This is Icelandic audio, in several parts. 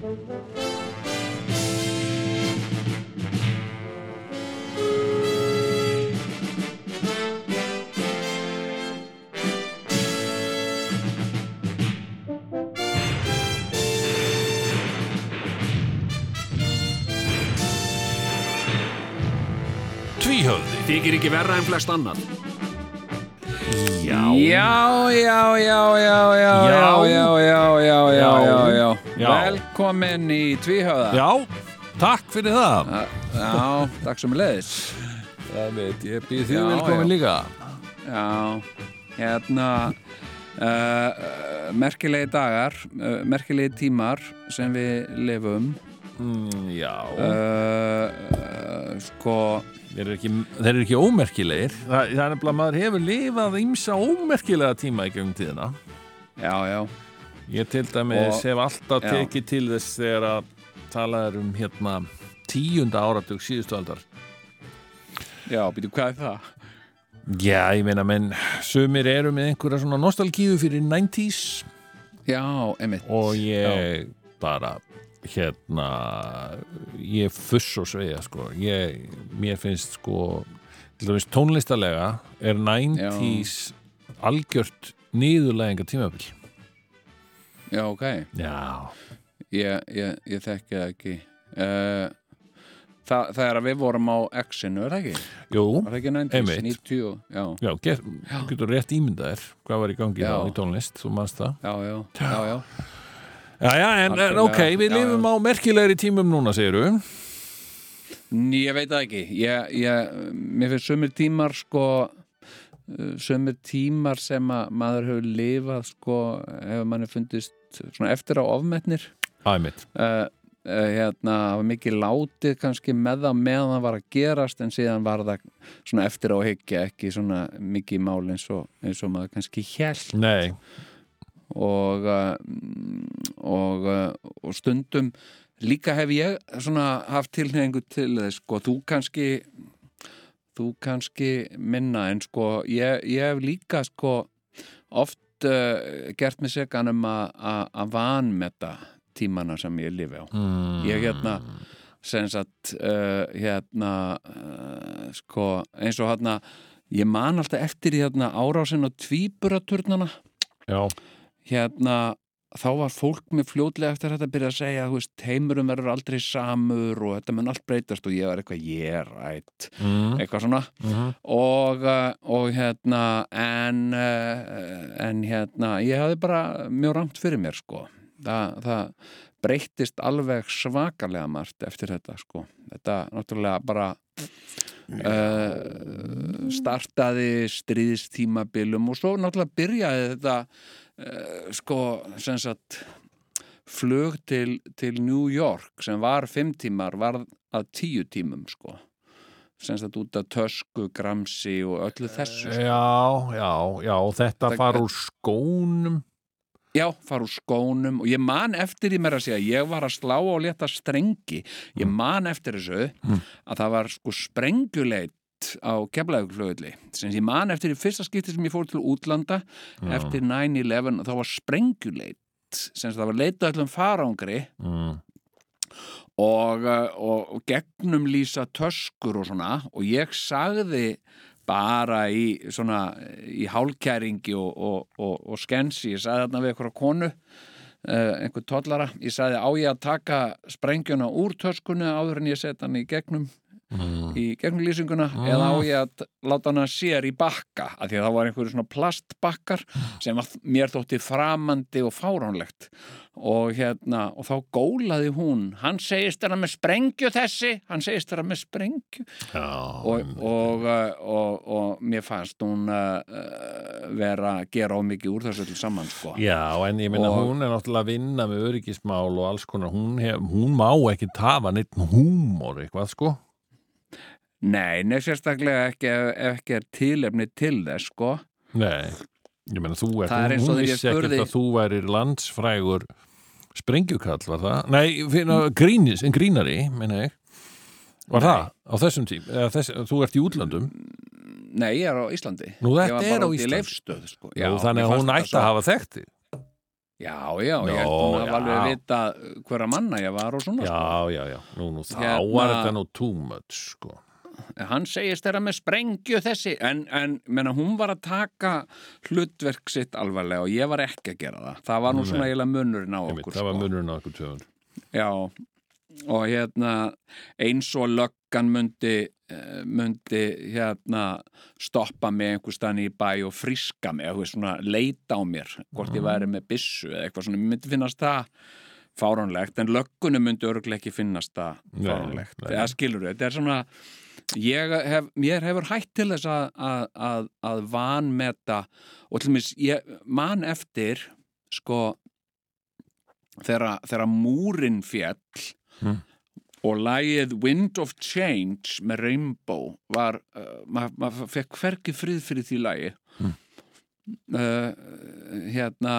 Tvíhöfði Þykir ekki verra en flest annan Já Já, já, já, já, já, Já. já, já, já, já, já, já, já. Já. Velkomin í Tvíhöða. Já, takk fyrir það Já, takk sem leiðis. Það veit, ég býð því Já, velkomin já. líka Já, hérna, uh, merkilegi dagar, uh, merkilegi tímar sem við lifum. mm, Já Uh, uh, sko, Þeir eru ekki, þeir eru ekki ómerkilegir Það, það er nefnilega að maður hefur lifað ímsa ómerkilega tíma í gegnum tíðina já, já, Ég til dæmis hef alltaf já. tekið til þess þegar að tala er um hérna tíunda áratug síðustu aldar já, býtu, hvað er það? Já, ég meina, menn sumir eru með einhverja svona nostalgíu fyrir 90s Já, einmitt. og ég bara hérna ég fuss og sveiga sko ég, mér finnst sko til dæmis tónlistarlega er 90s algjört niðurlæginga tímabil Já, ok. Já, Ég, ég, ég þekki það ekki. Uh, það, það er að við vorum á X-inu, er það ekki? jú Var það ekki 90s, Einmitt. 90, já, Já, get, getur rétt ímyndaðir hvað var í gangi Já. þá í tónlist, þú manst það já, já, já, já. Já, já, en, Algjörlega, ok, við lifum á merkilegri tímum núna, segir þú Ný, ég veit það ekki. Ég, ég, mér finnst sömur tímar, sko, uh, sömur tímar sem að maður hefur lifað, sko, hefur manni fundist svona eftir á ofmetnir. Æmitt, Uh, uh, hérna, það var mikið látið kannski með það meðan það var að gerast en síðan var það svona eftir á hyggja ekki svona mikið mál eins og, eins og maður kannski hjælt nei. Og, mm, og, og stundum líka hef ég svona haft tilhengu til þess sko, þú kannski þú kannski minna en sko ég, ég hef líka sko oft uh, gert mig segan um að- að að vanmeta tímana sem ég lifi á. Mm. ég hérna sem sagt uh, hérna uh, sko eins og hérna ég man alltaf eftir í hérna árásin á tvíburaturnana Já, hérna þá var fólk með fljótlega eftir þetta að byrja að segja veist, heimurum verður aldrei samur og þetta mun allt breytast og ég var eitthvað ég er rætt, eitthvað svona. Mm og, uh, og hérna en, uh, en hérna ég hafði bara mjög rangt fyrir mér sko. Það, það breyttist alveg svakalega margt eftir þetta sko. Þetta náttúrulega bara uh, startaði stríðstímabilum og svo náttúrulega byrjaði þetta uh, sko sem sagt flug til, til New York sem var fimm tímar var að tíu tímum sko sem sagt út af tösku, gramsi og öllu þessu sko. Já, já, já, þetta Það- fara úr skónum Já, fara úr skónum og ég man eftir því mér að segja, ég var að slá á létta strengi, ég man eftir þessu að það var sko sprengjuleit á keflaugflögulli sem ég man eftir í fyrsta skipti sem ég fór til útlanda eftir 9-11 þá var sprengjuleit sem það var leitað öllum farangri mm. og, og, og gegnum lýsa töskur og svona og ég sagði bara í í hálkæringi og, og, og, og skensi, ég sagði þarna við eitthvað konu uh, einhver tollara. Ég sagði á ég að taka sprengjuna úr töskunni áður en ég set hann í gegnum í gegnum lýsinguna eða á ég að láta hana sér í bakka af því að það var einhverju svona plastbakkar sem mér þótti framandi og fáránlegt. Og hérna og þá gólaði hún. Hann segist þeirra með sprengju þessi hann segist þeirra með sprengju. Já, og, og, uh, og, og mér fannst hún uh, vera að gera á mikið úr þessu til saman sko. Já, en ég Og- hún er náttúrulega að vinna með öryggismál og alls konar, hún, hef, hún má ekki tafa neitt húmor eitthvað, sko Nei, nei, sérstaklega ekki ef, ekki er tilefni til þess sko. Nei, ég meina þú ert, er hún, vissi ekkert að þú værir landsfrægur sprengjukall, var það? Nei, finna, grínis, en grínari, meina ég Var Nei. það á þessum tím? Þess, þú ert í útlöndum Nei, ég er á Íslandi Nú, þetta er á Íslandi. Leifsstöð, sko. Já, þannig mér að hún ætti að hafa þekkt þig Já, já, ég held að já. alveg vita hverja manna ég var og svona sko. Já, já, já, nú, nú þá Hérna- var þetta nú too much, sko. Hann segist þeirra með sprengju þessi en, en menna, hún var að taka hlutverk sitt alvarlega og ég var ekki að gera það. Það var nú svona Nei. eiginlega munurinn á okkur. það var sko. munurinn á okkur töfund. Já, og hérna eins og löggan myndi, eh, myndi hérna stoppa mig einhver stann í bæ og friska mig, veist, svona leita á mér hvort ég væri með byssu eða eitthvað svona, mér myndi finnast það fáránlegt, en löggunum myndi örgulega ekki finnast það fáránlegt, eða skilur þetta er svona hef, mér hefur hætt til þess að, að, að, að vanmeta og til mér, ég man eftir sko þegar, múrin fjall Mm. og lagið Wind of Change með Rainbow var, uh, maður ma fekk hvergi frið fyrir því lagi Mm. uh, hérna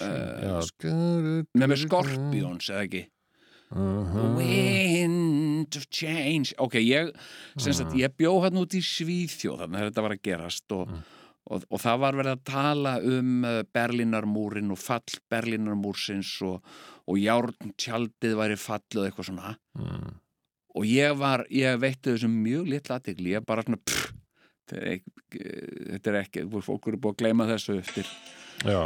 Uh, með með Scorpions eða ekki Uh-huh. Wind of Change ok, ég, sagt, ég bjó hann út í Svíþjóð þannig að þetta var að gerast og, og, og það var verið að tala um uh, Berlínarmúrin og fall Berlínarmúrsins og, og járntjaldið væri fallið og eitthvað svona Mm. og ég var, ég veitti þessum mjög litla aðtegli, ég bara svona pff, þetta er ekki, þetta er ekki fólk eru búið að gleyma þessu eftir Já,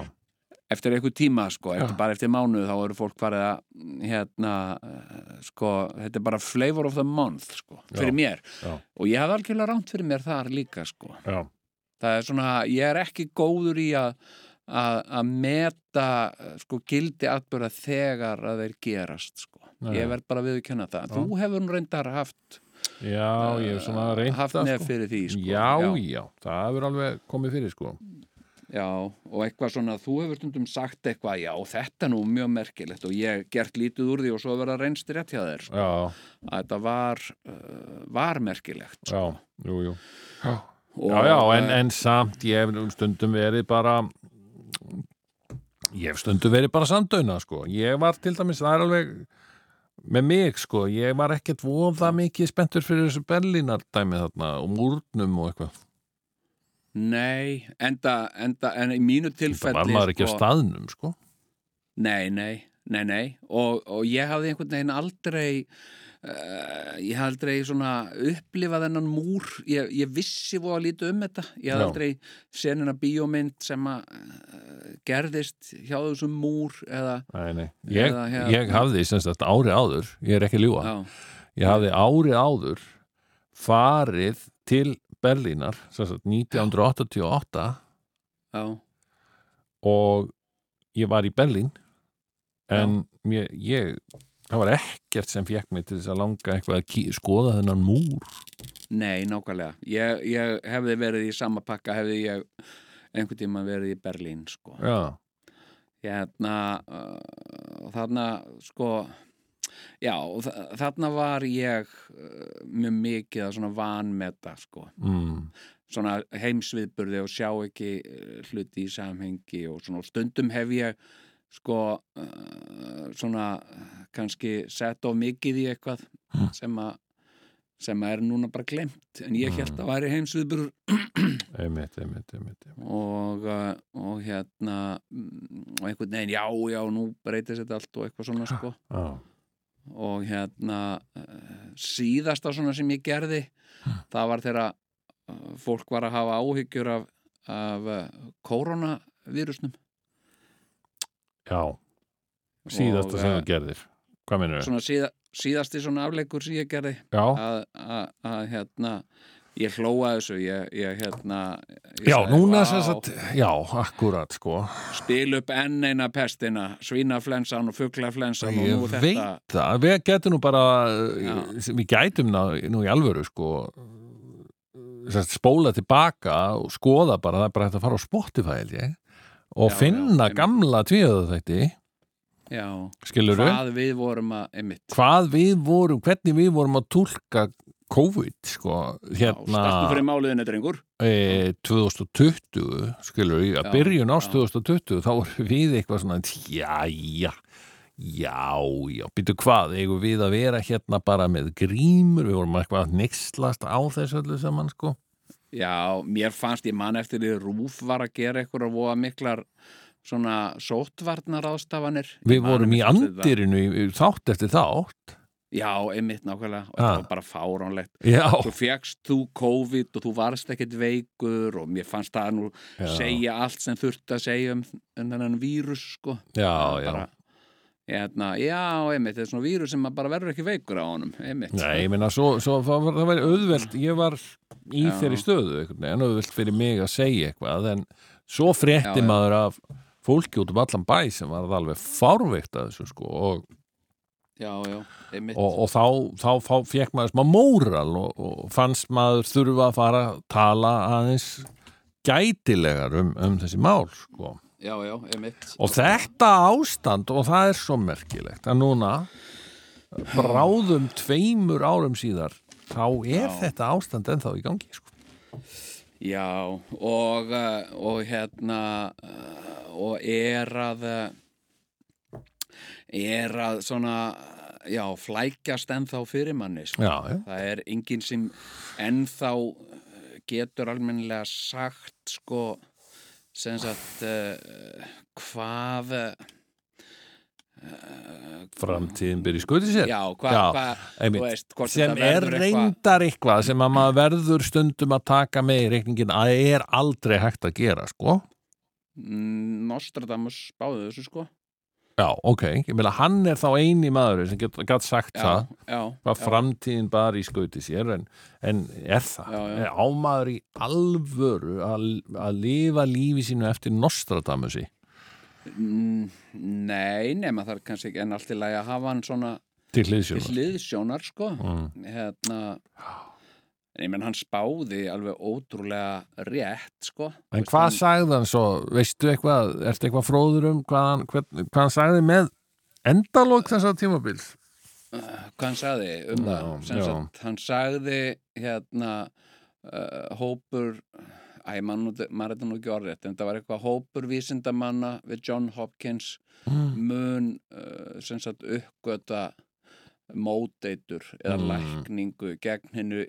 eftir einhver tíma sko, eftir, bara eftir mánuð þá eru fólk farið að hérna, eh, sko, þetta er bara flavor of the month sko, fyrir Já. mér Já. og ég hafði algjörlega rámt fyrir mér þar líka sko, já, það er svona ég er ekki góður í að að meta sko gildi atbyrða þegar að þeir gerast sko, Nei. ég verð bara að kenna það, þú hefur nú reyndar haft já, ég hef svona eh, reynt haft það, nef sko. fyrir því sko, Já, já, það hefur alveg komið fyrir, sko. Já, og eitthvað svona, þú hefur stundum sagt eitthvað, já, þetta er nú mjög merkilegt og ég gert lítið úr því og svo verða reynst rétt hjá þér, sko. Já, að þetta var, uh, var merkilegt, já, sko. jú, jú. Já, Og, já, já en, eh, en samt ég hef stundum verið bara ég hef stundum verið bara samdöina sko, ég var til dæmis það er alveg með mig sko, ég var ekkert voða mikið spenntur fyrir þessu Berlínardæmi þarna og múrnum og eitthvað Nei, enda, enda, en í mínu það tilfelli, var maður ekki á staðnum sko. Nei, nei, nei, nei, og, og ég hafði einhvern veginn aldrei, uh, ég hafði aldrei svona upplifað þennan múr, ég, ég vissi voða lítið um þetta, ég hafði aldrei senina bíómynd sem að uh, gerðist hjá þessum múr eða, Nei, nei. Ég, Eða hérna- ég hafði sem sagt ári áður, ég er ekki að ljúga. Já, ég hafði ári áður farið til Berlínar sagt 1988 já, og ég var í Berlín en mér, ég það var ekkert sem fekk mig til þess að langa eitthvað að skoða þennan múr. Nei, nákvæmlega, ég, ég hefði verið í sama pakka, hefði ég einhvern tíma verið í Berlín, sko. já, hérna uh, þarna sko já, þarna var ég uh, mjög mikið að svona vanmeta sko, mm, svona heimsviðburði og sjá ekki uh, hluti í samhengi og svona stundum hef ég sko uh, svona kannski sett of mikið í eitthvað Mm. sem að sem að er núna bara glemt. En ég held að væri heimsviðburður. Einmitt, einmitt, einmitt, einmitt. og, og hérna mm, og einhvern veginn, já, já, nú breytist þetta allt og eitthvað svona sko. Já, og hérna uh, síðasta svona sem ég gerði það var þegar uh, fólk var að hafa áhyggjur af, af uh, koronavírusnum já. Síðasta Og, sem eh, þú gerðir. Hvað minnur þau? svona síða, síðasti svona afleikur sem ég gerði. Að hérna ég hlóa þessu ég, ég hérna ég já, sagði, núna sem sagt já, akkurat sko. Spil upp enn eina pestina svínaflensan og fuglaflensan og Ég nú veit þetta það, við getum nú bara Já. við gætum nú í alvöru sko sagt, spóla tilbaka og skoða bara, það er bara hægt að fara á Spotify held ég og Já, finna gamla tvíðað þetta skilur hvað við vorum að emitt, hvað við vorum, hvernig við vorum að tólka COVID sko, hérna startu fyrir máliðinu drengur. E, 2020 skilur við, að Já, byrjun ást já. 2020 þá vorum við eitthvað svona jæja, já, já býtu hvað, eigum við að vera hérna bara með grímur, við vorum eitthvað að nixlast á þessu öllu saman sko. Já, mér fannst ég mann eftir því Rúf var að gera eitthvað að voða miklar svona sótvarnar ástafanir Við vorum í andirinu í, í þátt eftir þátt Já, einmitt nákvæmlega. Og það var bara fáránlegt. Svo fegst þú COVID og þú varst ekkert veikur og mér fannst það nú já, segja allt sem þurfti að segja um, um þennan vírus sko. Já, Það já. bara, Hérna, já, einmitt, þetta er svona vírus sem bara verður ekki veikur á honum, einmitt. Nei, ég svo það var, auðvelt, ég var í Já. þeirri stöðu, veginn, auðvelt fyrir mig að segja eitthvað, en svo frétti maður af fólki út um allan bæ sem var alveg fárveikt að þessu, sko, og, Já, já, og, og þá, þá, þá fekk maður smá móral og, og fannst maður þurfa að fara að tala aðeins gætilegar um, um þessi mál, sko. Já. Og þetta ástand, og það er svo merkilegt, að núna bráðum tveimur árum síðar, þá er þetta ástand ennþá í gangi, sko. Já, og, uh, og hérna, uh, og er að, uh, er að svona, já, flækjast ennþá fyrir manni, sko. Já. Það er enginn sem ennþá uh, getur almennilega sagt, sko, sem sagt, uh, hvað, Framtíðin byrja í skuti sér. já, hvað, Já, hvað, þú veist, sem er reyndar eitthvað sem að maður verður stundum að taka með í reikningin að er aldrei hægt að gera, sko. Nostradamus spáði þessu sko Já, ok, ég meina hann er þá eini maður sem gat sagt já, það já, hvað já. framtíðin bara í skauti sér en, en er það? Er ámaður í alvöru að, að lifa lífi sínu eftir Nostradamusi? Mm, Nei, nema það er kannski ekki en allt í lagi að hafa hann svona Til til hliðsjónar? hliðsjónar sko Mm. hérna en ég menn hann spáði alveg ótrúlega rétt sko En Veist, hvað hann- sagði hann svo? Veistu eitthvað, ertu eitthvað fróður um hvað hann, hvað, hvað hann sagði með endalók þessar tímabils? hvað hann sagði um Já, það sagt, hann sagði hérna uh, hópur æ, mann, maður er þetta nú ekki orðrétt en það var eitthvað hópur vísindamanna við John Hopkins Mm. mun uh, sem sagt uppgöta móteitur eða Mm. lækningu gegn hinnu,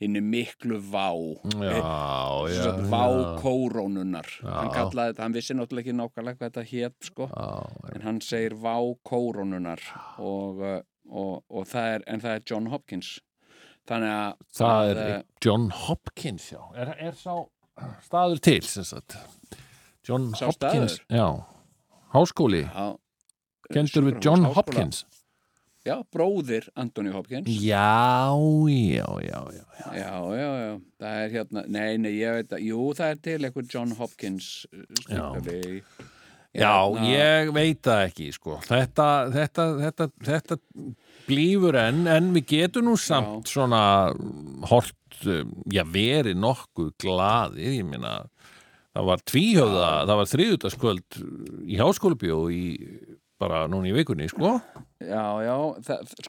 hinnu miklu vá Já, sem já, vá kórónunar hann Já. kallaði þetta, hann vissi náttúrulega ekki nákvæmlega hvað þetta hét sko, já, en hann segir vá kórónunar og, uh, og, og það er, en það er John Hopkins þannig að Það að, er John Hopkins, já. Er, er sá staður til, sem sagt? John Sá Hopkins, staður? já. Háskóli, á, kendur við John. Hopkins. Já, bróðir Anthony Hopkins Já, já, já, já. Já, já, já, það er hérna, nei, nei, ég veit að, jú, það er til eitthvað John Hopkins uh, stúdíói. Já, Hérna- ég veit það ekki, sko. Þetta, þetta, þetta, þetta blífur enn, en við getum nú samt svona hort, um, já, verið nokkuð glaðið, ég meina, það var tvíhjóða, það var þriðutaskvöld í háskólubjó í bara núna í vikunni, sko. Já, já,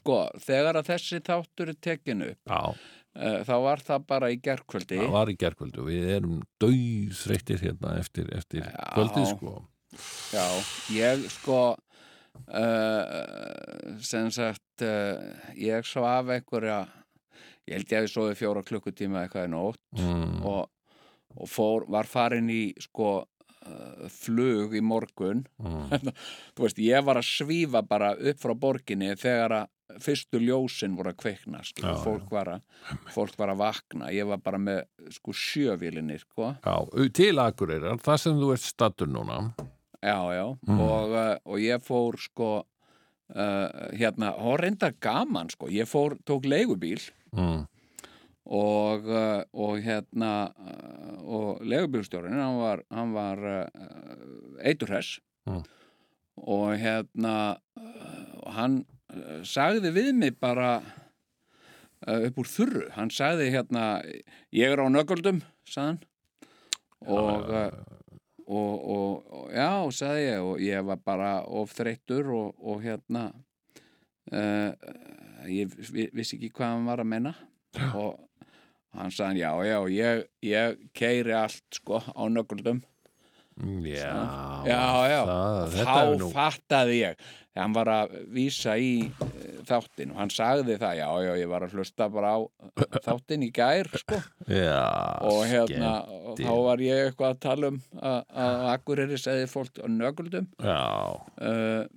sko, þegar að þessi þáttur er tekinu upp, Já, uh, þá var það bara í gerkvöldi. það var í gerkvöldu og við erum döðþreyttir hérna eftir, eftir kvöldið, sko. Já, ég sko, uh, sem sagt, uh, ég svaf einhverja, ég held ég að ég sofi fjóra klukkutíma eitthvað í nótt Mm. og, og fór, var farin í, sko, flug í morgun Mm. þú veist, ég var að svífa bara upp frá borginni þegar að fyrstu ljósin voru að kveikna skil, Já, fólk, var að, fólk var að vakna ég var bara með sko sjövílinni sko. Já, til Akureyrar, það sem þú ert stattur núna. já, já, Mm. og, uh, og ég fór sko uh, hérna, og reyndar gaman sko, ég fór, tók leigubíl Mm. Og, uh, og hérna uh, og leigubílstjórin hann var, hann var uh, eiturhess Mm. og hérna hann sagði við mig bara upp úr þurru. Hann sagði hérna ég er á nögöldum sagði hann. Og, uh, og, og, og já, sagði ég. Og ég var bara of þreyttur og, og hérna uh, ég vi- vissi ekki hvað hann var að menna og hann sagði já, já, ég, ég keiri allt sko á nögguldum Já, já, já, Það, þá nú fattaði ég. Þegar hann var að vísa í eh, þáttinn og hann sagði það, já, já, ég var að hlusta bara á þáttinn í gær, sko. Já, og hérna, og þá var ég eitthvað að tala um að að Akureyri segði fólk nöguldum Já, uh,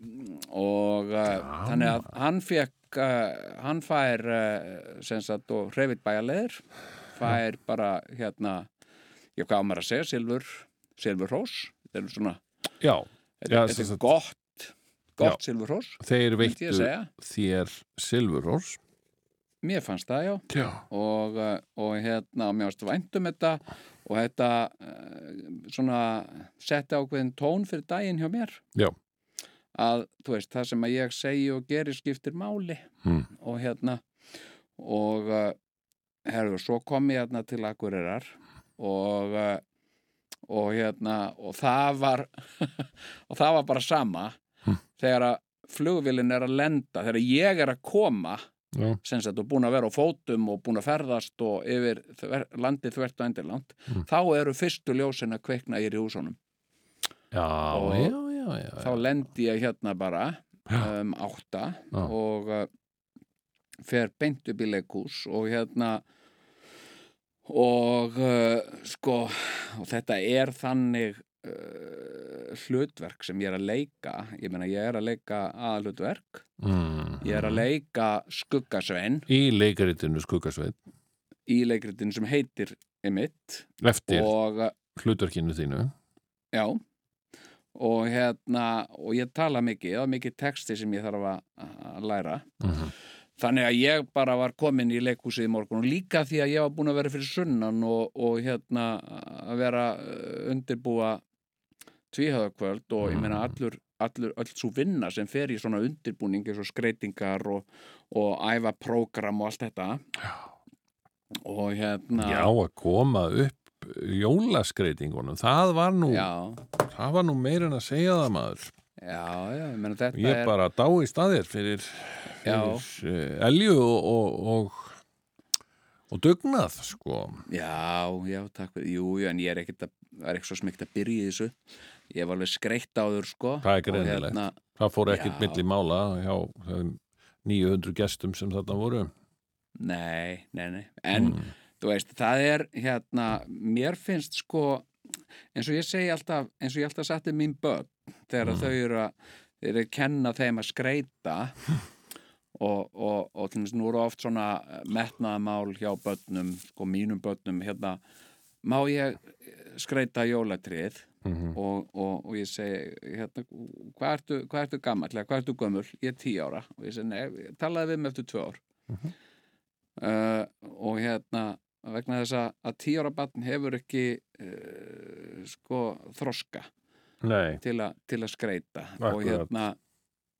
og uh, þannig að hann fekk hann fær uh, sem sagt og hreyfitt bæjarleðir fær bara hérna ég hvað á maður að segja, silfur silfur hrós, þetta er svona já, þetta, er sagt- gott gott silfur hrós, þeir veittu þér silfurós mér fannst það já. Já, og, uh, og hérna mér varst vænt um þetta og þetta svona setti ákveðin tón fyrir daginn hjá mér. Já, að veist, það sem að ég segi og geri skiptir máli Mm. og hérna og uh, herru, svo kom ég hérna til Akureyrar og uh, og hérna og það var og það var bara sama Hm. þegar að flugvillin er að lenda þegar ég er að koma já, sem sagt og búin að vera á fótum og búin að ferðast og yfir þver, landið þvert og endilangt Mm. þá eru fyrstu ljósin að kveikna í húsunum já, Og já, já, já, þá lendi ég hérna bara um, átta Já. og uh, fer beint upp í leikhús og hérna og uh, sko og þetta er þannig uh, hlutverk sem ég er að leika. Ég meina ég er að leika aðhlutverk mm. ég er að leika skuggasvein. Í leikaritinu Skuggasveit í leikritin sem heitir Emitt eftir og uh, hlutverkinu þínu. Já og hérna og ég tala mikið og mikið texti sem ég þarf að, læra. Mm þannig að ég bara var komin í leikhúsið í morgun og líka því að ég var búin að vera fyrir sunnan og, og hérna að vera uh, undirbúa tvíhöðakvöld og ég meina allur, allur öll svo vinna sem fer í svona undirbúning eins og skreitingar og, og æfa prógram og allt þetta. Já. og hérna Já, að koma upp jólaskreitingunum það var nú, já, það var nú meir en að segja það maður já, já, þetta Ég er bara dái staðir fyrir, fyrir uh, elju og, og, og, og dugnað, sko. Já, já, takk fyrir, jú, jú, en ég er ekkert að, það er ekki svo smikt að byrja í þessu. Ég var alveg skreitt áður, sko. Það er Og greinilegt. Það fór ekkert Já. milli mála hjá þeim 900 gestum sem þarna voru. Nei, nei, nei. En, Mm. Þú veist, það er, hérna, mér finnst, sko, eins og ég segi alltaf, eins og ég alltaf satti mín börn, þegar Mm. þau eru að, þeir eru að kenna þeim að skreita og, og, og til dæmis nú eru oft svona metnaðamál hjá börnum, sko, mínum börnum, hérna, má ég skreita jólatrið? Mm og, og, og ég segi hérna, hvað ertu, hvað ertu gammal hvað ertu gömul, ég er tíu ára. Og ég segi, nei, talaði við mig eftir tvö ár. Mhm. uh, og hérna vegna þess að, að tíu ára batn hefur ekki uh, sko þroska til, a, til að skreita og Akkurat. hérna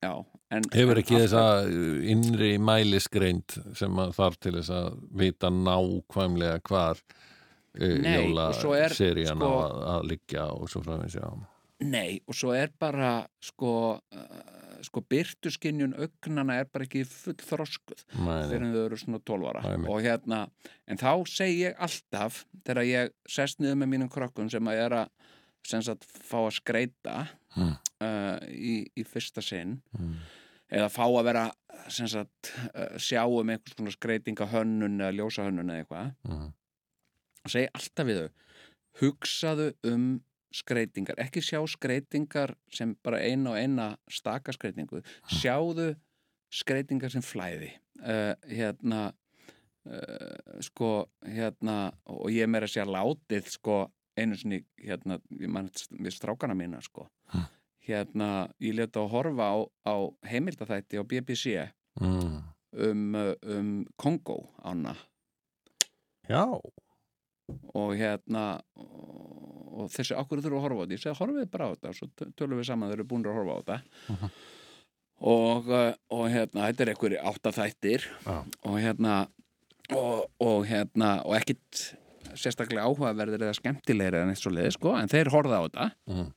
já, en, hefur ekki alltaf- þessa innri mælisgreind sem að þarf til þess að vita nákvæmlega hvar uh, og er, jólaserían sko- að, að liggja og svo framins, já. Nei, og svo er bara sko, uh, sko byrtuskinjun augnana er bara ekki full þroskuð þegar nei. þau eru svona 12 ára Einmitt. og hérna, en þá segi ég alltaf þegar ég sest niður með mínum krokkum sem að er að sem sagt fá að skreita Mm. uh, í, í fyrsta sinn Mm. eða fá að vera sem sagt uh, sjá um einhvers konar skreitinga hönnun eða ljósa hönnun eða eitthvað og segi alltaf við þau hugsaðu um skreitingar ekki sjá skreitingar sem bara eina og eina staka skreitingu sjáðu skreitingar sem flæði. Uh, hérna uh, sko hérna og ég er meira að segja látið sko einu sinni hérna ég mann við strákana mína sko. Hm. hérna ég leta að horfa á, á heimildaþætti á BBC Mm. um, uh, um Kongo ána Já, og hérna og, og þessi okkur þurfa að horfa á þetta ég segi horfið bara á þetta svo tö- tölum við saman þeir eru búin að horfa á þetta Mhm. og, uh, og hérna þetta er einhverju áttaþættir Já. og hérna og, og hérna og ekkit sérstaklega áhugaverðir eða skemmtilegri en eitt svo leiði sko en þeir horfa á þetta Mm.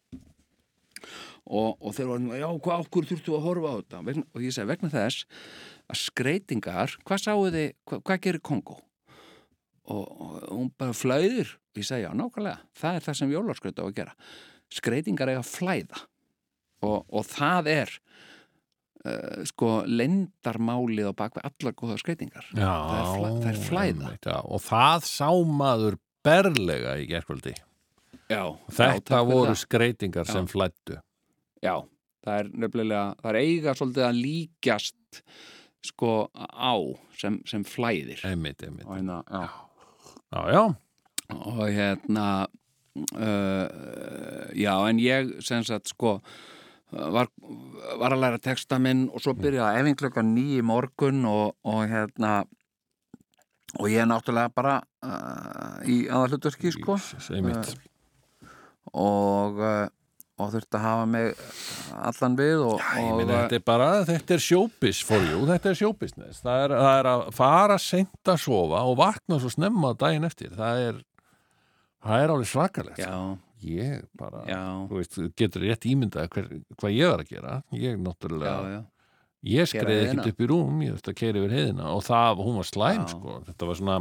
og, og þeir voru, já, hvað okkur þurftu að horfa á þetta og ég segi vegna þess að skreitingar, hvað sáu þið hvað, hvað gerir Kongo og, og hún bara flöður ég segi, já, nákvæmlega, það er það sem jólarskraut á að gera. Skreitingar eiga flæða. Og, og það er uh, sko lendarmálið á bakveg allar góða skreitingar Já, það er, flæ, það er flæða. já, og það sá maður berlega í gerkvöldi já, þetta voru það. skreitingar sem flættu já, það er nefnilega það er eiga svolítið að líkjast sko á sem, sem flæðir. Einmitt, einmitt. Og hérna, já já, já, og hérna uh, já en ég sem sagt sko var, var að læra texta minn og svo byrjaði æfing klukkan ný í morgun og, og hérna og ég er náttúrulega bara uh, í aðalhuturski sko. Jesus, einmitt. Og, uh, og þurfti að hafa mig allan við og, Ég og meina, þetta er bara, þetta er sjóbis for you, þetta er sjóbisnes það er, það er að fara seint að sofa og vakna svo snemma daginn eftir. Það er það er alveg svakalegt já, ég bara, já, þú veist, getur rétt ímyndað hver, hvað ég var að gera. Ég já, náttúrulega, já. ég Keyra skreið heiðina. ekkert upp í rúm ég þurfti að keira yfir heiðina og það, hún var slæm Já. sko, þetta var svona,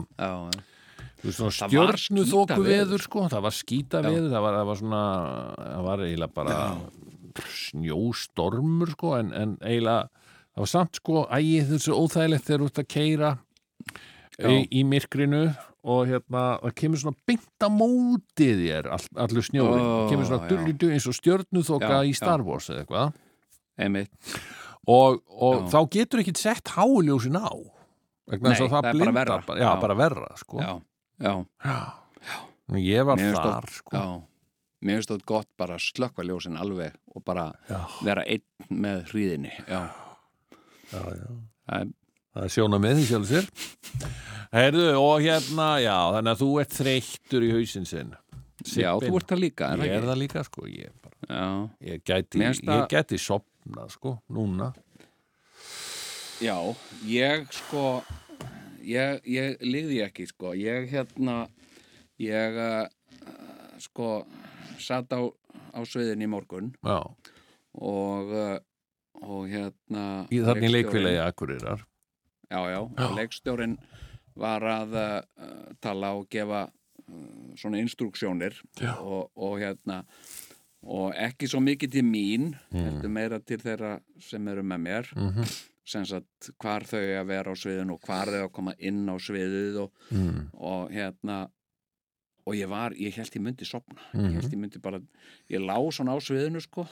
stjörnuþóku skítaveður. veður sko, það var skýta veður það var, það var svona, það var eiginlega bara snjóstormur sko, en, en eiginlega það var samt sko, ægi þessu óþægilegt þegar þú ert að keira í, í myrkrinu og hérna, það kemur svona beint á móti þér all, allur snjórin, Ó, kemur svona já. dullidu eins og stjörnuþóka Já, í. Star Wars eða eitthvað og, og þá getur ekki sett háljósin á Nei, að það, það er bara verra. bara, já, Já. bara verra sko. Já, já, ég var Mér þar sko. já. Mér finnst það gott bara að slökka ljósin alveg og bara Já. vera einn með hríðinni já, Já, já. það er það er sjóna með því sjálf sér. Heyrðu, og hérna, já, þannig að þú ert þreyttur í hausinn sinn. Já, þú ert það líka, er Ég er ekki? það líka, sko Ég, bara, ég, gæti, ég gæti sopnað, sko, núna. Já, ég sko ég, ég liði ekki sko, ég hérna ég uh, sko satt á, á sviðin í morgun Já, og uh, og hérna í þannig leikfélagi Akureyrar. Já, já, Já. leikstjórin var að uh, tala og gefa uh, svona instruksjónir og, og hérna og ekki svo mikið til mín Mm. heldur meira til þeirra sem eru með mér. Mm sem sagt hvar þau að vera á sviðinu og hvar þau að koma inn á sviðið og, mm. og hérna og ég var, ég held ég myndi sopna Mhm. ég held ég myndi bara, ég lá svona á sviðinu sko.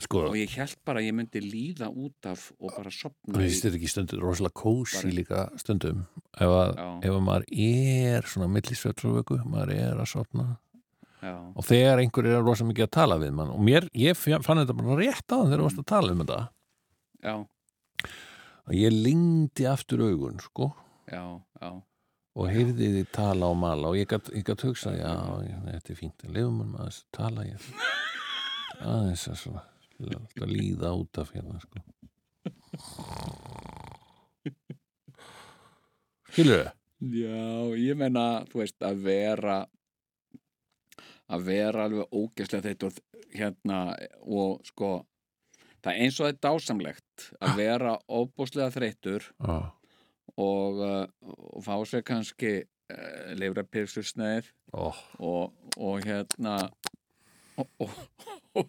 Sko, og ég held bara ég myndi líða út af og bara sopna Þú veist þetta ekki stundum rosalega kósi líka stundum? Ef að, ef að maður er svona millisveitruvöku, maður er að sopna Já, og þegar einhver er rosa mikið að tala við mann og mér, ég fann þetta bara rétt á þegar þú varst að tala um þetta. Já, og ég lingdi aftur augun sko. Já, já. Og heyrði þið tala og mala og ég gat hugsað, já, já, þetta er fínt. En lefum mann aðeins að tala ég aðeins að svona að líða út af hérna sko. Skilur þau? Já, ég meina, þú veist, að vera að vera alveg ógeðslega þetta og hérna og sko það er eins og þetta dásamlegt að vera óbúslega þreyttur Já, og, uh, og fá sér kannski uh, leifrapilsusneið ó, og, og hérna og, og,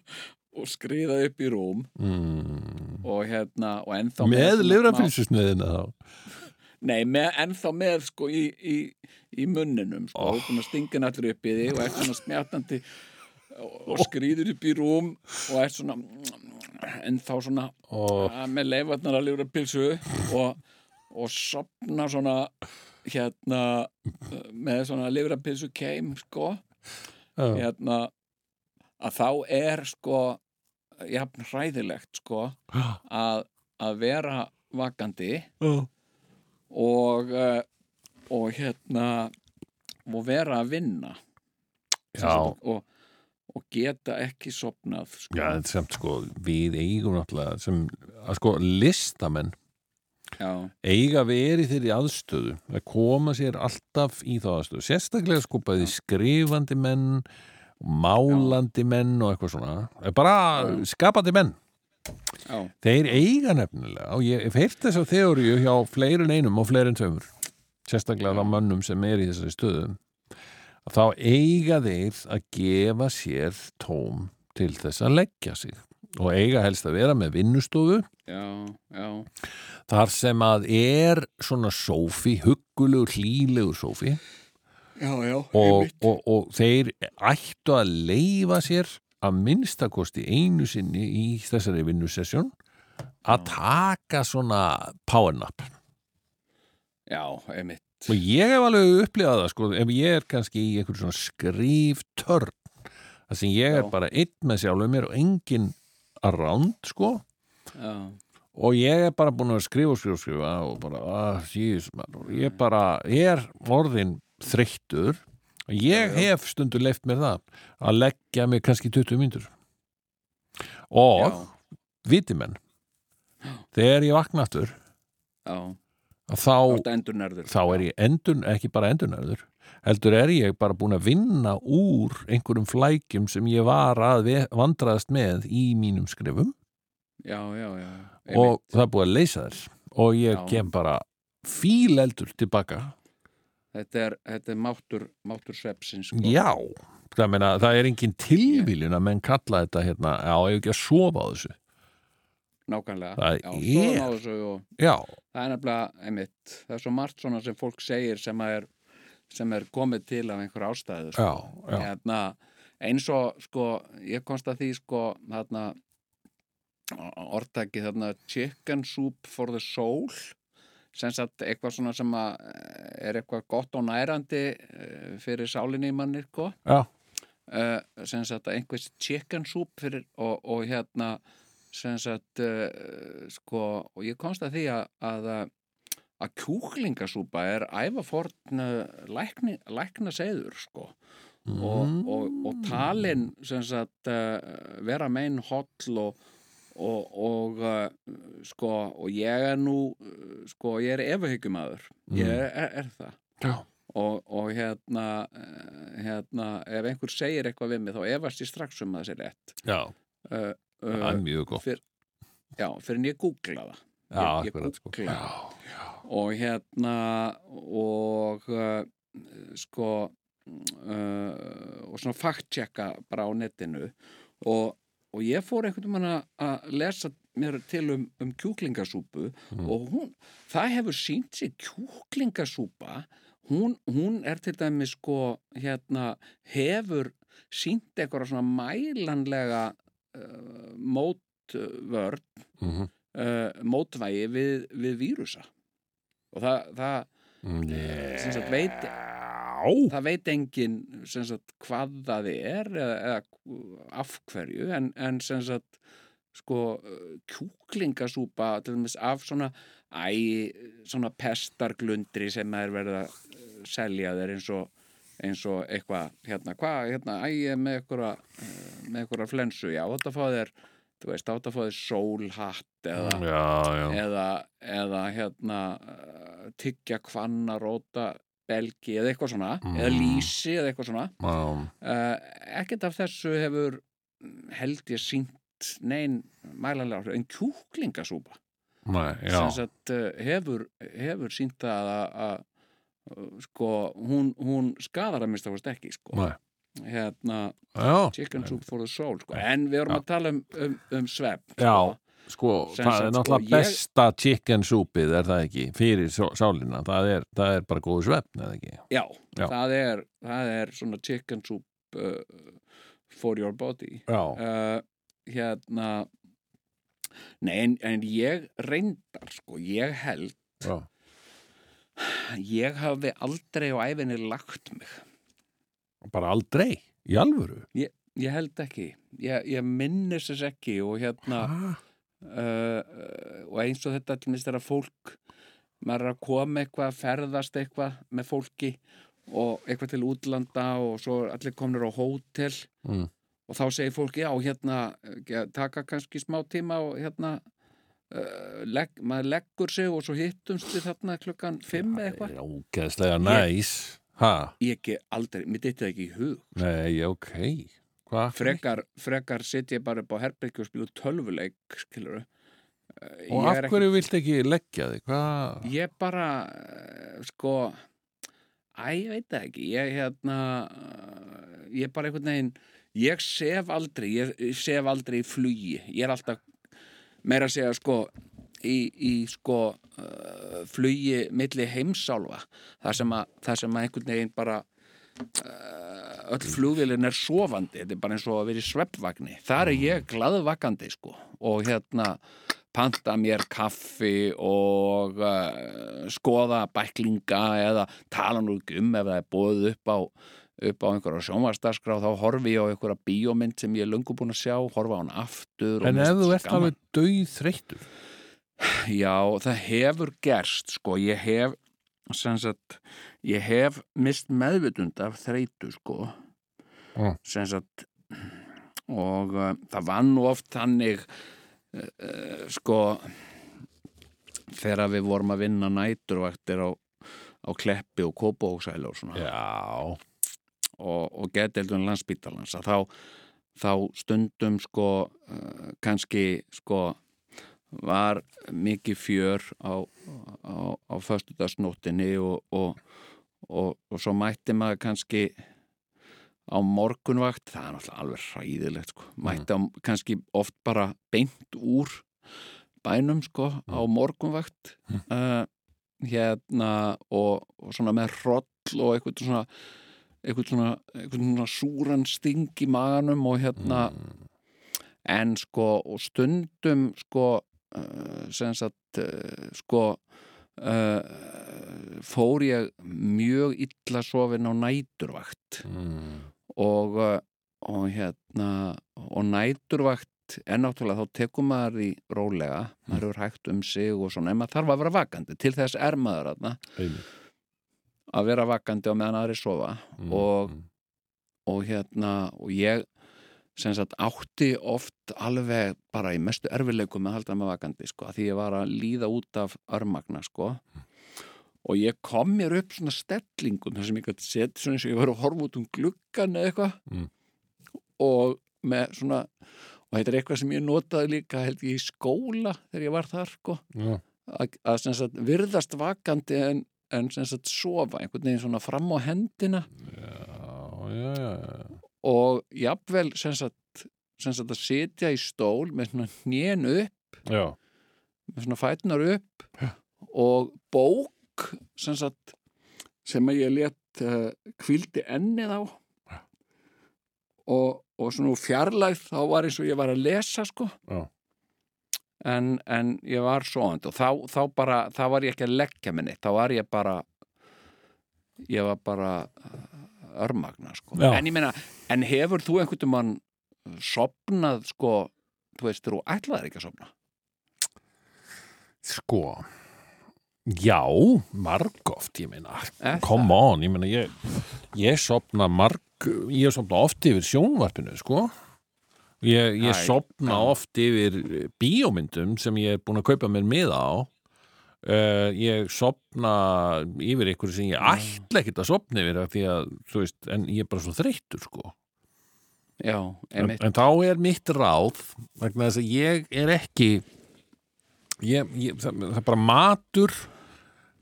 skriða upp í rúm mm. og hérna og ennþá með smá- lifrafylsusneðina þá Nei, með, ennþá með sko í, í, í munninum sko, Oh. oh. stinga hann allir upp í því og er svona smjatandi og, og skrýður upp í rúm og er svona ennþá svona og að, með leifarnar að lifra pilsu og, og sopna svona hérna með svona lifra pilsu keim sko. Já, hérna að þá er sko jafn hræðilegt sko að, að vera vakandi já, og uh, og hérna og vera að vinna. Já, og, og geta ekki sopnað sko. já, en samt sko við eigum náttúrulega sem, að sko listamenn já, eiga verið þeirri aðstöðu að koma sér alltaf í þá aðstöðu. Sérstaklega sko bæði skrifandi menn málandi menn og eitthvað svona. Bara Já. skapandi menn. Já, þeir eiga nefnilega og ég hef heyrt þessa þeoríu hjá fleirin einum og fleirin tveimur sérstaklega á mönnum sem er í þessari stöðum að þá eiga þeir að gefa sér tóm til þess að leggja sig og eiga helst að vera með vinnustofu. Já, já, þar sem að er svona sófi, huggulegur, hlýlegur sófi. Já, já og, og, og þeir ættu að leifa sér að minnstakosti einu sinni í þessari vinnusessjón að taka svona powernap já, einmitt og ég hef alveg upplifað það sko, ef ég er kannski í einhverjum svona skriftörn þar sem ég er Já. bara einn með sjálfum mér og enginn around sko. Já, og ég er bara búin að skrifa og skrifa og skrifa og bara, síðus og ég bara, ég er orðin þreyttur. Og ég Já, hef stundur leift mér það að leggja mig kannski 20 mínútur. Og já, viti menn þegar ég vakna aftur já þá, Þá er ég endur, ekki bara endurnæður heldur er ég bara búin að vinna úr einhverjum flækjum sem ég var að vandraðast með í mínum skrifum. Já, já, já og það er búið að leysa þér og ég kem bara fíleldur tilbaka. Þetta er, þetta er máttur, máttur svepsins sko. já, það, meina, það er engin tilvíljun að menn kalla þetta hérna, já, ég hef ekki að sofa á þessu Nákvæmlega. Það já, er- og það er nefnilega einmitt það er svo margt svona sem fólk segir sem er, sem er komið til af einhver ástæðu sko. já, já, Hérna, eins og sko, ég komst að því sko, þarna orðtaki þarna chicken soup for the soul sem sagt eitthvað svona sem að eh, er eitthvað gott og nærandi eh, fyrir sálinni í manni sko. Uh, sem sagt að einhvers chicken soup fyrir, og, og hérna sagt uh, sko, og ég komst að því að að, að kjúklingasúpa er ævaforn lækni, lækna seður sko. Og, og, og talin sem sagt uh, vera megin holl og og, og uh, sko og ég er nú sko ég er efuhyggjumæður ég er, er, er það. Já, og, og hérna, eh, hérna ef einhver segir eitthvað við mig þá efast ég strax um að það sé rétt. Já, uh, það er mjög gott. fyr, já, fyrir en ég googla það. Já, ég, ég sko. googla já, og hérna og uh, sko uh, og svona fact-checka bara á netinu. Og, og ég fór einhvern veginn að- lesa mér til um, um kjúklingasúpu Mm. og hún, það hefur sínt sig kjúklingasúpa hún, hún er til dæmis sko hérna hefur sínt eitthvað svona mælanlega mótvörn mhm, uh, mótvægi við, við vírusa. Og það, það sem sagt veit það veit engin sagt hvað það er eða, eða af hverju en, en sem sagt sko kjúklingasúpa til dæmis af svona æ, svona pestarglundri sem er verið að selja þeir eins og eins og eitthvað, hérna, hvað, hérna, æ, ég er með eitthvað, með eitthvað flensu, já, þetta fá þér, þú veist, þetta fá þér sólhatt eða, já, já, eða, eða hérna uh, tyggja kvanna róta belgi eða eitthvað svona eða Mm. lýsi eða eitthvað svona. Já, uh, ekkert af þessu hefur mm, held ég sínt nein mælanlega áhrif, en kjúklingasúpa Nei, já, sem sagt uh, hefur, hefur sínt að, að sko, hún, hún skadar að mista fórst ekki sko. Nei. hérna, já, chicken soup for the soul sko. en við erum Já. að tala um, um, um svepp Já. sko. sko, Sem það er sagt, náttúrulega sko, ég- besta chicken súpið, er það ekki, fyrir sá- sálina, það er, það er bara góðu svefn, eða ekki? Já, Já. Það, er, það er svona chicken soup uh, for your body Já, uh, hérna nei, en, en ég reyndar sko, ég held já, ég hafi aldrei á æfinni lagt mig bara aldrei, í alvöru. ég, ég held ekki ég, ég minnis þess ekki og hérna uh, og eins og þetta minnst er að fólk maður er að koma eitthvað, ferðast eitthvað með fólki og eitthvað til útlanda og svo allir komnir á hótel Mm. og þá segir fólk, já, hérna eh, taka kannski smá tíma og hérna uh, legg, maður leggur sig og svo hittumst við þarna klukkan fimm eða eitthvað ógeðslega næs. Ég ekki aldrei, mér dytti það ekki í hug Nei, ok. Hvað? frekar, frekar sitt ég bara upp á herbyggju og spilu tölvuleik skilur Og af hverju vilt ekki leggja þig? Hvað? ég bara eh, sko æ, ég veit ekki ég hérna eh, ég bara einhvern veginn ég sef aldrei ég, ég sef aldrei í flugi ég er alltaf meira að segja sko í, í sko uh, flugi milli heimsálfa það sem að, það sem að einhvern veginn bara uh, öll flugvélin er sofandi. Þetta er bara eins og að vera í sveppvagni þar er ég glaðvakandi sko og hérna panta mér kaffi og uh, skoða bæklinga eða tala nú um ef það er bóð upp á upp á einhverja sjónvarsdagskrá þá horfi ég á einhverja bíómynd sem ég er lungu búin að sjá horfa á hann aftur En ef þú ert alveg döið þreyttur Já, það hefur gerst sko, ég hef sagt, ég hef mist meðvitund af þreytu sko. Mm. sagt, og uh, það var nú oft þannig uh, uh, sko þegar við vorum að vinna næturvaktir á, á Kleppi og Kópóksæli og svona. Já og, og geteldun landsbítalans að þá, þá stundum sko uh, kannski sko var mikið fjör á, á, á föstudagsnóttinni og, og, og, og svo mætti maður kannski á morgunvakt, það er náttúrulega alveg hræðilegt sko, mætti á, kannski oft bara beint úr bænum sko á morgunvakt uh, hérna og, og svona með hroll og eitthvað svona eitthvað svona, eitthvað svona súran sting í maganum og hérna en sko og stundum sko uh, sem sagt uh, sko uh, fór ég mjög illa sofin á næturvakt. Mm. og, og hérna og næturvakt en náttúrulega þá tekum maður í rólega, maður eru hægt um sig og svona, en maður þarf að vera vakandi. Til þess er maður aðna að vera vakandi á meðan aðri sofa Mm. og, og hérna og ég sem sagt átti oft alveg bara í mestu erfileikum að halda mig vakandi sko, að því ég var að líða út af örmagna sko og ég kom mér upp svona stellingum þar sem ég gæti sett svona eins og ég var að horfa út um gluggan eða eitthvað Mm. og með svona og þetta er eitthvað sem ég notaði líka held ég í skóla þegar ég var þar sko Já. að, að sem sagt virðast vakandi en, en sem sagt sofa einhvern veginn svona fram á hendina. Já, já, já, og jafnvel sem sagt, sem sagt að sitja í stól með svona hnén upp Já, með svona fætnar upp og bók sem sagt sem að ég let uh, kvildi ennið á. Og, og svona úr fjarlægð þá var eins og ég var að lesa sko. Já. En, en ég var svoand og þá, þá bara, þá var ég ekki að leggja minni, þá var ég bara ég var bara uh, örmagna sko. Já. en ég meina, en hefur þú einhvern mann sopnað sko þú veist, þú ætlaðir ekki að sopna sko Já, margóft, ég meina. Come on, ég meina ég, ég sopna marg ég sopna oft yfir sjónvarpinu, sko Ég, ég sopna oft yfir bíómyndum sem ég er búin að kaupa mér miða á. Uh, ég sopna yfir ykkur sem ég ætla ekkert að sopna yfir að, þú veist, en ég er bara svo þreyttur, sko. Já, en, en þá er mitt ráð vegna þess að ég er ekki ég, ég, það, það er bara matur.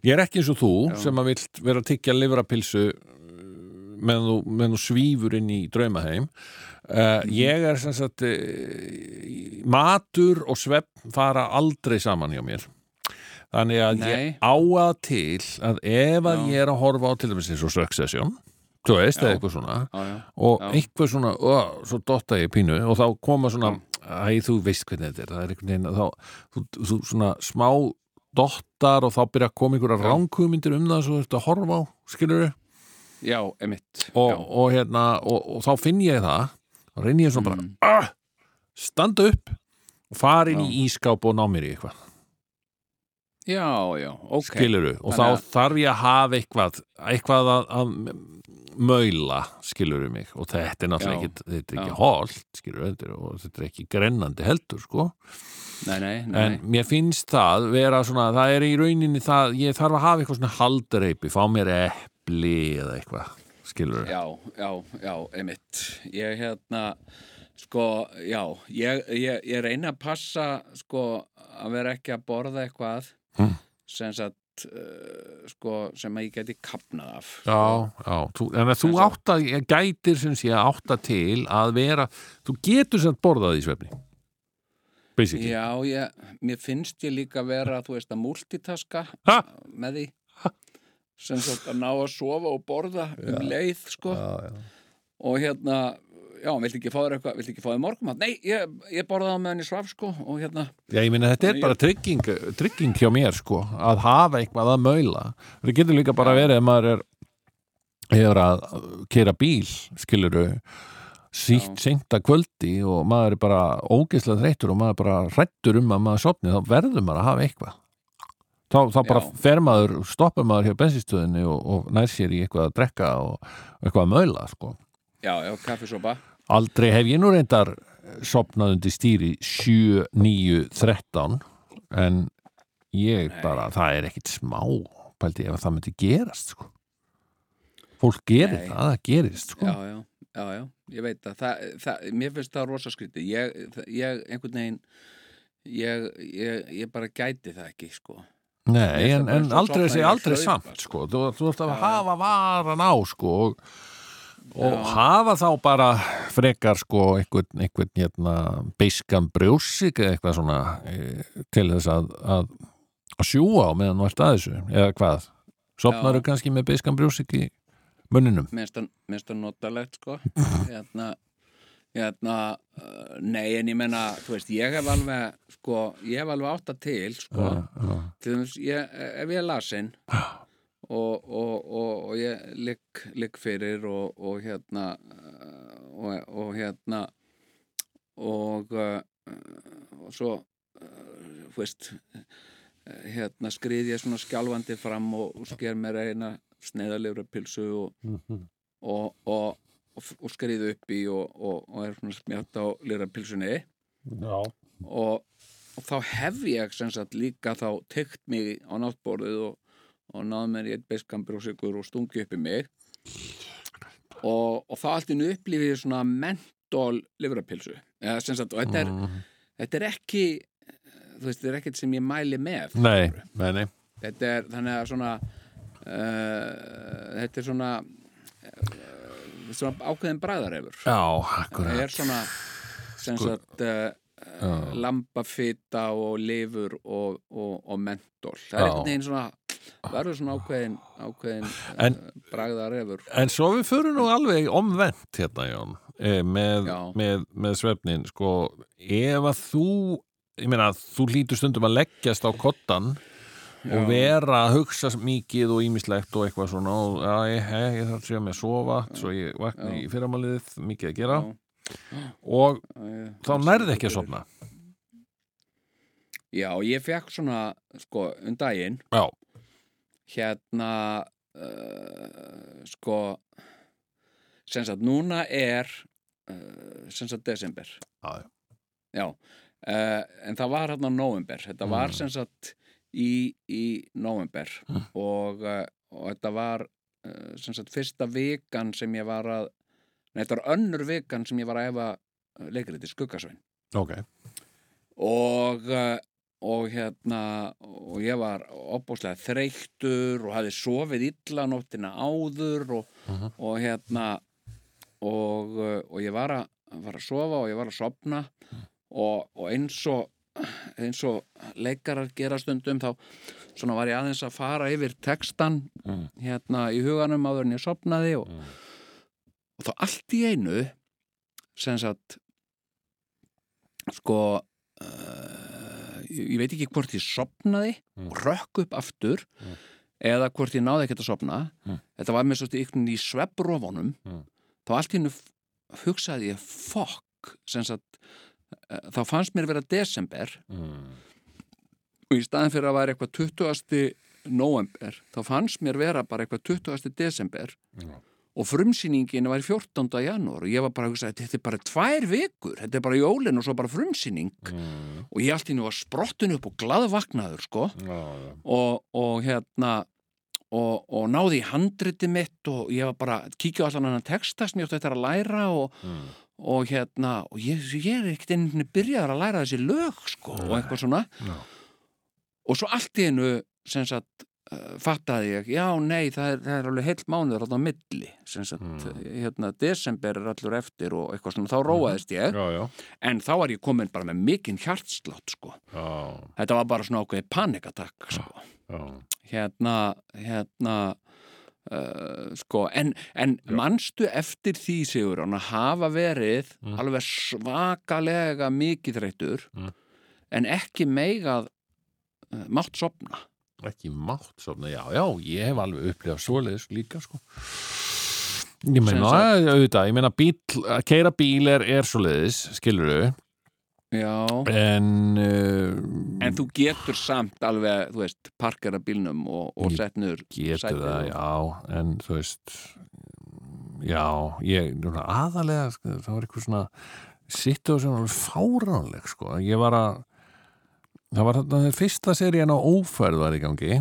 Ég er ekki eins og þú Já. sem að vilt vera að tyggja livrapilsu meðan þú, meðan þú svífur inn í draumaheim uh, ég er sem sagt uh, matur og svepp fara aldrei saman hjá mér. Þannig að Nei. ég á að til að ef að ég er að horfa á til dæmis eins og Succession þú veist, eða eitthvað svona Já, já, og Já. eitthvað svona, ó, svo dotta ég pínu og þá koma svona, æ, þú veist hvernig þetta er, það er einhvern veginn, þá, þú, þú svona smá dottar og þá byrja að koma einhverja Já. ránkugmyndir um það svo þú ert að horfa á, skilur við já, einmitt. Og, og hérna, og, og þá finn ég það þá reynir ég svona Mm. bara ah, standa upp og fara inn Já. í ískáp og ná mér í eitthvað já, já, ok skilur og Þannig þá þarf ég að hafa eitthvað eitthvað að, að maula, skilur mig og þetta er náttúrulega Já. ekki, þetta er ekki Já. holt skilur þetta er, og þetta er ekki grennandi heldur sko, Nei, nei, nei, en mér finnst það vera svona, það er í rauninni það, ég þarf að hafa eitthvað svona haldreipi fá mér epli eða eitthvað skilur Já, já, já, einmitt. Ég hérna sko, já, ég, ég, ég reyna að passa sko að vera ekki að borða eitthvað Mm. sem sagt uh, sko, sem að ég geti kapnað af Já, já, þú, en að þú svo- átta gætir sem sé að átta til að vera, þú getur sem borðað í svefni basically. Já, ég, mér finnst ég líka vera, þú veist, að multitaska Ha? með því sem sagt að ná að sofa og borða um leið, sko já, já. og hérna, já, viltu ekki fá þér eitthvað viltu ekki fá þér morgum? Nei, ég, ég borðaði á meðan ég svaf, sko og hérna, Já, ég meina þetta er Ég- bara trygging, trygging hjá mér sko, að hafa eitthvað að maula það getur líka bara Já. verið ef maður er hefur að kera bíl skiluru sítt Já. seinta kvöldi og maður er bara ógeðslega þreyttur og maður er bara hrættur um að maður sopni, þá verður maður að hafa eitthvað þá, þá bara fer maður stoppar maður hjá bensinstöðinni og, og nær sér í eitthvað að drekka og, eitthvað að maula sko já, já, kaffisopa Aldrei hef ég nú reyndar sopnað undir stýri 7, 9, 13 en ég Nei. bara, það er ekkit smá pældi ef það myndi gerast sko. fólk gerir Nei. það, það gerist sko. já, já, já, já, ég veit að það, það, mér finnst það rosa skrítið ég, ég einhvern veginn ég, ég, ég bara gæti það ekki, sko Nei, Mér en, finnst en aldrei sé aldrei samt sko. þú, þú ert að hafa varan á sko, og, og hafa þá bara frekar sko, einhvern, einhvern hérna, beiskan brjósik eða eitthvað svona e, til þess að, að, að sjúa á meðan þú ert að þessu eða hvað, sopnaru Já. kannski með beiskan brjósik í munninum? Minnst það minnst það notalegt sko. Hérna, hérna uh, nei en ég menna þú veist ég hef alveg sko ég hef alveg átta til sko Já, já. til þess ég ef ég er lasin og, og, og, og ég ligg, ligg fyrir og, og hérna uh, og, og hérna og uh, og svo uh, þú veist uh, hérna skrið ég svona skjálfandi fram og, og sker mér eina sneiðalifra pilsu og Mhm. og, og, skriðu upp í og, og, og er svona smjátt á lýra pilsunni. Og, og þá hef ég sagt líka þá tekt mig á náttborðið og, og náð mér í eitt beiskamber og sigur og stungi upp í mig. Og, og þá allt einu upplifið svona mentól eða sem sagt, og þetta er, Mhm. þetta er ekki þú veist, þetta er ekkert sem ég mæli með. Nei, nei, nei. Þetta er þannig að svona uh, þetta er svona uh, svona ákveðin bræðarefur. Já, það er svona sem Sko- sagt uh, lambafita og lifur og, og, og mentól það er einhvern veginn svona verður svona ákveðin, ákveðin En- uh, bragðarefur En svo við fyrir nú alveg omvent hérna, Jón, eh, með, með, með svefnin, sko, ef að þú, ég meina, þú hlýtur stundum að leggjast á kottan og Já. vera að hugsa mikið og ímislegt og eitthvað svona og já, ég, ég, ég þarf að segja mig að sofa svo ég vakna í fyrramaliðið, mikið að gera Já, og þá nærði ekki að sofna. Já, ég fekk svona sko, um daginn Já, hérna uh, sko sem sagt núna er uh, sem sagt desember já, já. já, uh, en það var hérna november, þetta var Mm. sem sagt í, í november Mm. og, uh, og þetta var uh, sem sagt fyrsta vikan sem ég var að nei, þetta var önnur vikan sem ég var að efa leikriti skuggasvein ok. og, uh, og hérna og ég var opbúslega þreyttur og hafði sofið illa nóttina áður og, Mhm. og hérna og, uh, og ég var að, var að sofa og ég var að sopna og, og eins og eins og leikarar gera stundum þá svona var ég aðeins að fara yfir textan Mm. hérna í huganum áður en ég sopnaði og, Mm. og þá allt í einu sem sagt sko uh, ég, veit ekki hvort ég sopnaði Mm. og rökk upp aftur Mm. eða hvort ég náði ekkert að sopna Mm. þetta var með svo ykkur í svefbrofunum Mm. þá allt í einu hugsaði ég fokk sem sagt þá fannst mér vera desember Mm. og í staðin fyrir að vera eitthvað 20. november þá fannst mér vera bara eitthvað 20. desember Já. og frumsýningin var í 14. janúar og ég var bara að hugsa þetta er bara tvær vikur, þetta er bara jólin og svo bara frumsýning Mm. og ég allt í nú var sprottin upp og glaðvaknaður sko og, og hérna og, og náði í handriti mitt og ég var bara að kíkja á allan annan texta sem ég eftir að læra og, Mm. Og hérna og ég, ég er ekkert einhvern veginn byrjaðar að læra þessi lög sko og eitthvað svona. Já. og svo allt í einu sem sagt uh, fattaði ég, já, nei, það er, það er alveg heilt mánuður á milli. Sem sagt, Mm. hérna, desember er allur eftir og eitthvað svona, þá róaðist ég. Já, já, en þá var ég komin bara með mikinn hjartslátt, sko. Já, þetta var bara svona ákveðið panikatakk, sko. hérna, hérna uh, sko, en, en manstu eftir því, Sigur, að hafa verið Mm. alveg svakalega mikið þreyttur Mm. en ekki meigað uh, mátt sopna ekki mátt sofna, já, já, ég hef alveg upplifað svoleiðis líka, sko ég meina, auðvitað, ég meina bíl, að keira bíl er, er svoleiðis, skilur þau Já, en uh, en þú getur samt alveg, þú veist, parkera bílnum og, og niður getur sætið það, já en þú veist já, ég, aðalega sko, það var eitthvað svona sittu og var fáránleg, sko. Ég var að það var þarna fyrsta serían á ófærð var í gangi.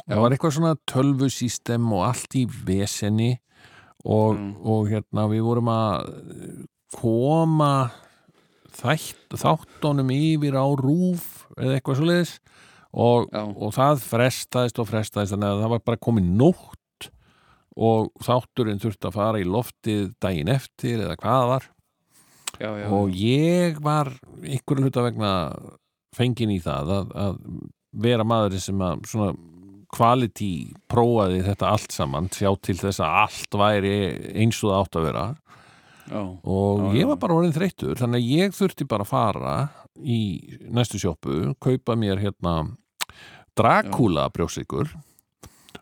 Það var eitthvað svona tölvusystem og allt í veseni og, Mm. og hérna við vorum að koma þætt, þáttunum yfir á rúf eða eitthvað svoleiðis. Og, Já. og það frestaðist og frestaðist þannig að það var bara komið nótt og þátturinn þurfti að fara í loftið daginn eftir eða hvað var. Já, já, og ég var ykkur hluta vegna fengin í það að, að vera maðurinn sem að svona quality prófaði þetta allt saman sjá til þess að allt væri eins og það átt að vera já, og Já, ég já. var bara orðin þreyttur þannig að ég þurfti bara að fara í næstu sjoppu, kaupa mér hérna Dracula brjósikur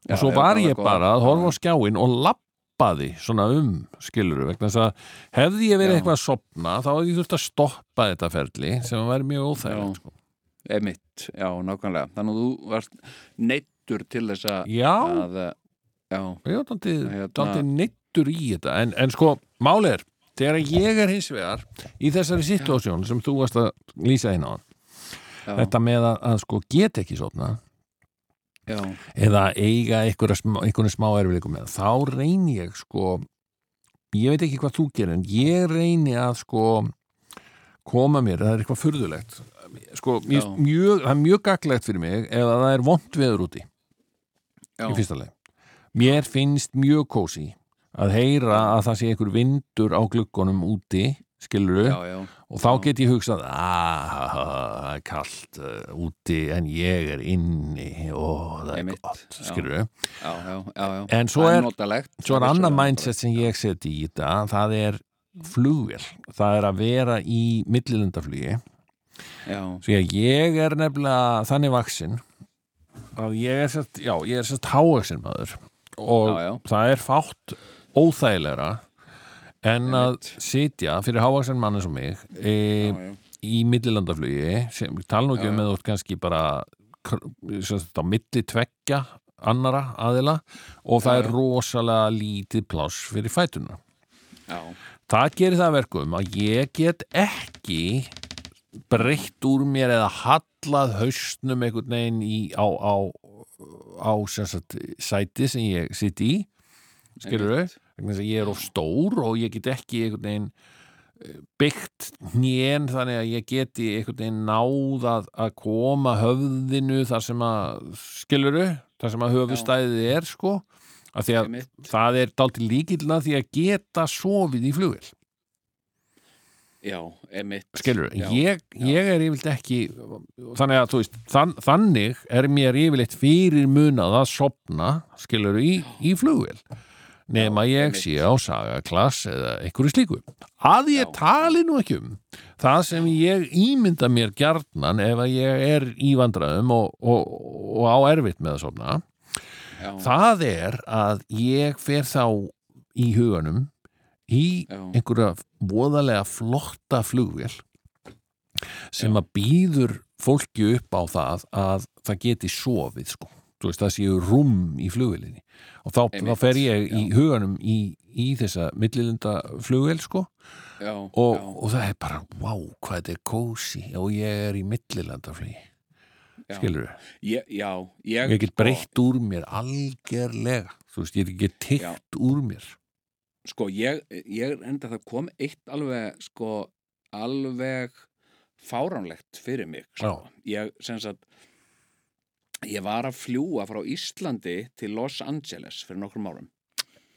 Já, og svo já, var var ég bara að horfa á Já. skjáin og lappaði svona um skiluru, vegna þess að hefði ég verið Já. eitthvað að sopna þá hefði ég þurft að stoppa þetta ferli sem væri mjög óþægilegt sko. emitt, já, nákvæmlega þannig að þú varst neittur til þess að Já, að, uh, já, var daldið Hérna- neittur í þetta en, en sko, máli er þegar ég er hins vegar í þessari situasjón sem þú varst að lýsa inn á þetta með að, að sko get ekki sopna já, eða eiga einhverja smá, erfileikum með þá reyni ég sko ég veit ekki hvað þú gerir en ég reyni að sko koma mér, það er eitthvað furðulegt. Sko, Já. mjög, það er mjög gaglegt fyrir mig ef að það er vont veður úti já, í fyrsta leið mér finnst mjög kósi að heyra að það sé einhver vindur á gluggunum úti skiluru já, já, og þá get ég hugsað að það er kallt uh, úti en ég er inni. Og það er gott, já. skilur já, já, já, já. en svo er, svo er vissulega mindset sem ég seti í þetta það er flugvél. Það er að vera í millilendaflugi því að ég er nefnilega þannig vaksin að ég er sérst, já, ég er sérst hávaksin maður. Og já. það er fátt óþægilegra en að sitja fyrir hávaksin mann eins og mig e, já, já, í millilandaflugi sem tala nú ekki um ert kannski bara á milli tveggja annara aðila og það er rosalega lítið pláss fyrir fætuna. Já, það gerir það að verkum að ég get ekki breytt úr mér eða hallað haustnum einhvern veginn í, á, á, á sem sagt, sæti sem ég sitt í. Skilur Einmitt. Að ég er of stór og ég get ekki einhvern veginn eh, byggt hnén þannig að ég geti einhvern veginn náð að, að koma höfðinu þar sem að skiluru, þar sem að höfustæðið er sko, af því að Einmitt. það er dálítið líkilna því að geta sofið í flugvél. Já, emitt skilur, já, ég, ég er yfirleitt ekki þannig að þú veist þann, þannig er mér yfirleitt fyrir munað að sopna, skilur í, í flugvél nema ég sé á sagaklass eða einhverju slíku að ég tali nú ekki um það sem ég ímynda mér gjarnan ef að ég er í vandræðum og, og, og á erfitt með að sopna já, það er að ég fer þá í huganum í Já. einhverja voðalega flotta flugvél sem Já. að býður fólki upp á það að það geti sofið sko. þú veist það séu rúm í flugvélinni og þá, þá fer ég í huganum í, í þessa millilunda flugvél sko. Já, og, já, og það er bara, wow, hvað þetta er kósi og ég er í millilandaflugi. Já. skilur ég, já, ég, ég get sko, breytt úr mér algerlega. Þú veist, ég get tyggt úr mér. Sko, ég, ég enda það kom eitt alveg, sko, alveg fáránlegt fyrir mig, sko. Ég, sem sagt, ég var að fljúa frá Íslandi til Los Angeles fyrir nokkrum árum.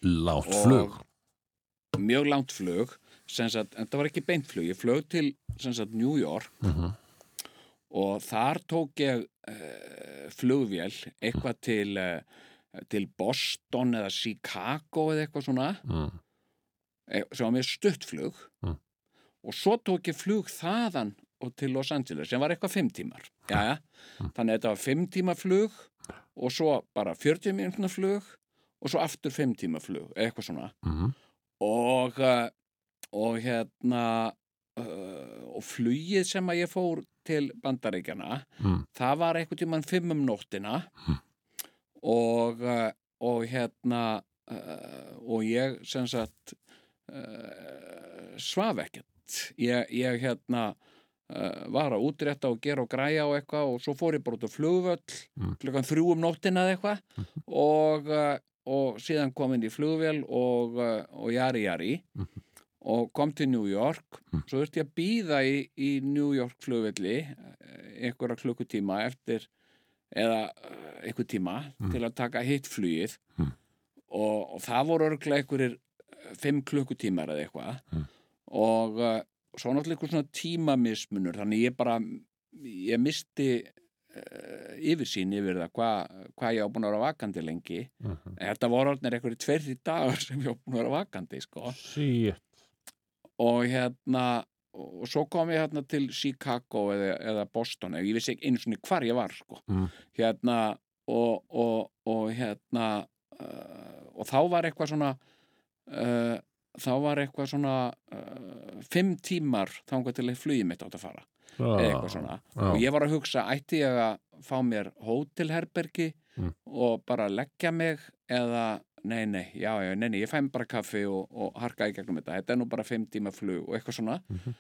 Látt Og- flug. mjög langt flug. Sagt, en það var ekki beint flug. Ég flög til sagt, New York. Mhm. og þar tók ég uh, flugvél eitthvað til uh, til Boston eða Chicago eða eitthvað svona. Mm. eh, sem var með stuttflug Mm. og svo tók ég flug þaðan og til Los Angeles sem var eitthvað fimm tímar Jæja, Mm. þannig að þetta var fimm tíma flug og svo bara 40 minútna flug og svo aftur fimm tíma flug eitthvað svona Mm. og, uh, og hérna uh, og flugið sem að ég fór til bandaríkjana Mm. það var eitthvað tímann fimm um nóttina Mm. og, uh, og hérna og ég sem sagt svaf ekkert ég, ég hérna var að útrétta og gera og græja og eitthvað og svo fór ég bara út á flugvöll Mm. klukkan þrjú um nóttina eða eitthvað og, uh, og síðan kom inn í flugvél og, uh, og jari jari og kom til New York svo þurfti ég að býða í, í New York flugvelli eh, einhverja klukkutíma eftir eða eh, einhver tíma til að taka hitt flugið Mm. og, og það voru örglega einhverjir eh, fimm klukkutímar eða eitthvað Mm. Og uh, svo náttúrulega einhver svona tímamismunur þannig ég bara ég misti uh, yfirsýn yfir það hvað hva ég á búin að vera vakandi lengi Mhm. en þetta voru orðnir einhverjir tverri dagar sem ég á búin að vera vakandi sko og hérna og svo kom ég hérna til Chicago eða, eða Boston, ég vissi ekki einu svona hvar ég var sko, Mm. hérna og, og, og hérna uh, og þá var eitthvað svona uh, þá var eitthvað svona uh, fimm tímar þangað til að flugið mitt átt að fara eða eitthvað svona og ég var að hugsa, ætti ég að fá mér hótelherbergi Mm. og bara leggja mig eða, nei, nei, já, já, nei, nei ég fæ mér bara kaffi og, og harka í gegnum þetta þetta er nú bara fimm tíma flug og eitthvað svona Mhm.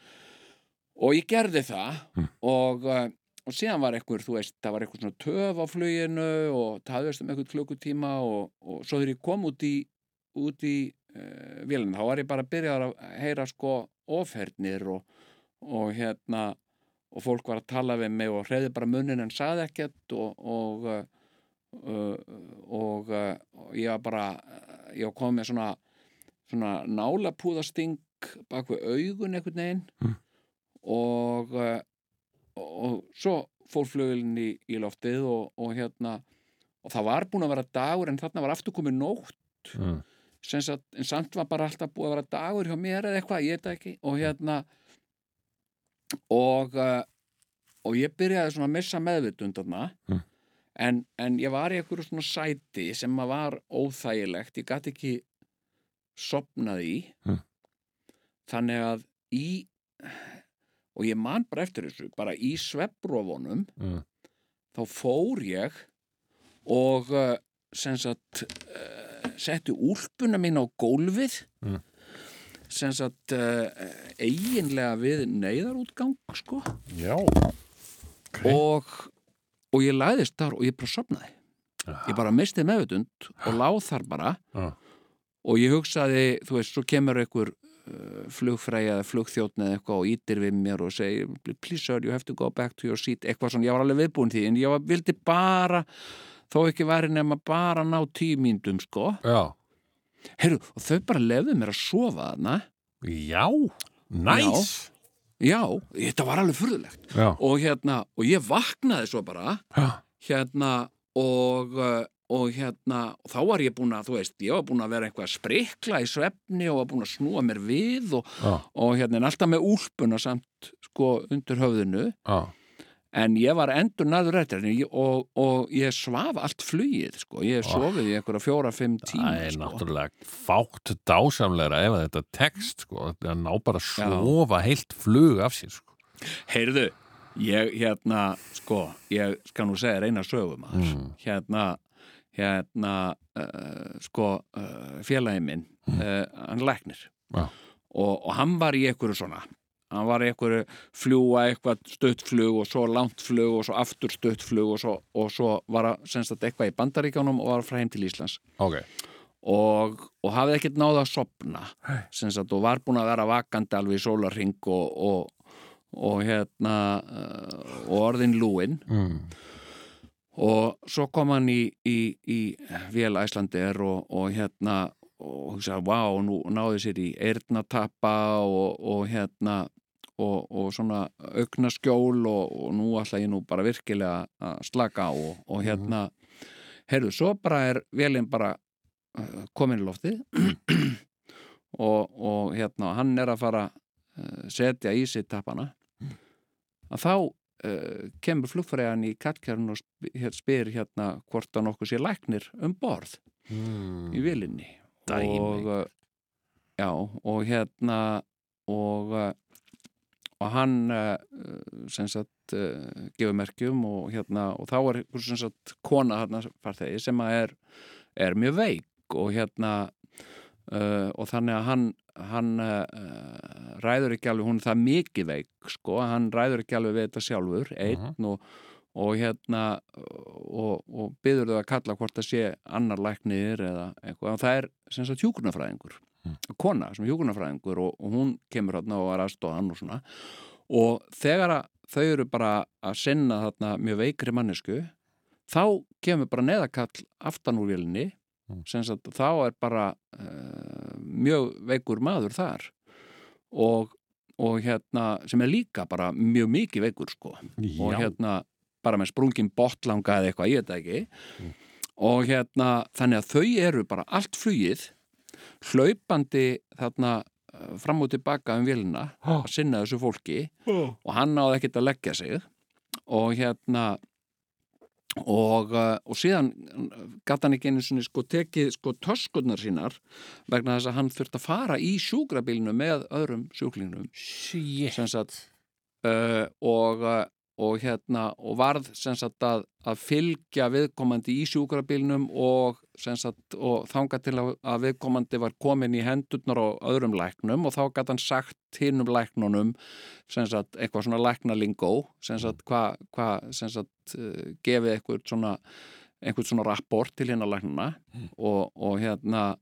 og ég gerði það Mm. og, uh, og síðan var eitthvað, þú veist, það var eitthvað svona töf á fluginu og taðist um eitthvað klukkutíma og, og svo þegar ég kom út í út í uh, vélina, þá var ég bara að byrja að heyra sko ofhernir og, og hérna og fólk var að tala við mig og hreyði bara munnin en saði ekkert og og, uh, og, uh, ég var bara ég komið með svona svona nálapúðasting bak við augun einhvern veginn Mm. og, og og svo fór flugilin í, í loftið og, og hérna og það var búin að vera dagur en þarna var aftur komið nótt Mm. Sagt, en samt var bara alltaf búið að vera dagur hjá mér eða eitthvað, ég veit það ekki og hérna og uh, og ég byrjaði svona að missa meðvitund þarna Mm. en, en ég var í einhverju svona sæti sem að var óþægilegt ég gæti ekki sopnað í Mm. þannig að í og ég man bara eftir þessu bara í svefbrofunum Mm. þá fór ég og uh, sem sagt setti úlpuna mín á gólfið. Mm. sem sagt uh, eiginlega við neyðarútgang sko. Já. Og, og ég læðist þar og ég bara sopnaði ég bara misti meðvutund og láð þar bara. Já. og ég hugsaði, þú veist, svo kemur einhver uh, flugfræja eða flugþjótn eða eitthvað og ítir við mér og segir please sir, you have to go back to your seat. Eitthvað svona, ég var alveg viðbúin því en ég var, vildi bara þó ekki væri nema bara ná tíu mínutum sko. Já. Heyrðu, og þau bara lefðu mér að sofa þarna. Já Næs já, þetta var alveg furðulegt. Já. Og hérna, og ég vaknaði svo bara. Já. Hérna og, uh, og hérna og þá var ég búin að, þú veist, ég var búin að vera eitthvað að sprikla í svefni og var búin að snúa mér við og, Já. og hérna en alltaf með úlpuna samt sko undir höfðinu. Já en ég var endur næður eftir og, og ég svaf allt flugið sko, ég Ó. sofið í einhverja fjóra-fimm tíma Það er sko. náttúrulega fátt dásamlegra ef þetta tekst sko, að ná bara að sofa heilt flug af sér sko. Heyrðu, ég hérna, sko, ég skal nú segja reyna sögum Mm. hérna, hérna, uh, sko, uh, félagi minn, uh, hann læknir Já. og, og hann var í einhverju svona, hann var í einhverju fljúa eitthvað stuttflug og svo langt flug og svo aftur stuttflug og svo, og svo var að semst að eitthvað í bandaríkjánum og var að fara heim til Íslands Ok og, og hafði ekkert náða að sopna Hey. sem sagt, og var búin að vera vakandi alveg í sólarring og, og, og hérna uh, og orðin lúin mm. og svo kom hann í, í, í vél Æslandir og, og hérna og hugsaði, vá, nú náði sér í eirnatappa og, og hérna og, og svona aukna skjól og, og nú ætla ég nú bara virkilega að slaka á og, og hérna heyrðu, svo bara er vélinn bara uh, komin í loftið og, og hérna hann er að fara uh, setja í sig tappana að þá uh, kemur flugfræðan í kallkjörn og spyr hérna hvort að nokkuð sé læknir um borð mm. í vilinni Dæmi. og uh, já, og hérna og uh, og hann uh, sem sagt uh, gefur merkjum og hérna og þá er sem sagt kona hérna farþegi sem að er, er mjög veik og hérna uh, og þannig að hann hann uh, ræður ekki alveg, hún er það mikið veik sko, hann ræður ekki alveg við þetta sjálfur einn og, og hérna og, og byður þau að kalla hvort það sé annar læknir eða eitthvað, og það er sem sagt hjúkurnafræðingur kona sem hjúkurnafræðingur og, og hún kemur hérna og er aðstofan og svona. Og þegar að þau eru bara að sinna þarna mjög veikri mannesku þá kemur bara neðakall aftan úr vélinni. Sem sagt þá er bara uh, mjög veikur maður þar. Og, og hérna sem er líka bara mjög mikið veikur sko. Og Já. hérna bara með sprungin botlanga eða eitthvað, ég veit ekki. Og hérna þannig að þau eru bara allt flugið hlaupandi þarna eh, fram og tilbaka um vélina að sinna þessu fólki og hann náði ekkert að leggja sig. Og hérna og, uh, og síðan gatt hann ekki einu sinni sko tekið sko töskurnar sínar vegna þess að hann þurfti að fara í sjúkrabílnu með öðrum sjúklingnum. Sagt uh, og, og hérna og varð sem sagt að, að fylgja viðkomandi í sjúkrabílnum og sagt og þanga til að, að viðkomandi var komin í hendurnar á öðrum læknum og þá gæti hann sagt hinnum læknunum sem sagt eitthvað svona læknalingó sagt hvað hva, uh, gefið eitthvað svona einhvern svona rapport til hérna læknuna og, og hérna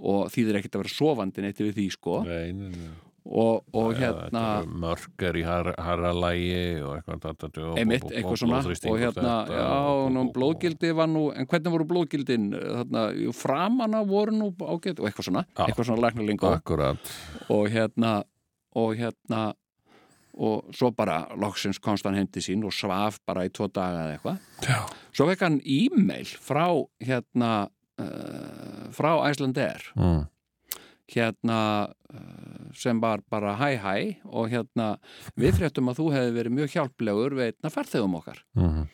og þýðir ekkert að vera sofandi neitt við því sko. Nei, nei, nei. Og, og Já, hérna þetta eru mörg er í har- harralægi og eitthvað einmitt, eitthvað svona og hérna, já, blóðgildi var nú en hvernig voru blóðgildin þarna, jú, framanna voru nú ágætt og eitthvað svona, Já. eitthvað svona læknalingo Akkurat og hérna og hérna og svo bara loksins komst hann heim til sín og svaf bara í tvo daga eða eitthvað Já. svo fekk hann e-mail frá hérna uh, frá Æslander mm. Hérna uh, sem var bara hæ hæ og hérna við fréttum að þú hefði verið mjög hjálplegur við einna farþegum okkar. Mm.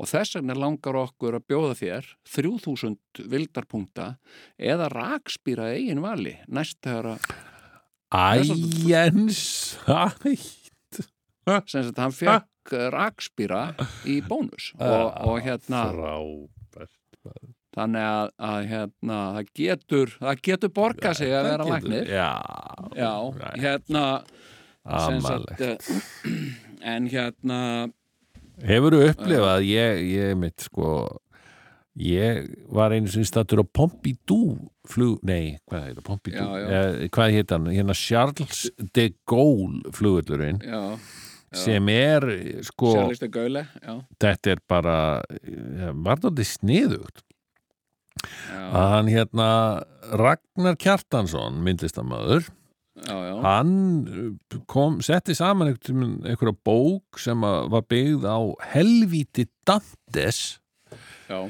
og þess vegna langar okkur að bjóða þér 3000 vildarpunkta eða rakspýra eigin vali næst þegar að Æjens Æ sem sagt hann fekk rakspýra í bónus og, og hérna Frábært þannig að, að hérna það getur, það getur borga sig að vera læknir. Já, já, hérna sem sagt, eh, en hérna Hefur þú upplifað, ég, ég mitt sko ég var einu sinni stattur á Pompidou flug, nei, hvað heitir Pompidou, Já, já. Eh, hvað heit hann? Hérna Charles de Gaulle flugullurinn já, sem er sko, þetta er bara ja, var þetta sniðugt að hann hérna Ragnar Kjartansson myndlistamöður já, já, hann uh, kom, setti saman einhver, einhverja bók sem var byggð á helvíti Dantes. Já,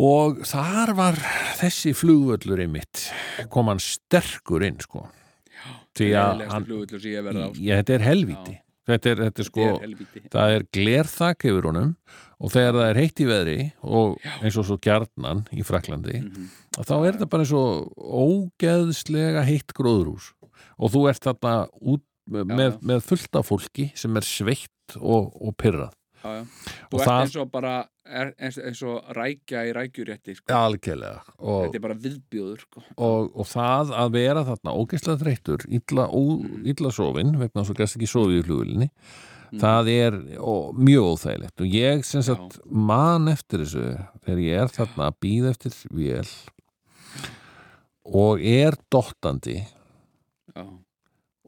og þar var þessi flugvöllur einmitt kom hann sterkur inn sko. Því að hann, sem ég þetta er helvíti. Þetta er, þetta er sko er það er glerþak yfir honum og þegar það er heitt í veðri og eins og svo gjarnan í Fraklandi Mhm. þá er þetta bara eins og ógeðslega heitt gróðrús og þú ert þarna út með, með fullt af fólki sem er sveitt og, og pyrrað já, já. Og Þú ert það- eins og bara eins, eins og rækja í rækjurétti sko. algjörlega og, Þetta er bara viðbjóður sko. og, og það að vera þarna ógeðslega þreyttur illa, ó, illa sofin vegna þess að gæst ekki sofið í flugvölinni það er ó, mjög óþægilegt. Og ég sem sagt man eftir þessu þegar ég er þarna að býða eftir vél og er dottandi.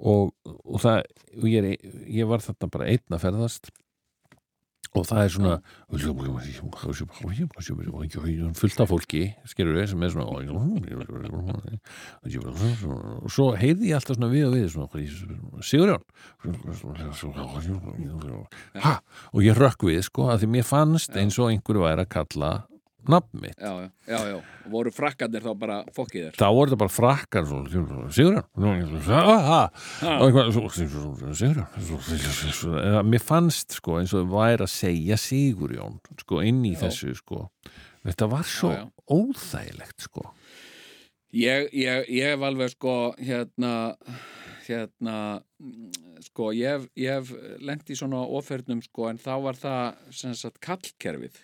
Og, og það og ég, er, ég var þarna bara einn að ferðast og það er svona fullt af fólki skerur við sem er svona og svo heyrði ég alltaf svona við og við Sigurjón. Ha, og ég rökk við sko að því mér fannst eins og einhverju væri að kalla nafn mitt. Já, já, já, já, voru frakkandir þá bara fokkið þér? Þá voru þetta bara frakkar Sigurjón. Mér fannst sko eins og væri að segja Sigurjón sko inn í þessu sko. Þetta var svo óþægilegt sko. Ég, ég, ég hef alveg sko hérna hérna sko ég hef lendi í svona ofernum sko en þá var það sem sagt kallkerfið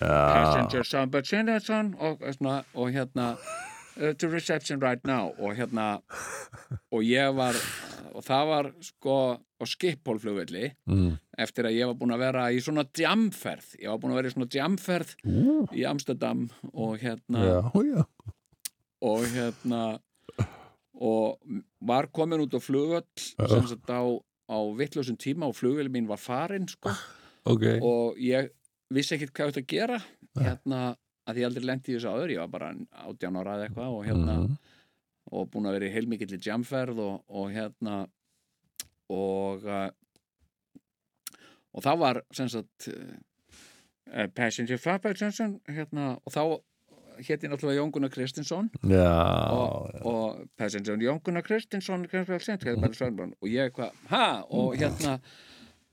passenger son but son og, og hérna uh, to reception right now og hérna og ég var og það var sko á skipphólflugvelli mm. eftir að ég var búin að vera í svona jamferð ég var búin að vera í svona jamferð uh. í Amsterdam og hérna já, já. og hérna og var komin út á flugvöll sem sagt á, á vittlösum tíma og flugvelli mín var farin sko okay. og ég vissi ekkert hvað ég ætti að gera. Hérna, að ég aldrei lendi í þessu áður ég var bara átján ára eða eitthvað og hérna mm -hmm. og búin að vera í heilmikill í jamferð og, og hérna og uh, og þá var sem sagt uh, Passenger Fabber hérna, og þá hétti náttúrulega Jón Gunnar Kristinsson og, og Passenger Jón Gunnar Kristinsson og ég eitthvað, og hérna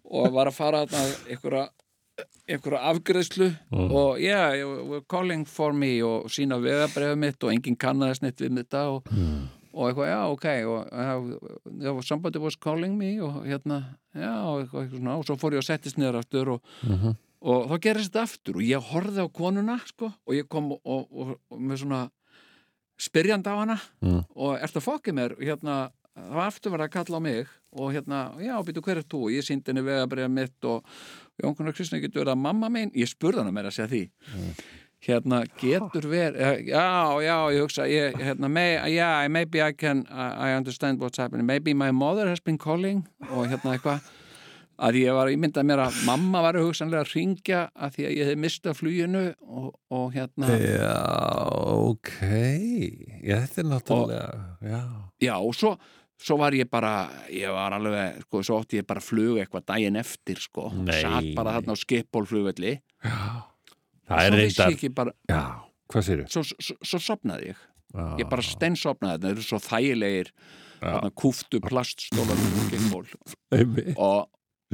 og var að fara að einhverja einhverja afgreðslu mm. og yeah, we're calling for me og sína vegabrefið mitt og enginn kannast neitt við þetta og, mm. og eitthvað, já, ok og somebody was calling me og hérna, já, og eitthvað, svona og svo fór ég að settist niður aftur og, mm -hmm. og þá gerist þetta aftur og ég horfið á konuna, sko, og ég kom og, og með svona spyrjand á hana mm. og ert að fokkið mér, hérna það var aftur verið að kalla á mig og hérna, já, býtu hver er þú? Ég síndi henni vegabrið mitt og Jón Gunnar Kristján getur verið að mamma minn ég spurði hann að mér að segja því. Mm. hérna getur verið eh, já, já, ég hugsa ég, hérna, may, yeah, maybe I can I understand what's happening, maybe my mother has been calling og hérna eitthvað. Að ég var, ég myndi að mér að mamma var hugsanlega að ringja að því að ég hef mistað fluginu og, og hérna Já, ok. Já, þetta er náttúrulega og, já og svo svo var ég bara, ég var alveg sko, svo ótti ég bara flug eitthvað daginn eftir sko, Nei. satt bara þarna á skipbólflugvelli það er reyndar bara, já, hvað sér þú? Svo, svo, svo sopnaði ég. Já. ég bara steinsopnaði, það eru svo þægilegir. Þarna kúftu plaststólar og,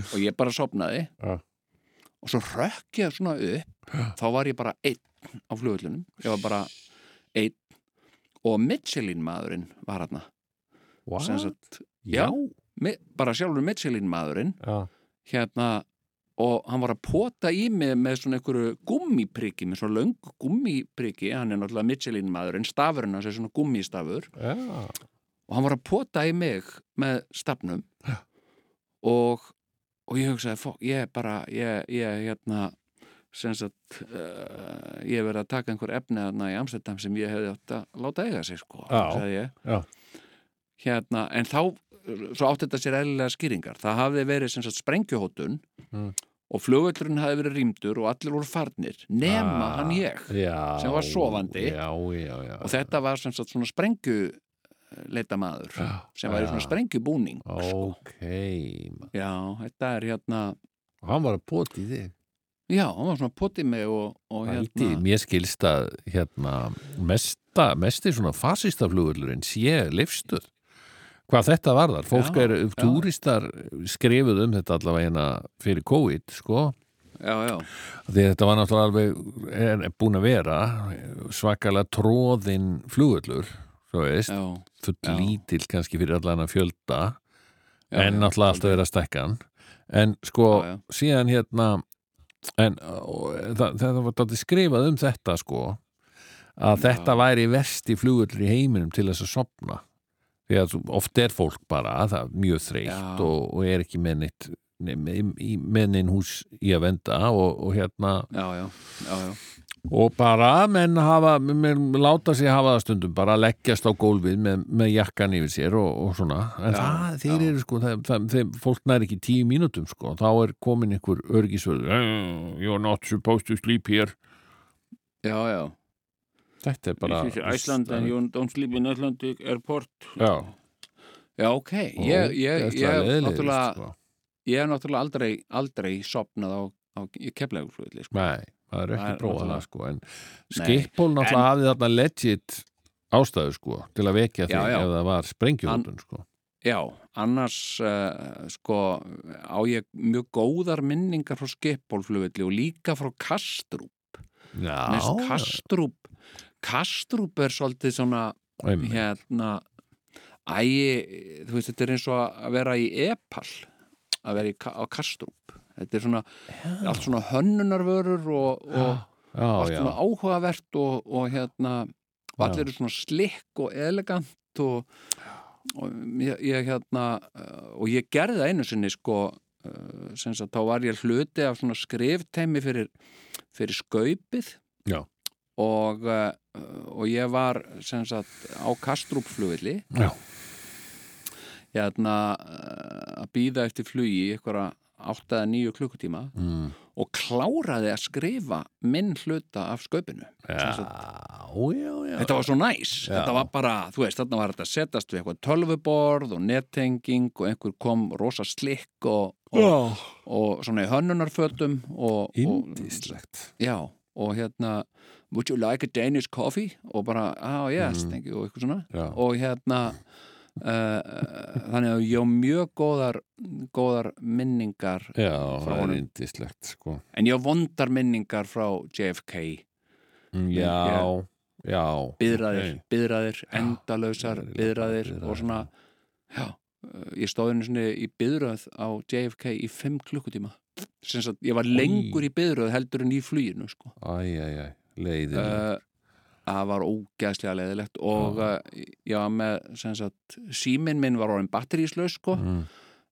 og ég bara sopnaði já. og svo rökk ég svona upp. Þá var ég bara einn á flugvellunum ég var bara einn. Og Michelin maðurinn var hérna sagt, já, me, bara sjálfur Michelin maðurinn já. hérna og hann var að pota í mig með svona einhverju gummipriki, með svona löng gummipriki, hann er náttúrulega Michelin maðurinn stafurinn hans er svona gummistafur. Já. og hann var að pota í mig með stafnum. Og, og ég hugsaði ég bara, ég, ég hérna sagt uh, ég verði að taka einhver efni í Amsterdam sem ég hefði átt að láta eiga sig sko, sagði ég. Já hérna, en þá svo átti þetta sér eðlilega skýringar. Það hafði verið sem sagt sprengjuhóttun mm. og flugöldurinn hafði verið rýmdur og allir voru farnir, nema ah, hann ég já, sem var sovandi já, já, og þetta var sem sagt svona sprengju leita maður sem var í svona sprengjubúning sko. ok já, þetta er hérna og hann var að poti þig? Já, hann var svona að poti mig og, og hérna mér skilst að hérna mesta, mest er svona fasistaflugöldurinn sé livstöð Hvað þetta varðar, fólk já, er, já. túristar skrifuð um þetta allavega hérna fyrir COVID, sko. Já, já. Því þetta var náttúrulega alveg, er búin að vera svakalega tróðinn flugullur, svo veist, full lítill kannski fyrir allan að fjölda, en náttúrulega alltaf vera stekkan. En sko, síðan hérna, en það, það var skrifað um þetta, sko, að þetta væri vesti flugullur í heiminum til þess að sopna því að oft er fólk bara það mjög þreytt og, og er ekki með neitt með neinn hús í að venda og, og hérna já, já, já, og bara menn hafa menn láta sig hafa það stundum bara leggjast á gólfið með, með jakkan yfir sér og, og svona. En það, þeir eru sko það, það, þeim, fólk nær ekki tíu mínútum sko. Þá er komin einhver örgisvörður "Eh, you're not supposed to sleep here. Já, já þetta er bara Iceland and you don't sleep in Atlantic airport já, Já, ok, ég, ég, ég, ógeðslega ég, leiðinlegir, náttúrulega, sko. ég hef náttúrulega aldrei, aldrei sopnað á, á keflegurflöðli, sko. Nei, það er ekki náttúrulega- sko en Nei. skippól náttúrulega hafði þarna legit ástæðu sko til að vekja já. ef það var sprengjurútun sko Já, annars, uh, sko, á ég mjög góðar minningar frá skipbólflöðli og líka frá Kastrup. Já, finnst Kastrup, Kastrup er svolítið svona, einmitt. hérna, ægi, þú veist, þetta er eins og að vera í Epal, að vera í, á Kastrup. Þetta er svona, allt svona hönnunarvörur og, og já, allt já. svona áhugavert og, og hérna og Já. allir eru svona slikk og elegant og, og ég, ég hérna og ég gerði það einu sinni sko uh, sem sagt þá var ég hluti af svona skrifteimi fyrir, fyrir skaupið Já. Og, uh, og ég var sem sagt á Kastrúpflugvilli Já. hérna uh, að býða eftir flugi í einhverja 8 eða 9 klukkutíma Mm. og kláraði að skrifa minn hluta af já, já. Þetta var svo næs, Já. þetta var bara, þú veist, þarna var þetta að setjast við eitthvað tölvuborð og nettenging og einhver kom rosa slikk og, og, Já, og svona í hönnunarfötum og, og, indislegt. já, og hérna would you like a Danish coffee? og bara, ah yes, thank you, og eitthvað svona. Já. og hérna uh, þannig að ég á mjög góðar góðar minningar Já, það er indislegt sko. En ég á vondar minningar frá JFK Mm, Já, já byðraðir, ok. byðraðir, Eðlilega byðraðir og svona já, uh, ég stóð einu svona í byðrað á JFK í 5 klukkutíma. Sem sagt, ég var lengur í byðrað heldur en í fluginu sko. Æ, æ, æ, leiðin uh, það var ógæðslega leðilegt og uh, var með sagt, síminn minn var orðin batteríslaus sko, mm.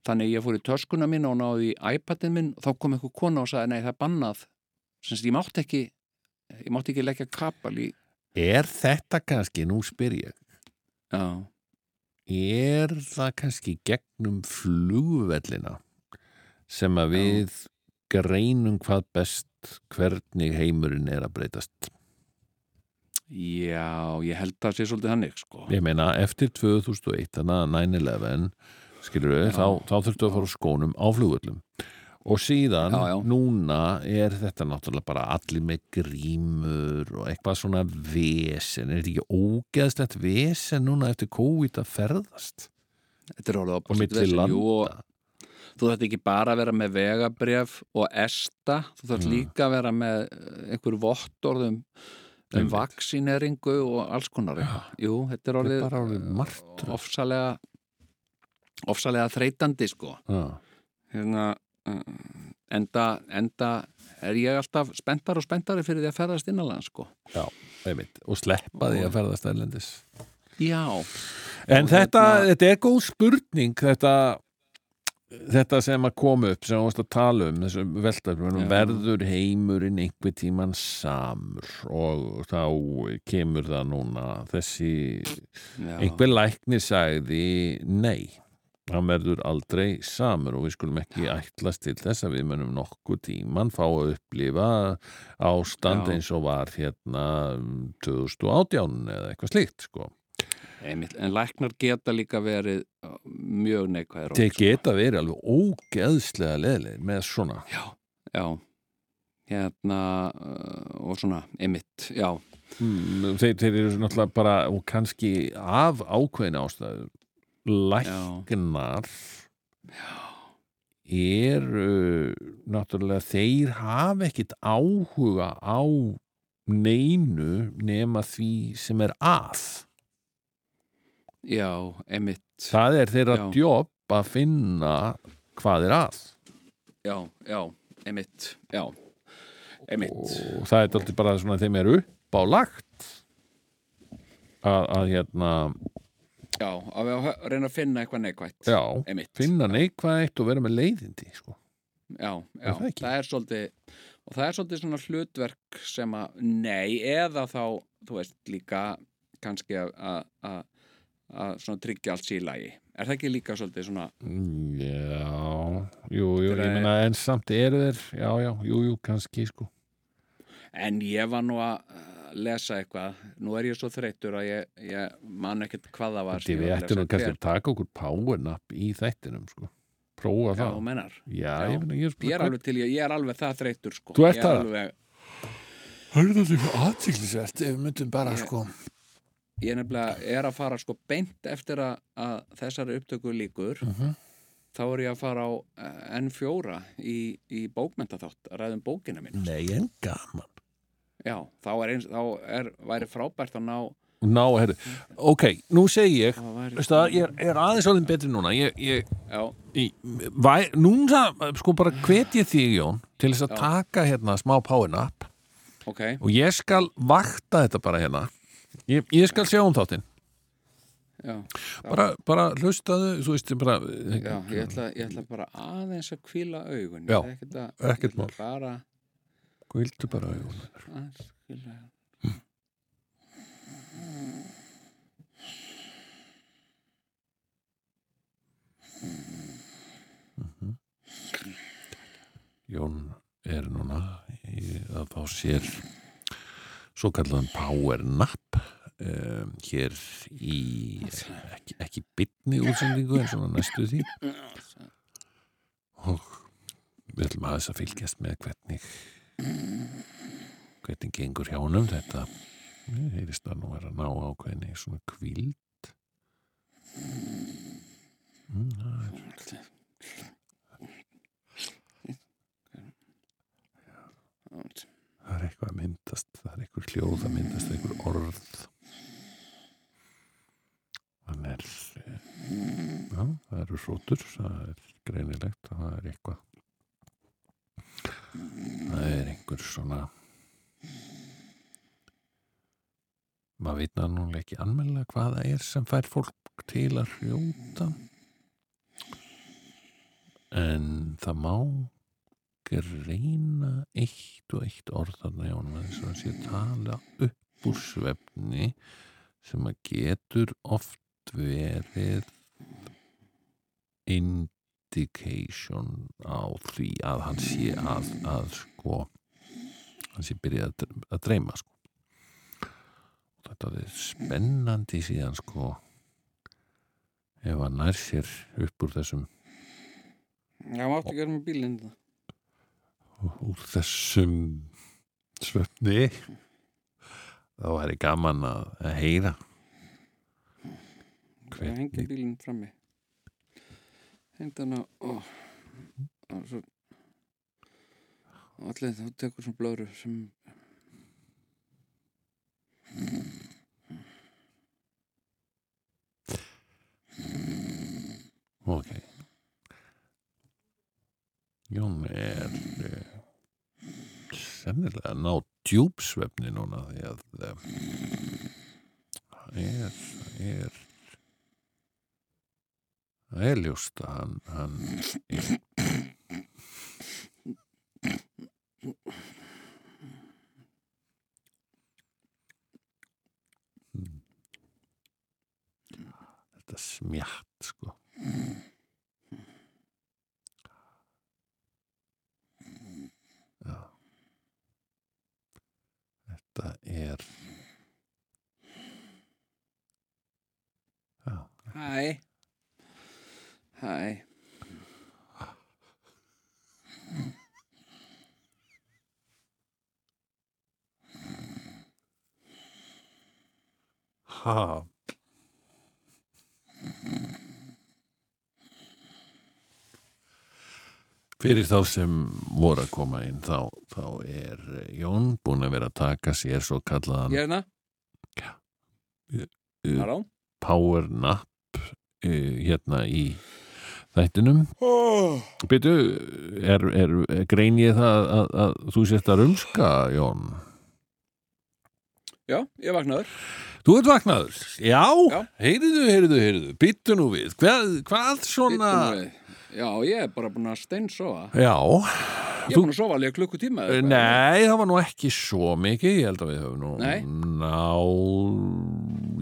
þannig ég fór í töskuna mín og náði í iPadin minn og þá kom einhver kona og sagði nei það er bannað. Sem sagt, ég mátti ekki ég mátti ekki leggja kapal í Er þetta kannski, nú spyr ég já. er það kannski gegnum flugvellina sem að við greinum hvað best hvernig heimurinn er að breytast? Já, ég held að það sé svolítið hannig sko. ég meina eftir 2001 þannig að 9-11 skilur við, þá, þá þurftu að fara skónum á flugvöllum. Og síðan Já, já. núna er þetta náttúrulega bara allir með grímur og eitthvað svona vesen, er þetta ekki ógeðslegt vesen núna eftir COVID að ferðast? Þetta er orðið á og milli landa Þú þarft ekki bara að vera með vegabref og esta, þú þarft Mm. líka að vera með eh, einhver vottorðum um Einmitt. vaksineringu og alls konar eitthvað. Jú, þetta er orðið orðið ofsalega ofsalega þreytandi sko Já. hérna, uh, enda, enda er ég alltaf spenntar og spenntari fyrir því að ferðast innanlega sko Já, einmitt, og sleppa því að ferðast erlendis Já, En þetta, hérna- þetta er góð spurning þetta, þetta sem að koma upp sem varst að tala um þessum veltaflunum, Já. verður heimurinn einhver tíman samur og þá kemur það núna þessi já. einhver læknir sagði nei hann verður aldrei samur og við skulum ekki ætlast til þess að við munum nokkuð tíman fá að upplifa ástand Já. eins og var hérna 2018 eða eitthvað slíkt sko. Einmitt, en læknar geta líka verið mjög neikvæðir Þeir geta verið alveg ógeðslega leðilegir með svona. Já, já. Hérna og svona, einmitt, já. Mm, þeir, þeir eru náttúrulega bara og kannski af ákveðin ástæðu læknar eru náttúrulega þeir hafa ekkit áhuga á neinu nema því sem er að Já, einmitt. Það er þeirra Já. djobb að finna hvað er að. Já, já, einmitt Já, einmitt. Og það er alltaf bara svona þeim er upp á lagt að, að hérna Já, að við reyna að finna eitthvað neikvætt já, Einmitt. finna neikvægt og vera með leiðindi sko. Já, já, Er það það er svolítið og það er svolítið svona hlutverk sem að, nei, eða þá þú veist, líka kannski að- að tryggja allt síðlagi er það ekki líka svolítið svona Já, jú, jú, meina en samt eru þeir, já, já, jú, jú, kannski sko. en ég var nú að uh, lesa eitthvað nú er ég svo þreyttur að ég, ég man ekkert hvað það var sem við ættum nú kannski að taka okkur powernap í þættinum, sko. Prófa Já, það. þú Já, Já. ég meina, ég er Ég er alveg til, ég, ég er alveg það þreyttur sko. Þú ert Ég er það? alveg, Það er þetta aðtiklisvert ef við myndum bara, Ég- sko. Ég nefnilega er að fara sko beint eftir að, að þessari upptöku líkur Mhm. þá er ég að fara á eh, N4 í, í bókmentaþátt að ræðum bókina mín Nei, en gaman. Já, þá er, eins, þá er væri frábært að ná Ná, herri, ok, nú segi ég, veistu það, ég er, er aðeins alveg betri núna. Ég, ég, í, væ, núna, sko, bara hvet ég þig, Jón, til þess að Já. taka hérna smá powernap ok og ég skal vakta þetta bara hérna. Ég, ég skal sjá um þáttinn. Já, bara, bara hlustaðu þú veist, bara já ég, ætla, ég ætla bara aðeins að kvíla augun Já, ekkert, að, ekkert mál. bara viltu bara augun aðeins að kvíla augun Jón er núna í, að fá sér svo kallaðan power nap um, hér í ekki, ekki bytni útsendingu en svona næstu því. Og við ætlum aðeins að fylgjast með hvernig hvernig gengur hjá honum. Þetta ég heyrist að nú er að ná ákveðni svona kvíld mm, það er það er eitthvað að myndast það er eitthvað hljóð að myndast eitthvað orð. Þannig er eh, já, það eru hrótur það er greinilegt að það er eitthvað. Það er einhver svona maður veit náttúrulega ekki almennilega hvað það er sem fær fólk til að hljóta. En það má greina eitt og eitt orð þarna hjá honum þess að hann sé að tala upp úr svefni sem að getur oft verið indication á því að hann sé að, að sko hann sé byrjað að, að dreyma sko. Og þetta er spennandi síðan sko ef hann nær sér upp úr þessum Já, máttu ekki vera með bílinn það úr þessum svefni. Þá væri gaman að, heyra. Það hengja bílinn frammi. Hengd hann á Allir þá tekur svona blöru sem ok. Jón er sennilega að ná djúpsvefni núna því að eh, er er það er ljóst að hann, hann Hmm. þetta smjatt sko Þetta er Já, Hæ. Hæ. Ha Fyrir þá sem voru að koma inn þá, þá er Jón búin að vera að taka sér svo kallaðan er hérna. Uh, power nap uh, hérna í þættinum. Byrju, er, er, er grein ég það að, að þú sést að rumska, Jón? Já, ég vaknaður. Þú ert vaknaður? Já, Já. heyriðu, heyriðu, heyriðu, byttu nú við. Hvað, hvað svona. Já, ég er bara búin að steinsofa Já, Ég er búin að sofa alveg klukkutíma. Nei, það var nú ekki svo mikið ég held að við höfum nú Nei. ná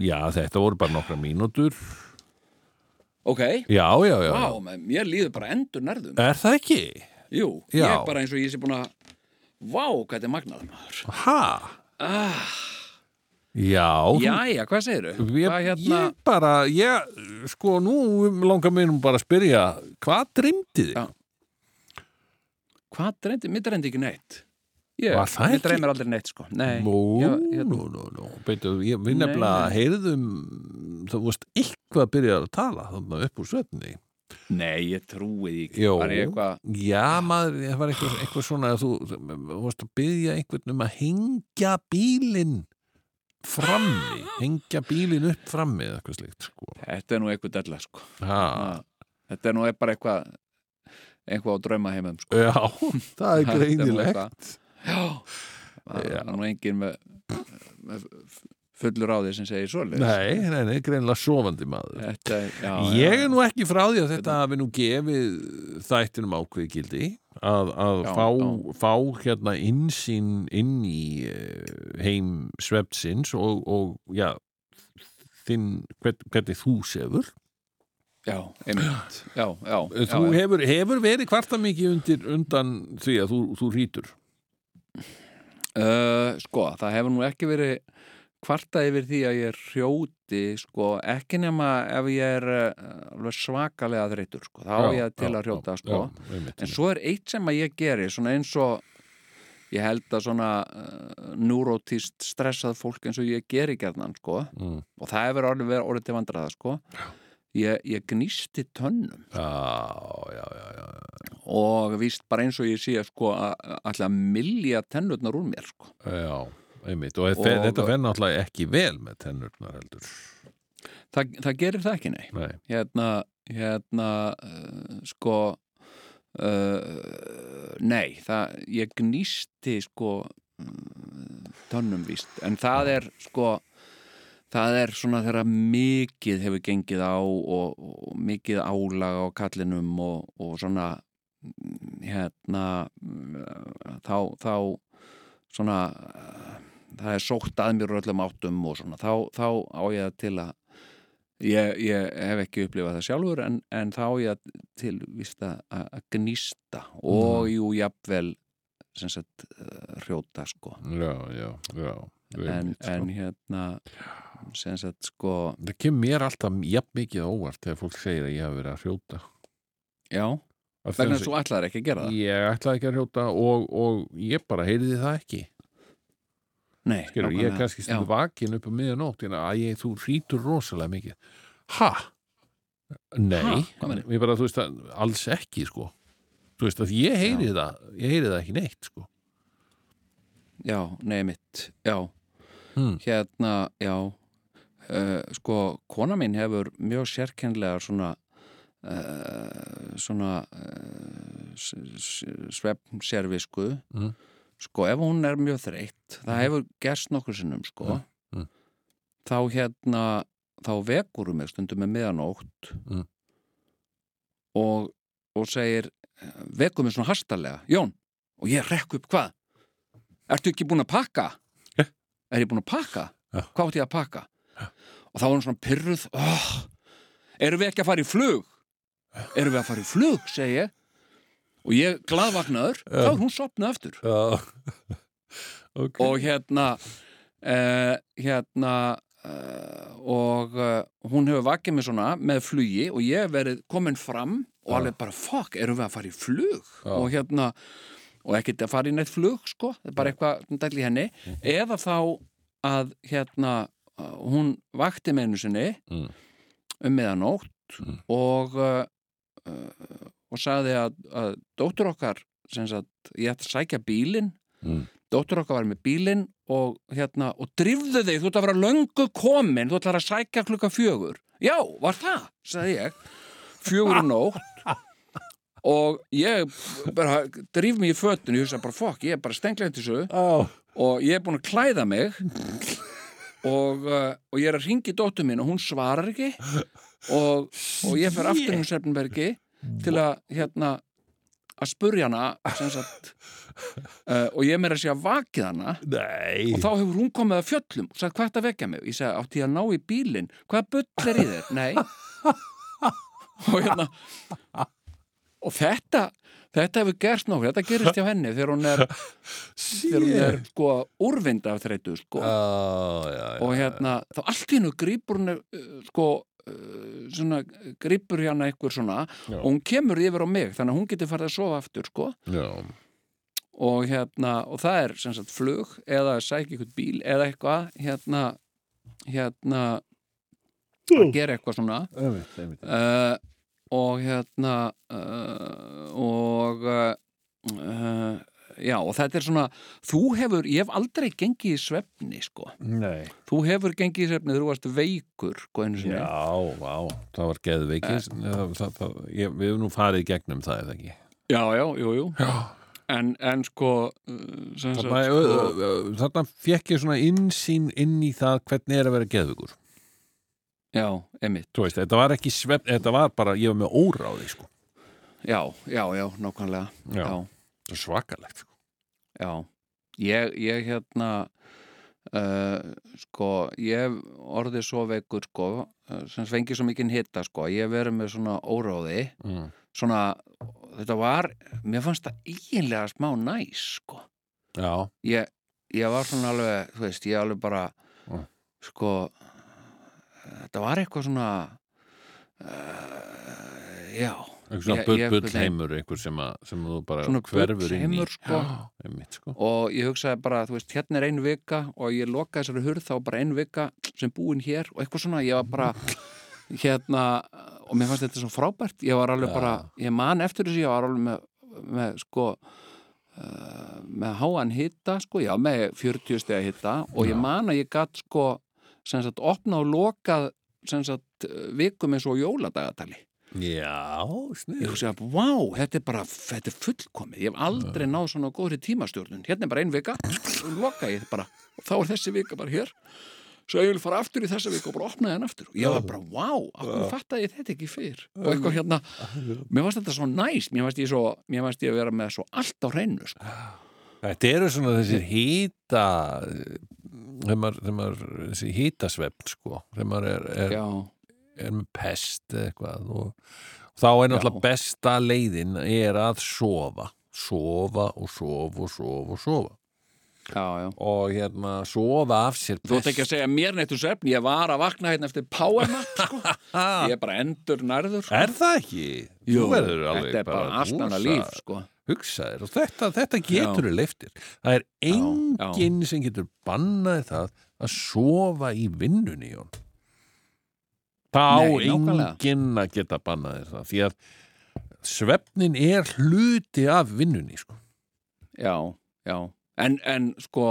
já, þetta voru bara nokkra mínútur Ok, já, já, já, vá, wow, mér líður bara endur nærðum er það ekki? Jú, Já. ég er bara eins og ég sé búin að Vá, hvað þetta er magnað maður Ha? ah, Já, Jæja, hvað segirðu? ég, Hvað hérna ég bara ég, sko, nú langar mér nú bara að spyrja hvað dreymdi þig? Já. Hvað dreymdi? Mér dreymdi ekki neitt Ég, það ekki? dreymir aldrei neitt sko Nei, Nú, ég, hérna, nú, nú, nú Beitu, ég, við Nei, nefnilega nei. heyrðum þú veist eitthvað að byrja að tala þannig upp úr svefni nei, ég trúi ekki Jó, Var ég eitthvað já maður, það var eitthvað, eitthvað svona að þú, þú varst að byggja einhvern um að hengja bílinn frammi, hengja bílinn upp frammi eða eitthvað slíkt sko. Þetta er nú eitthvað della sko. Ha, Þetta er nú bara eitthvað eitthvað á drauma heimum sko. Já, það er greinilegt. Já, það er nú engin með, með fullur á því sem segir svoleiðis. Nei, nei, nei, greinilega sofandi maður. Þetta, já, Ég er nú ekki frá því að þetta hafi nú gefið þættinum ákveði gildi að, að Já, fá, já. fá hérna innsýn inn í eh, heim svefnsins og, og já þinn, hvern, hvernig þú sefur. Já, einmitt. Já, þú hefur, hefur verið kvarta mikið undir, undan því að þú, þú rítur Uh, sko, það hefur nú ekki verið kvarta yfir því að ég hrjóti sko, ekki nema ef ég er uh, alveg svakalega þreytur sko, þá á ég til að hrjóta sko. já, en svo er eitt sem að ég geri eins og ég held að svona uh, neurótist stressað fólk eins og ég geri gerðan sko, mm. og það hefur orðið verið orðið til vandraða sko. Ég, ég gnýsti tönnum. Já, já, já, já og víst bara eins og ég sé sko að alltaf að milja tennurnar úr mér sko. Já, einmitt og, og þetta fer náttúrulega ekki vel með tennurnar heldur. Þa, það gerir það ekki, nei. Nei, hérna, hérna uh, sko uh, nei, það ég gnýsti sko uh, tönnum víst, en það er sko það er svona þegar mikið hefur gengið á og, og mikið álag á kallinum og, og svona mm, hérna þá, þá svona það er sótt að mér öllum áttum og svona, þá, þá á ég til að Ég, ég hef ekki upplifað það sjálfur en, en þá á ég til víst að að gnýsta og jú, jafnvel sem sagt uh, hrjóta sko. Já, já, já en, sko. en hérna sem sagt sko Það kemur mér alltaf jafn mikið óvart þegar fólk segir að ég hafi verið að hrjóta. Já, þess að þú ætlaðir ekki að gera það. Ég ætlaði ekki að hrjóta og, og ég bara heyrði það ekki Nei, Skilur, ég er kannski stundu vakin upp á miðanótt en að ég, þú hrýtur rosalega mikið. Ha? Nei, Ha? Ég bara, þú veist að alls ekki, sko. Þú veist að ég heyri það ég heyri það ekki neitt, sko. Já, já nei mitt já, hmm. hérna, já uh, sko, kona mín hefur mjög sérkennlega svona uh, svona uh, svefnservisku. Mm. Sko, ef hún er mjög þreytt það hefur gerst nokkur sinnum sko Mm. Mm. þá hérna þá vekur hún mig stundum með miðanótt Mm. og, og segir vekur mig svona hastarlega, Jón og ég rekk upp hvað ertu ekki búin að pakka? Ja. er ég búin að pakka? Ja. hvað átti ég að pakka? og þá var hún svona pyrruð oh, erum við ekki að fara í flug? erum við að fara í flug, segi ég og ég glaðvagnaður þá er hún sopnað aftur okay. og hérna uh, hérna uh, og uh, hún hefur vakið mig svona með flugi og ég hef verið komin fram og alveg bara, fuck, erum við að fara í flug og hérna og ekkert að fara í neitt flug, sko það er bara eitthvað dæll í henni Mhm. eða þá að hérna hún vakti með einu sinni Mm. um meðanótt Mm. og uh, og sagði að, að dóttur okkar sem sagt, ég ætti að sækja bílinn. Mm. dóttur okkar var með bílinn og hérna, og drifðu þig, þú ætti að vera löngu komin, þú ætti að sækja klukka fjögur. Já, var það, sagði ég. Fjögur og nótt. Og ég bara drif mig í fötun, ég hugsa bara fokk, ég er bara stenglega til þessu oh. og ég er búin að klæða mig. Og, uh, og ég er að ringi dóttur mín og hún svarar ekki. Og, og ég fer aftur um Sefnbergi til að hérna að spurja hana sagt uh, og ég meira að segja vakið hana. Nei. Og þá hefur hún komið að fjöllum. Og sagt hvað er þetta að vekja mig? Og ég segi átti ég að ná í bílinn? Hvað bull er í þér? Nei. Og hérna og þetta þetta hefur gerst nokkuð, þetta gerist hjá henni þegar hún er, þegar hún er sko úrvind af þreytu sko. Já, já, já og hérna þá allt í hennu grýpur hún uh, sko svona grýpur hérna einhver svona Já. og hún kemur yfir á mig þannig að hún getur farið að sofa aftur sko. Já, og hérna og það er sem sagt flug eða sækja einhvern bíl eða eitthvað hérna hérna að gera eitthvað svona. Einmitt, einmitt. Uh, og hérna uh, og uh, já og þetta er svona þú hefur, ég hef aldrei gengið í svefni sko, Nei. Þú hefur gengið í svefni þú varst veikur sko Já, vá, það var geðveikis ég, Við hefum nú farið gegnum það eða ekki? Já, já, jú, jú. Já. En, en sko, uh, Þarna, sko þarna fekk ég svona innsýn inn í það hvernig er að vera geðveikur. Já, emitt, Þú veist, þetta var ekki svefn, þetta var bara ég var með óráði, sko. Já, já, já, nákvæmlega. Já. já, Svakalegt, sko já ég, ég hérna uh, sko, ég orðið svo veikur sko, uh, sem fengi svo mikinn hitta sko, ég verið með svona óráði mm. svona, þetta var mér fannst það eiginlega smá næs sko ég, ég var svona alveg, þú veist, ég alveg bara Mm. sko þetta var eitthvað svona uh, já einhver svona bull, heimur einhver sem, að, sem þú bara hverfur inn í. sko. Já, einmitt, sko. Og ég hugsaði bara, þú veist, hérna er ein vika og ég lokaði þessari hurð þá bara ein vika sem búin hér og eitthvað svona ég var bara, hérna og mér fannst þetta svo frábært. Ég var alveg Já. bara, ég man eftir þessu ég var alveg með, með sko uh, með háan hitta sko, já, með 40 stega hitta og ég man að ég gatt sko sem sagt, opna og lokað sem sagt, vikum eins og jóladagatali Já, ég snið hugsi að, vá, þetta er bara þetta er fullkomið, ég hef aldrei náð svona góðri tímastjórnun, hérna er bara ein vika. Og loka ég bara, og þá er þessi vika bara hér, svo ég vil fara aftur í þessa vika og bara opna henn aftur, og ég var bara vá, akkur fattaði ég þetta ekki fyrr? Og eitthvað hérna, mér fannst þetta svo næs. Mér fannst ég svo, mér fannst ég að vera með svo allt á hreinu, sko, Þetta eru svona þessir hýta þegar maður, þegar maður þessi hýtasvefn, sko. Maður er, er, já, er með pest eða eitthvað og þá er náttúrulega besta leiðin er að sofa. Sofa og sofa og sofa og sofa. Já, já. Og hérna sofa af sér Þú ætti ekki að segja mér neittu svefn, ég var að vakna hérna eftir powernap, sko. Ég er bara endur nærður, sko. Er það ekki? Jú, þetta er bara allt annað líf, sko. hugsaðir. Og þetta, þetta getur þú leiftir. Það er enginn sem getur bannaði það að sofa í vinnunni Jón það á enginn að geta bannaði það því að svefnin er hluti af vinnunni sko. Já, já. En, en sko,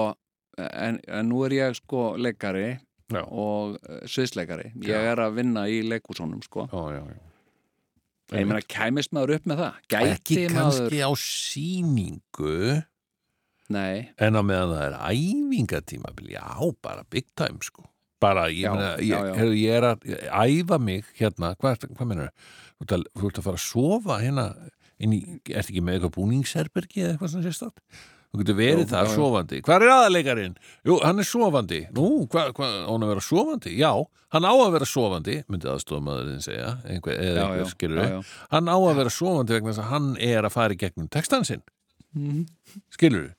en, en nú er ég sko leikari já. og uh, sviðsleikari. Ég er að vinna í leikúsónum, sko. Já, já, já. Ég meina, kæmist maður upp með það? Gæti ekki maður... kannski á síningu Nei, en á meðan það er æfingatímabil já, bara big time sko bara, ég, Já, meina, ég, já, já. heyrðu, ég er að æfa mig hérna, hvað, hvað meina þú? Ert þú ert að fara að sofa hérna inn í, ertu ekki með eitthvað búningsherbergi eða eitthvað sem sérstætt þú getur verið það sofandi, hvað er aðalegarinn? Jú, hann er sofandi, nú, hvað, á hann að vera sofandi? Já, hann á að vera sofandi myndi aðstofmaðurinn segja einhver, eða einhver skilur já. hann á að vera sofandi vegna þess að hann er að fara í gegnum textan sinn. Skilur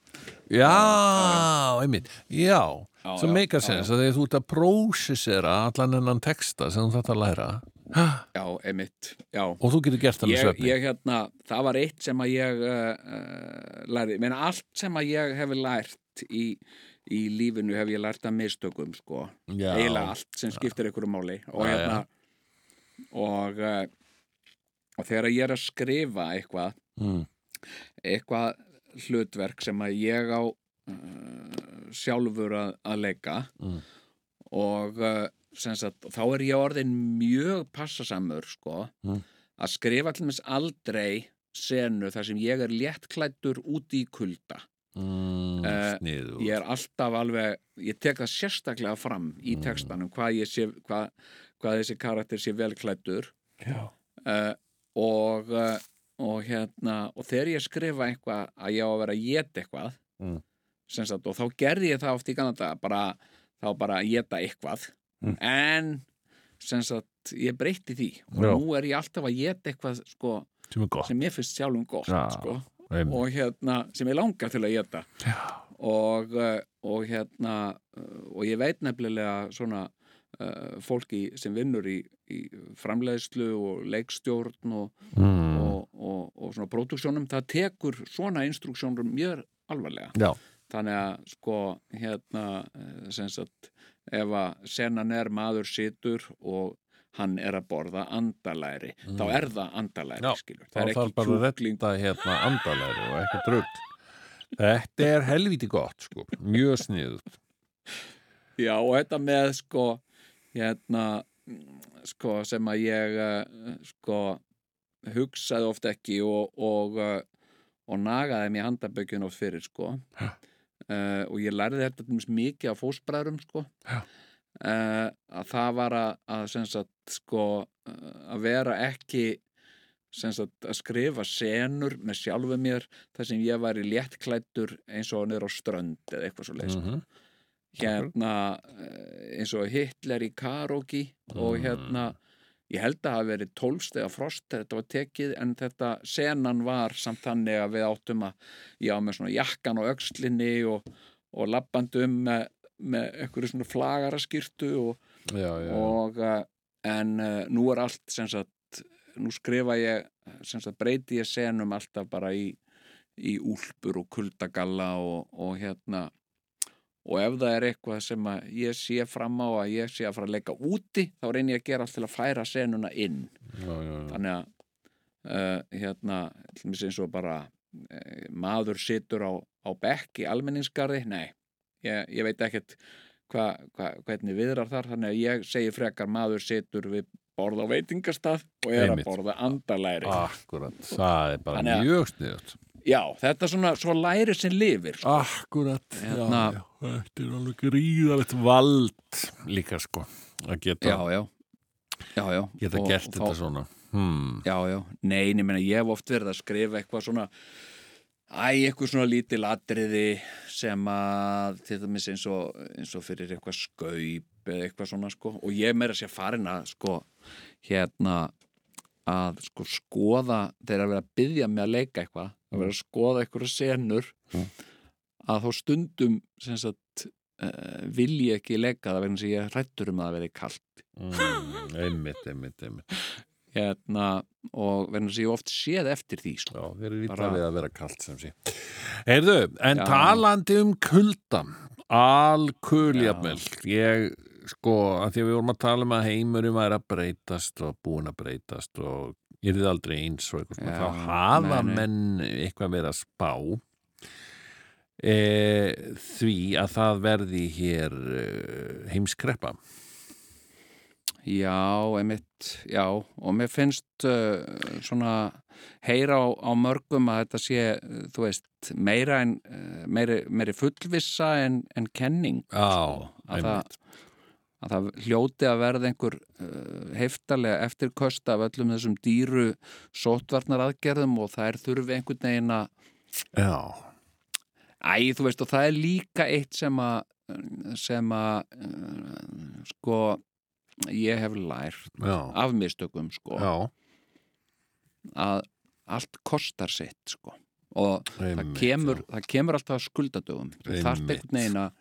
já, einmitt. Já, Já, sem já, meika já, sens að þegar þú ert að prósessera allan ennan texta sem þú þetta að læra. Já, einmitt, já. og þú getur gert í Ég, svefni ég hérna, það var eitt sem að ég uh, uh, lærði, ég meina allt sem að ég hef lært í, í lífinu hef ég lært að mistökum, sko. eiginlega allt sem skiptir einhverju máli. Og hérna og, uh, og þegar ég er að skrifa eitthvað mm, eitthvað hlutverk sem að ég á sjálfur að, að leika Mm. og uh, sem sagt, þá er ég orðin mjög passasamur sko Mm. að skrifa til þess aldrei senu þar sem ég er léttklættur út í kulda mm, Eh, sniðu ég er alltaf alveg, ég tek það sérstaklega fram í Mm. textanum hvað, sé, hvað, hvað þessi karakter sé velklættur uh, og, uh, og hérna og þegar ég skrifa eitthvað að ég á að vera að geta eitthvað Mm. Sagt, og þá gerði ég það oft í Kanada bara, þá bara að geta eitthvað Mm. en sagt, ég breytti því og Já. nú er ég alltaf að geta eitthvað sko, sem sem ég finnst sjálfum gott Já. sko, og hérna sem ég langar til að geta Já. og, uh, og hérna uh, og ég veit nefnilega svona uh, fólki sem vinnur í, í framleiðslu og leikstjórn og, mm. og, og, og svona próduksjónum, það tekur svona instruksjónur mjög alvarlega Já, þannig að sko hérna eh, sem sagt ef að senan er maður situr og hann er að borða andalæri þá er það andalæri Mm. Já, skilur þá þarf bara að redda hérna andalæri og eitthvað drugg Þetta er helviti gott sko, mjög sniðut já og þetta með sko hérna mm, sko sem að ég eh, sko hugsaði oft ekki og, og, eh, og nagaði mér handabökjun oft fyrir sko Já. Uh, og ég lærði þetta mikið af fósbræðrum sko. Uh, að það var að, að sagt sko að vera ekki sagt að skrifa senur með sjálfu mér þar sem ég var í léttklættur eins og niður á strönd eða eitthvað svo leið mm hérna eh, eins og Hitler í karaoke og Mm. hérna ég held að hafi verið tólstega frost þegar þetta var tekið en þetta senan var samt þannig að við áttum að ég á með svona jakkan og öxlinni og, og labbandum með, með einhverju svona flagaraskýrtu og, Já, já, og uh, en uh, nú er allt sem sagt, nú skrifa ég sem sagt, breyti ég senum alltaf bara í, í úlpur og kuldagalla og, og hérna og ef það er eitthvað sem ég sé fram á að ég sé að fara að leika úti þá reynir ég að gera allt til að færa senuna inn já, já, já. þannig að uh, hérna, eins og bara uh, maður situr á, á bekk í almenningsgarði, nei ég, ég veit ekkert hva, hva, hvernig viðrar þar, þannig að ég segi frekar maður situr við borða á veitingastað og er Einmitt. að borða andalæri Akkurat, það er bara mjög sniðut já, þetta er svona svo læri sem lifir sko. Akkurat, Hérna- já, já Þetta er alveg gríðalegt vald líka sko að geta, já, já. Já, já, geta Og- gert og þetta þá- svona. Hmm. Já, já, nei, ég meina ég hef oft verið að skrifa eitthvað svona Æ, eitthvað svona lítil atriði sem að til dæmis eins og, eins og fyrir eitthvað skaup eða eitthvað svona sko. Og ég meira að sé farin að sko hérna að sko skoða þegar að vera að byggja mig að leika eitthvað að vera að skoða eitthvað senur að þá stundum sem sagt uh, vil ég ekki leika það vegna sem ég hrættur um að það verði kalt. Mm, Einmitt, einmitt, einmitt. Hérna og vegna sem ég hef oft séð eftir því sko. Já, þeir eru illa Bara- við að vera kalt sem sé. Heyrðu, en Já. talandi um kulda alkuljafmel ég sko, að því að við vorum að tala um að heimurum er að breytast og búin að breytast og er aldrei eins og eitthvað svona, þá hafa nei, nei. menn eitthvað verið að spá e, því að það verði hér e, heimskreppa. Já, einmitt, já. Og mér finnst uh, svona heyra á, á mörgum að þetta sé, þú veist meira en, uh, meiri, meiri fullvissa en, en kenning. Já, það, að það hljóti að verða einhver uh, heftalega eftirköst af öllum þessum dýru sótvarnar aðgerðum og það er þurfi einhvern veginn að Æ, þú veist, og það er líka eitt sem að sem að uh, sko ég hef lært af mistökum sko. Já. Að allt kostar sitt sko. Og það kemur, það kemur alltaf skuldadögum. Þarft Einmitt. einhvern veginn að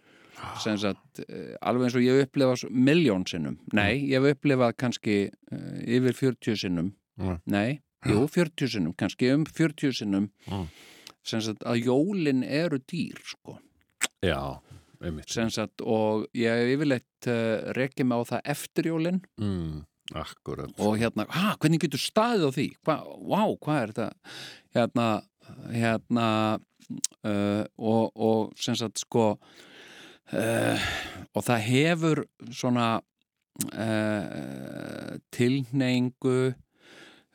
sagt, eh, alveg eins og ég hef upplifað miljón sinnum, nei, Mm. ég hef upplifað kannski uh, yfir 40 sinnum. Mm. nei, jú, 40 sinnum kannski um 40 sinnum. Mm. sagt að jólin eru dýr sko. Já, sagt, og ég hef yfirleitt uh, rekið mig á það eftir jólin. Mm, og hérna, ha, hvernig getur staðið á því? Hva, vá, hvað er þetta? Hérna, hérna uh, og, og sem sagt sko uh, og það hefur svona uh, tilneingu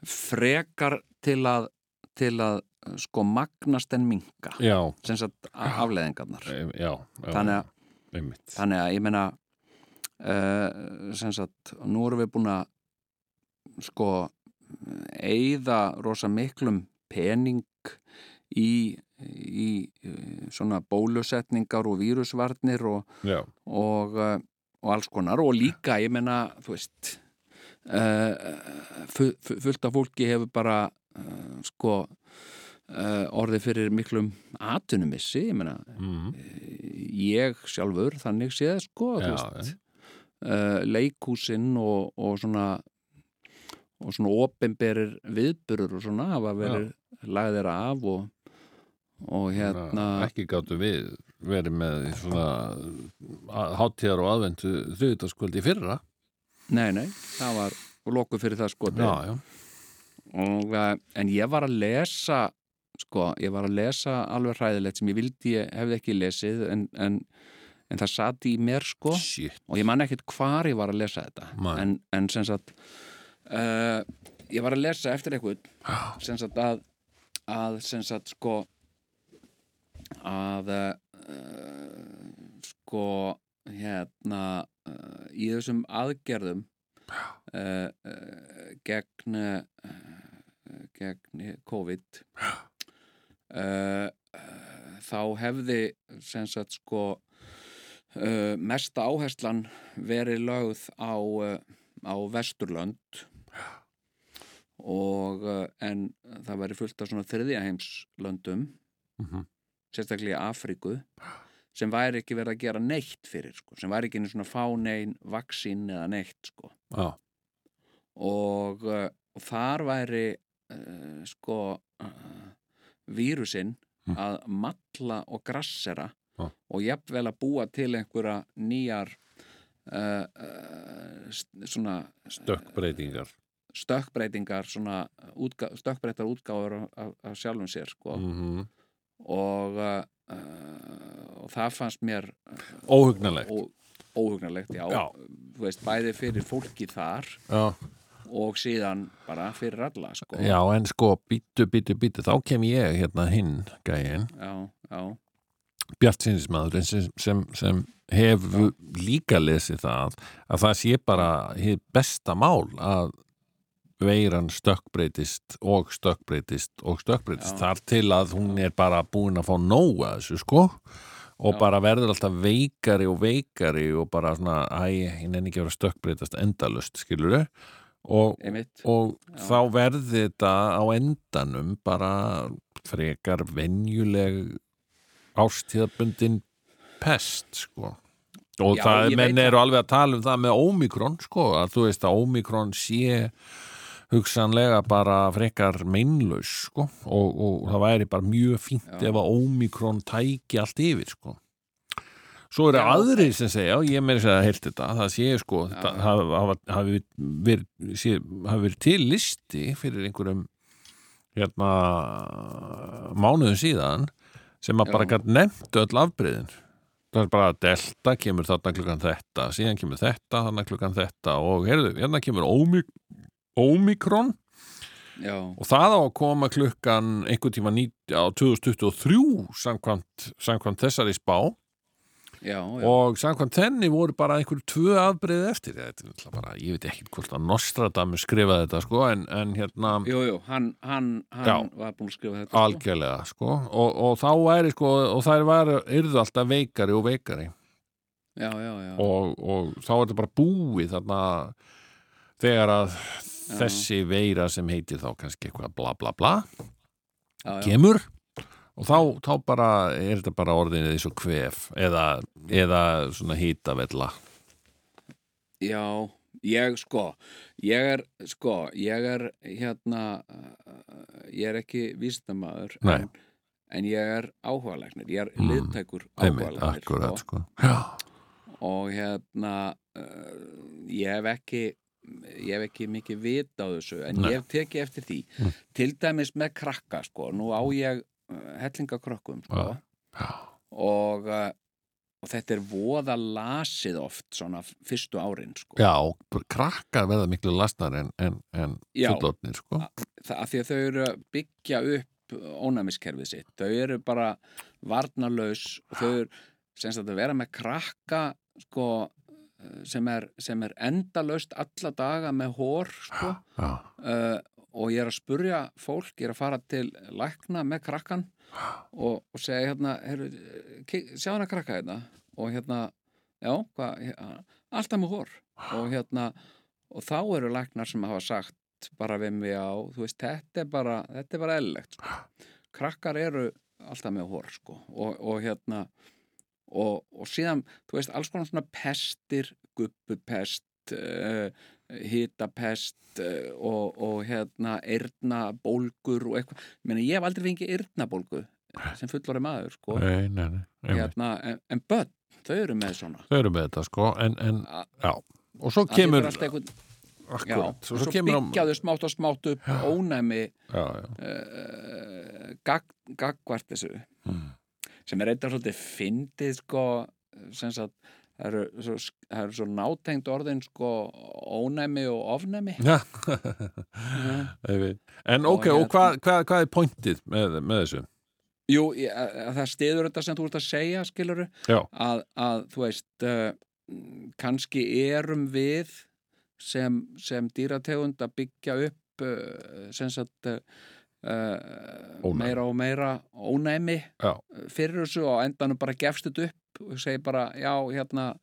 frekar til að til að sko magnast en minka Já, sem sagt afleðingarnar e- já, já þannig að þannig að ég meina uh, sem sagt, nú erum við búin að sko eigða rosa miklum pening í, í eh, svona bólusetningar og vírusvarnir og, og, uh, og alls konar. Og líka, ég menna, þú veist uh, fu- fu- fullt af fólki hefur bara uh, sko uh, orðið fyrir miklum atunumissi, ég menna mm. ég sjálfur þannig séð sko, já, veist. leikhúsinn og, og svona og svona opinberir viðburur og svona hafa verið lagðir af og, og hérna ekki gáttu við verið með svona háttíðar og aðvendu þriðutaskvöldi í fyrra. Nei, nei, það var loku fyrir það sko Já, já, og, uh, en ég var að lesa sko, ég var að lesa alveg hræðilegt sem ég vildi ég hefði ekki lesið en, en, en það sati í mér sko. Shit. Og ég man ekkert hvar ég var að lesa þetta. En, en sem sagt uh, ég var að lesa eftir eitthvað sem sagt að að sem sagt sko að uh, sko hérna uh, í þessum aðgerðum uh, gegn gegn COVID þá hefði sem sagt sko mesta áherslan verið lögð á, á Vesturlönd. Og en það væri fullt af svona þriðjaheimslöndum Mhm. Sérstaklega í Afríku sem væri ekki verið að gera neitt fyrir sko, sem væri ekki einu svona fánein vaksín eða neitt sko. Já, og, uh, og þar væri uh, sko uh, vírusinn Mm. að matla og grassera Já. og jafnvel að búa til einhverja nýjar uh, uh, svona stökkbreytingar. stökkbreytingar svona útga, stökkbreytar útgáfur af, af sjálfum sér sko. Mm og, uh, og það fannst mér Óhugnalegt ó, óhugnarlegt, já, Já. Veist, bæði fyrir fólki þar Já, og síðan bara fyrir alla sko. já en sko, býtu, býtu, býtu þá kem ég hérna hinn já, Bjart sinnismæður sem, sem, sem hefur líka lesið það að það sé bara besta mál að veiran stökkbreytist og stökkbreytist og stökkbreytist. Þar til að hún er bara búin að fá nóga þessu sko. Og Já. bara verður alltaf veikari og veikari og bara svona, æ, ég nenni ekki að vera stökkbreytast endalust, skilur þau og, og þá verði þetta á endanum bara frekar venjuleg ástíðabundin pest sko. Og Já, það menn eru alveg að tala um það með ómikrón sko að þú veist að ómikrón sé hugsanlega bara frekar meinlaus sko og, og það væri bara mjög fínt Já. ef að ómikrón tæki allt yfir sko Svo eru Já. aðrir sem segja, og ég meiri segja að heilt þetta, það sé sko, þetta hafi, hafi, verið, sé, hafi verið til listi fyrir einhverjum hérna mánuðum síðan sem að bara Já. gætt nefnt öll afbreyðin. Það er bara delta, kemur þarna klukkan þetta, síðan kemur þetta, þarna klukkan þetta og heyrðu, hérna kemur ómik ómikron já, og það á að koma klukkan einhvern tíma 90 á 2023 samkvæmt, samkvæmt þessari spá. Já, já. og samkvæmt þenni voru bara einhverju tvö afbreyði eftir. Bara, ég veit ekki hvort að Nostradamus skrifaði þetta sko en, en hérna Jú, jú, hann, hann, hann var búin að skrifa þetta sko. algjörlega sko. Og, og þá væri sko og þær var, yrðu alltaf veikari og veikari. Og, og þá er þetta bara búið þarna þegar að þessi veira sem heitir þá kannski eitthvað bla bla bla já, já. kemur og þá, þá bara er þetta bara orðinni eins og kvef eða, eða svona hýtavella Já, ég sko, ég er, sko, ég er hérna, uh, ég er ekki vísindamaður, Nei. en, en ég er áhugalegnir, ég er Mm. liðtækur akkurat sko já, og hérna, uh, ég hef ekki, ég hef ekki mikið vita á þessu, en Nei. ég hef tekið eftir því, Mm. til dæmis með krakka, sko, nú á ég uh, hellingakrökkum, sko, Já. já, og, uh, og þetta er voða lasið oft, svona fyrstu árin, sko. já krakkar verða miklu lasnar en, en, en fullotnir sko það, að því að þau eru byggja upp ónæmiskerfið sitt, þau eru bara varnarlaus og þau eru semst að vera með krakka sko sem er, sem er endalaust alla daga með hór sko. Já, uh, og ég er að spurja fólk, ég er að fara til lækna með krakkan og, og segja hérna, heru, sjá hana krakka hérna? Og hérna, já, hérna, alltaf með hór og hérna, og þá eru læknar sem hafa sagt bara við mig á, þú veist, þetta er bara, þetta er bara ellegt, sko. Krakkar eru alltaf með hór, sko, og, og hérna, og, og síðan, þú veist, alls konar svona pestir, guppupest, uh, hitapest uh, og, og hérna eirnabólgur og eitthvað, meina ég hef aldrei fengið eirnabólgu sem fullori maður sko. Nei, nei, nei, hérna, en, en börn, þau eru með svona. Þau eru með þetta sko en, en og svo kemur einhvern, já, og svo, svo kemur á byggjaðu smátt og smátt upp ónæmi uh, gag, gagvart þessu. Mm. Sem er eitthvað svolítið fyndið sko sem sagt það eru svo, eru svo nátengt orðin sko ónæmi og ofnæmi veit. en ok, Og og hvað hva, hva er pointið með, með þessu? Jú, ég, að, að það stiður þetta sem þú ert að segja skiluru að, að þú veist uh, kannski erum við sem, sem dýrategund að byggja upp uh, sem sagt uh, Ónæmi. meira og meira ónæmi já, fyrir þessu og endanum bara gefst þetta upp og segi bara, já, hérna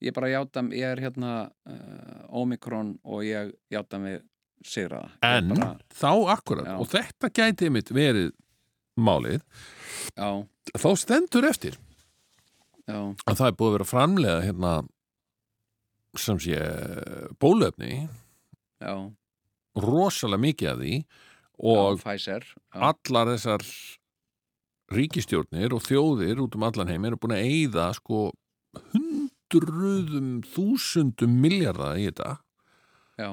ég bara játa, ég er hérna uh, Omikron og ég játa mig sigraða. Ég en bara, þá akkurat Já. og þetta gæti mitt verið málið. Já, þá stendur eftir að það er búið að vera framlega hérna sem sé bólöfni rosalega mikið af því og Pfizer já, allar þessar ríkistjórnir og þjóðir út um allan heim eru búin að eyða sko hundruðum þúsundum miljardar í þetta. Já,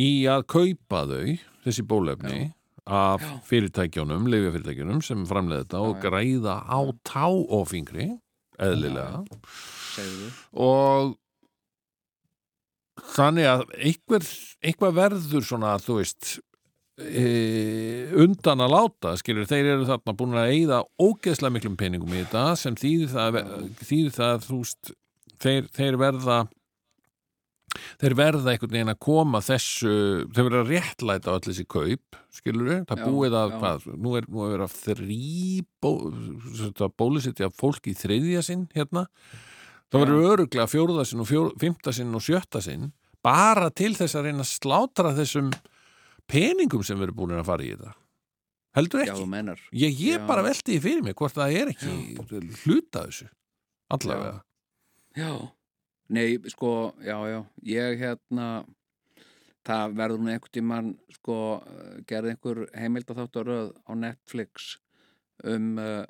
í að kaupa þau, þessi bólefni af Já. fyrirtækjunum leifjafyrirtækjunum sem framleiða þetta og já. græða á tá og fingri eðlilega. Og þannig að einhver, einhver verður svona þú veist e, undan að láta skilur, þeir eru þarna búin að eyða ógeðslega miklum peningum í þetta sem þýðir það, þýðir það þú veist, þeir, þeir verða þeir verða einhvern veginn að koma þessu þeir verða réttlæta á allir þessi kaup skilur við, það Já, búið að já. hvað, nú er, nú er að þrý bó, bólusetja fólk í þriðja sinn hérna. Það verður öruglega fjórða sinn og fjór, fymta sinn og sjötta sinn bara til þess að reyna að slátra þessum peningum sem verður búin að fara í þetta. Heldur já, ekki. mennar ég, ég Já. bara velti því fyrir mig hvort það er ekki hluta af þessu allavega. Já, nei, sko, já, já, ég hérna, það verður nú einhvern tímann, sko, gerði einhver heimildatháttaröð á Netflix um uh,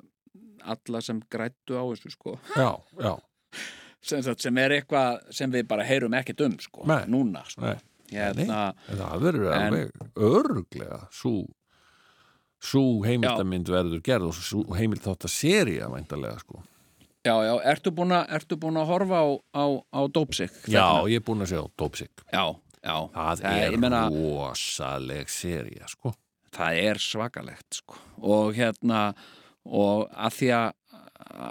alla sem grættu á þessu, sko, já, já, sem, sem er eitthvað sem við bara heyrum ekkert um, sko, Nei. núna, sko, Nei. Hérna, En það verður alveg öruglega svo svo heimildamind verður gerð og svo heimildþátt að seria væntalega sko. já, já, ertu búin að, horfa á, á, á Dópsik? Já, ég er búin að segja Dópsik. Já, já, Það, Það- er meina- rosaleg seria sko. það er svakalegt sko. og hérna og að því að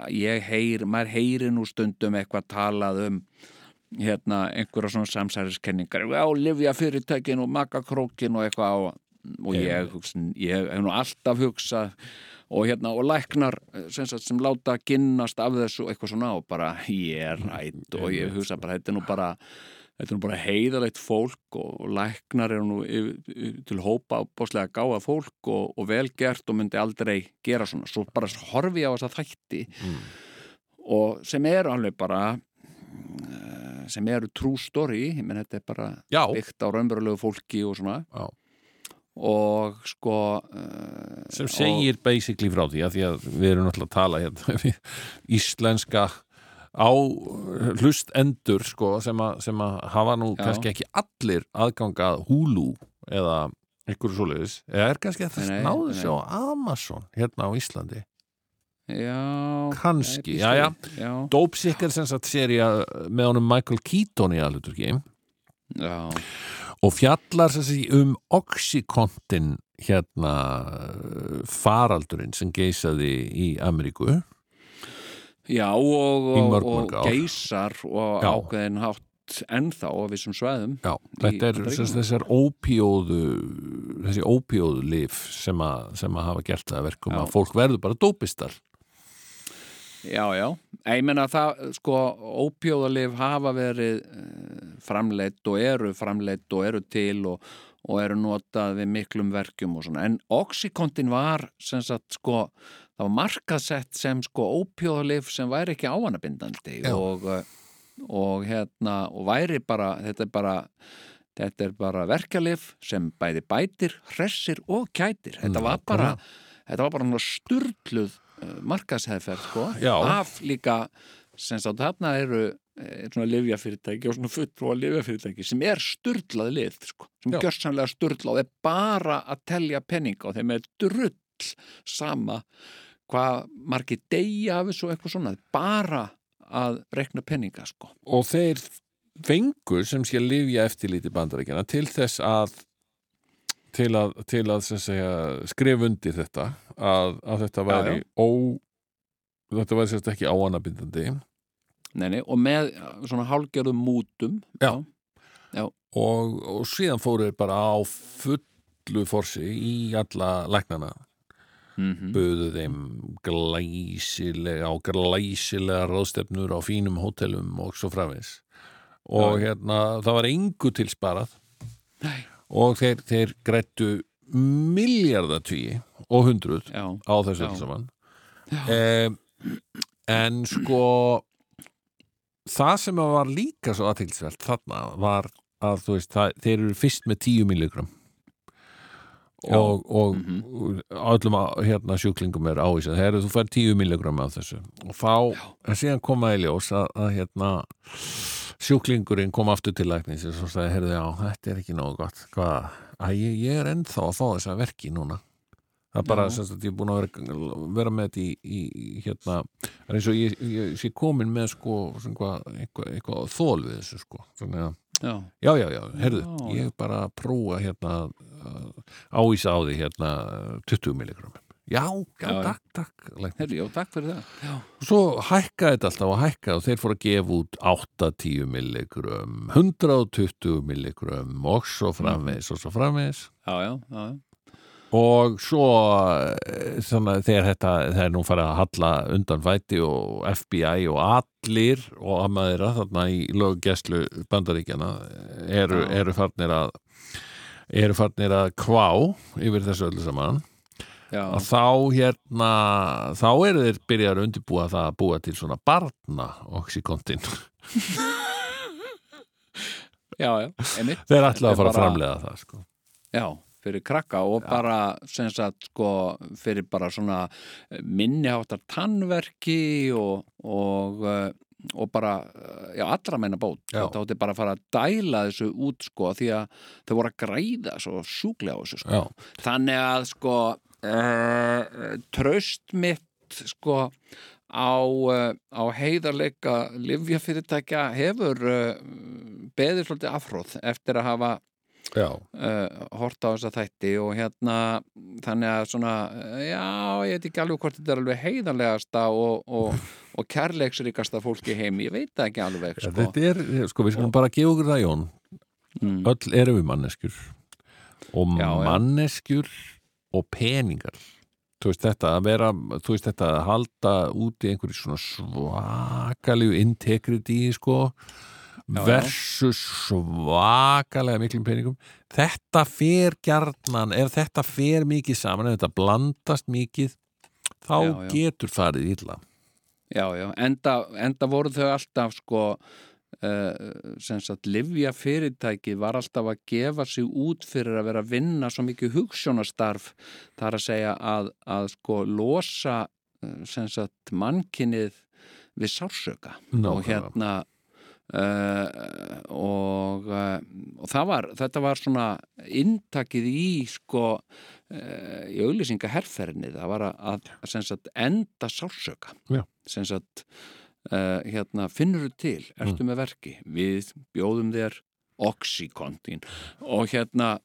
ég heyr, maður heyri nú stundum eitthvað talað um hérna einhverja svona samsæriskenningar. Já, livja fyrirtækin og makakrókin og eitthvað á og ég, hugsa, ég hef nú alltaf hugsað og hérna og læknar sem, sagt, sem láta ginnast af þessu eitthvað svona og bara ég er rætt og ég hugsa bara þetta er nú bara þetta er nú bara heiðalegt fólk og læknar eru nú til hópa bóslega gáða fólk og, og velgert og myndi aldrei gera svona. Svo bara horfi á þessa þætti og sem eru alveg bara sem eru true story ég menn þetta er bara Já, byggt á raunverulegu fólki og svona. Já. og sko uh, sem segir basically frá því að því að við erum náttúrulega að tala hérna íslenska á hlustendur sko sem að, sem að hafa nú Já. kannski ekki allir aðgangað Hulu eða einhverju svoleiðis. Eða er kannski að það náðu sig á Amazon hérna á Íslandi já, Kannski, já, já. já, Dope Sick er sem sagt seria með honum Michael Keaton í aðluturki og fjallar sem sagt um Oxycontin hérna faraldurinn sem geisaði í Ameríku. Já og, mörg, og geysar og ákveðin hátt ennþá á vissum svæðum Já, þetta er þessar ópíóðu þessi ópíóðu lif sem, að- sem að hafa gert það að verkum Já. að fólk verður bara dópistar Já, já, ég menna það sko, ópjóðalif hafa verið uh, framleitt og eru framleitt og eru til og, og eru notað við miklum verkjum og svona, en Oxycontin var sem sagt sko það var markaðsett sem sko ópjóðalif sem væri ekki áanabindandi og, uh, og hérna og væri bara, þetta er bara þetta er bara verkjalif sem bæði bætir, hressir og kætir. Þetta var bara þetta var bara svona sturluð uh, markaðshefferð sko, af líka sem sagt þarna eru eh, svona livjafyrirtæki og svona fulltrúa livjafyrirtæki sem er sturlað lið sko, sem Já. gjörsanlega sturlað og er bara að telja penninga og þeim er drull sama hvað margir deyja af þessu og eitthvað svona, bara að rekna penninga sko. Og þeir fengur sem sé lifja eftirlíti bandaríkjana til þess að til að, til að segja, skrif undir þetta að, að þetta væri já. ó þetta væri sérst ekki áanabindandi nei, nei, og með svona hálgerðum mútum Já. og, og síðan fóru þeir bara á fullu forsi í alla læknana. Mm buðu þeim glæsilega og glæsilega ráðstefnur á fínum hótelum og svo framins og hérna það var engu til sparað. Nei. Og þeir, þeir grættu miljardatví og hundruð já, á þessu alls saman. Um, en sko það sem var líka svo aðtilsvelt þarna var að þú veist, það, þeir eru fyrst með 10 milligram. Og, og Mhm. öllum að, hérna sjúklingum er ávísað, þegar þú fær 10 milligram af þessu. Og en síðan komaði ljós að, að hérna sjúklingurinn kom aftur til læknis og sagði, heyrðu, já, þetta er ekki nógu gott. Hvað, að ég, ég er ennþá að fá þessa verki núna. Það er bara, Já. sem sagt, ég er búin að vera, vera með þetta í, í, hérna það er eins og ég, ég, sé komin með sko, svona hvað, eitthvað, eitthvað þól við þessu sko, svona að já, Já, já, já, herðu, Já, ég er bara að prófa hérna ávísa á því hérna 20 milligram. Já, já, Já, takk, takk. herri, já, takk fyrir það já, Svo hækkaði þetta alltaf og hækkaði og þeir fóru að gefa út 8-10 milligram, 120 milligram og svo framvegis og svo framvegis. já, já, já, já. Og svo eh, svona, þegar þetta, þegar nú farið að halla undan fæti og FBI og allir og amaðira þarna í löggæslu bandaríkjana eru, eru farnir að eru farnir að kvá yfir þessu öllu saman. Að þá hérna þá eru þeir byrjar að undirbúa það að búa til svona barna oxykontin já, já, einmitt þeir ætla að fara að framlega það sko. Já, fyrir krakka og bara sem sagt sko fyrir bara svona minniháttar tannverki og, og, eh, og bara, eh, já, allra meina bót. Já. Þetta átti bara að fara að dæla þessu út sko því að þau voru að græða svo sjúklega á þessu sko. Já, Þannig að sko uh, tröst mitt sko á, uh, á heiðarleika livjafyrirtækja hefur uh, beðið svolítið afhróð eftir að hafa uh, hort á þessa þætti og hérna þannig að svona, já, ég veit ekki alveg hvort þetta er alveg heiðarlegasta og, og, og kærleiksríkasta fólk í heimi, ég veit það ekki alveg sko. þetta er, sko, við skulum bara gefa okkur það Jón. Mm. öll erum við manneskjur. Og Já, manneskjur og peningar þú veist þetta að vera þú veist þetta að halda úti einhverju svona svakalegu integrity sko Já, já. versus svakalega miklum peningum þetta fer gjarnan ef þetta fer mikið saman ef þetta blandast mikið þá Já, já. getur farið illa Já, já, enda, enda voru þau alltaf sko sem sagt livja fyrirtæki var alltaf að gefa sig út fyrir að vera að vinna svo mikið hugssjónastarf þar að segja að, að sko losa uh, sem sagt mannkinnið við sársöka og Nákvæmlega. hérna Uh, og, uh, og það var þetta var svona inntakið í sko uh, í auglýsinga herrferðinni það var að, að, sagt, enda sársöka Já. sem sagt uh, hérna, finnur þú til, ertu með verki? Við bjóðum þér oxykontin og hérna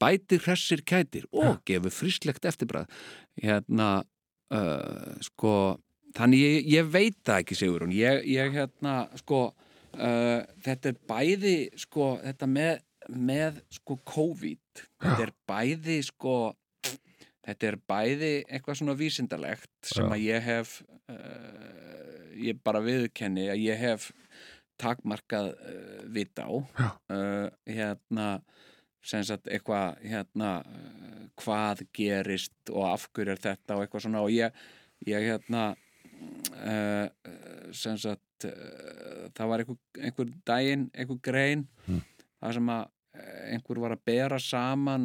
bætir hressir kætir og gefur fríslegt eftirbræð hérna uh, sko þannig ég, ég veit það ekki Sigurún ég, ég hérna sko uh, þetta er bæði sko, þetta með, með sko COVID. Þetta er bæði sko þetta er bæði eitthvað svona vísindalegt sem að ég hef uh, ég bara viðkenni að ég hef takmarkað uh, vit á Já. uh, hérna sem sagt eitthvað hérna hvað gerist og af hverju er þetta og eitthvað svona og ég, ég hérna sem sagt það var einhver, einhver daginn, einhver grein Mm. það sem að einhver var að bera saman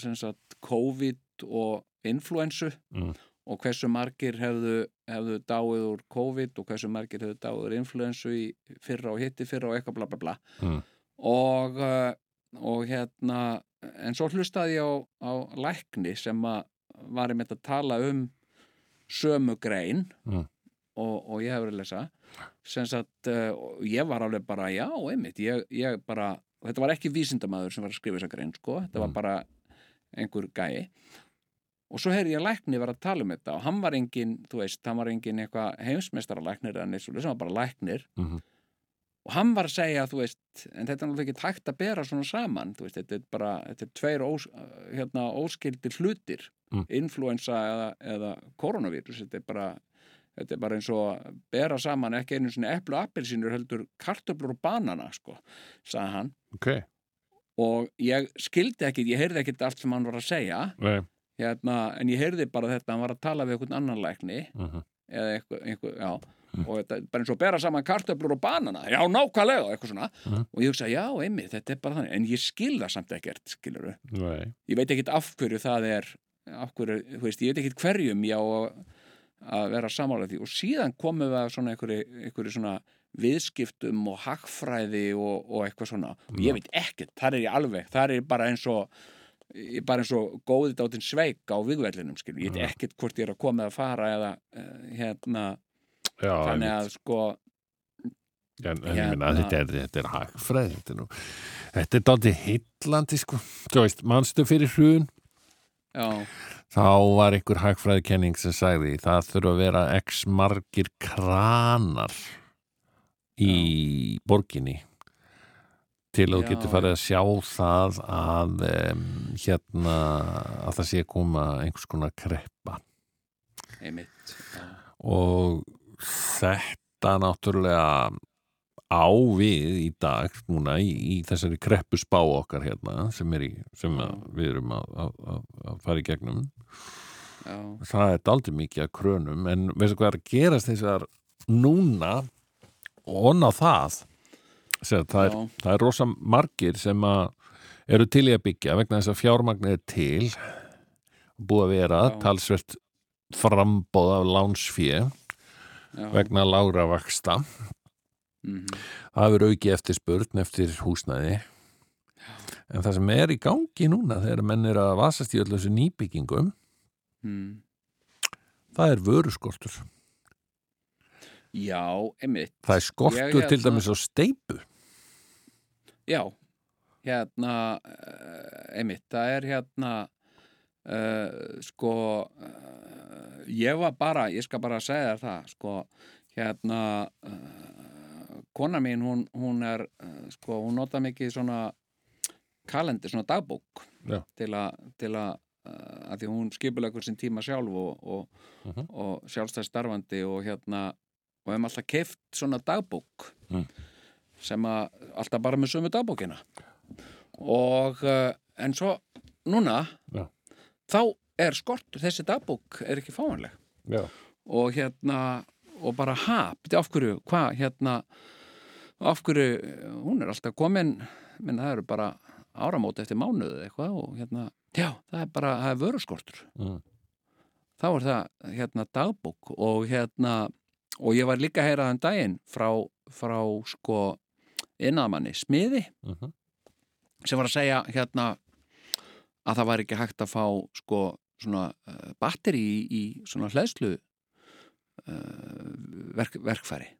sem sagt COVID og influensu Mm. og hversu margir hefðu, hefðu dáið úr COVID og hversu margir hefðu dáið úr influensu í fyrra og hitti fyrra og eitthvað bla bla bla Mm. og, uh, og hérna en svo hlustaði ég á, á lækni sem að var einmitt að tala um sömu grein Mm. og, og ég hefur að lesa sem sagt, uh, og ég var alveg bara já, einmitt, ég, ég bara þetta var ekki vísindamaður sem var að skrifa þessa grein sko, þetta var Mm. bara einhver gæi og svo heyrði ég lækni vera að tala um þetta og hann var engin, þú veist, hann var engin eitthvað heimsmeistaralæknir eða neitt svo sem var bara læknir. Mhm. og hann var að segja, þú veist en þetta er náttúrulega ekki tækt að bera svona saman þú veist, þetta er bara, þetta er tveir ós, hérna, óskildir hlutir Mm. influensa eða, eða koronavírus, þetta er bara þetta er bara eins og að bera saman ekki einu svona eplu og appelsínur heldur kartöflur og banana, sko sagði hann. Ok, og ég skildi ekki, ég heyrði ekkert allt sem hann var að segja. Nei hérna, en ég heyrði bara þetta, hann var að tala við einhvern annan lækni Mhm. eða eitthvað, eitthvað já. Og þetta bara eins og bera saman kartöflur og banana já, nákvæmlega, eitthvað svona. Mhm. og ég hugsa, já, einmitt, þetta er bara þannig. En ég skil það samt ekkert, skilur nei, ég veit ekkert af hverju það er af hverju, þú veist, ég veit ekkert hverjum ég á að- vera samála því. Og síðan komum við að svona einhverju, einhverju svona viðskiptum og hagfræði og, og eitthvað svona. Og ég veit ekkert, þar er ég alveg þar er bara eins og bara eins og góðið átinn sveik á vigvellinum skilur, ég veit Já. ekkert hvort ég er að koma eða fara eða uh, hérna. Já, þannig að sko En, en Hérna- minna, þetta er, þetta er hagfræð þetta er, dálítið heillandi sko. þú veist, manstu fyrir hrun? Já, þá var einhver hagfræðikenning sem sagði það þurfa að vera x margir kranar í borginni til að þú getur farið að sjá það að um, hérna að það sé að koma einhvers konar kreppa. Einmitt og þetta náttúrulega á við í dag núna í, í þessari kreppu spá okkar hérna sem, er í, sem að, við erum að, að, að, að fara í gegnum. Já, það er daldið mikið að krönum en veistu hvað er að gerast þessar núna og onna það? Sér, það, er, það er rosa margir sem að eru til í að byggja vegna þess að fjármagnir er til búið að vera Já. talsvert frambóð af lánsfíu já, vegna lágra vaksta mhm, það hefur aukið eftir spurn eftir húsnæði. En það sem er í gangi núna þegar menn er að vasast í öllu þessu nýbyggingum mhm. það er vöruskortur. Já, einmitt. Það er skortur til dæmis á steipu Já, hérna uh, einmitt, það er hérna uh, sko uh, ég var bara, ég skal bara segja það, sko hérna uh, kona mín, hún, hún er uh, sko, hún nota mikið svona kalender, svona dagbók Já. til að til að uh, því hún skipulegur sinn tíma sjálf og, og, Mhm. og sjálfstæð starfandi og hérna og hefum alltaf keift svona dagbók Mm. Sem að alltaf bara með sömu dagbókina og uh, en svo núna Já. þá er skortur, þessi dagbók er ekki fáanleg Já. og hérna og bara ha, beti af hverju, hvað hérna af hverju, hún er alltaf komin menn það eru bara áramót eftir mánuðu eitthvað og hérna, já, það er bara, það er vöruskortur Mm. þá er það hérna dagbók og hérna og ég var líka að heyra þann daginn frá, frá sko innamanni smiði Mhm. sem var að segja hérna að það var ekki hægt að fá sko svona uh, batteri í, í svona hlæðslu uh, verk, verkfæri.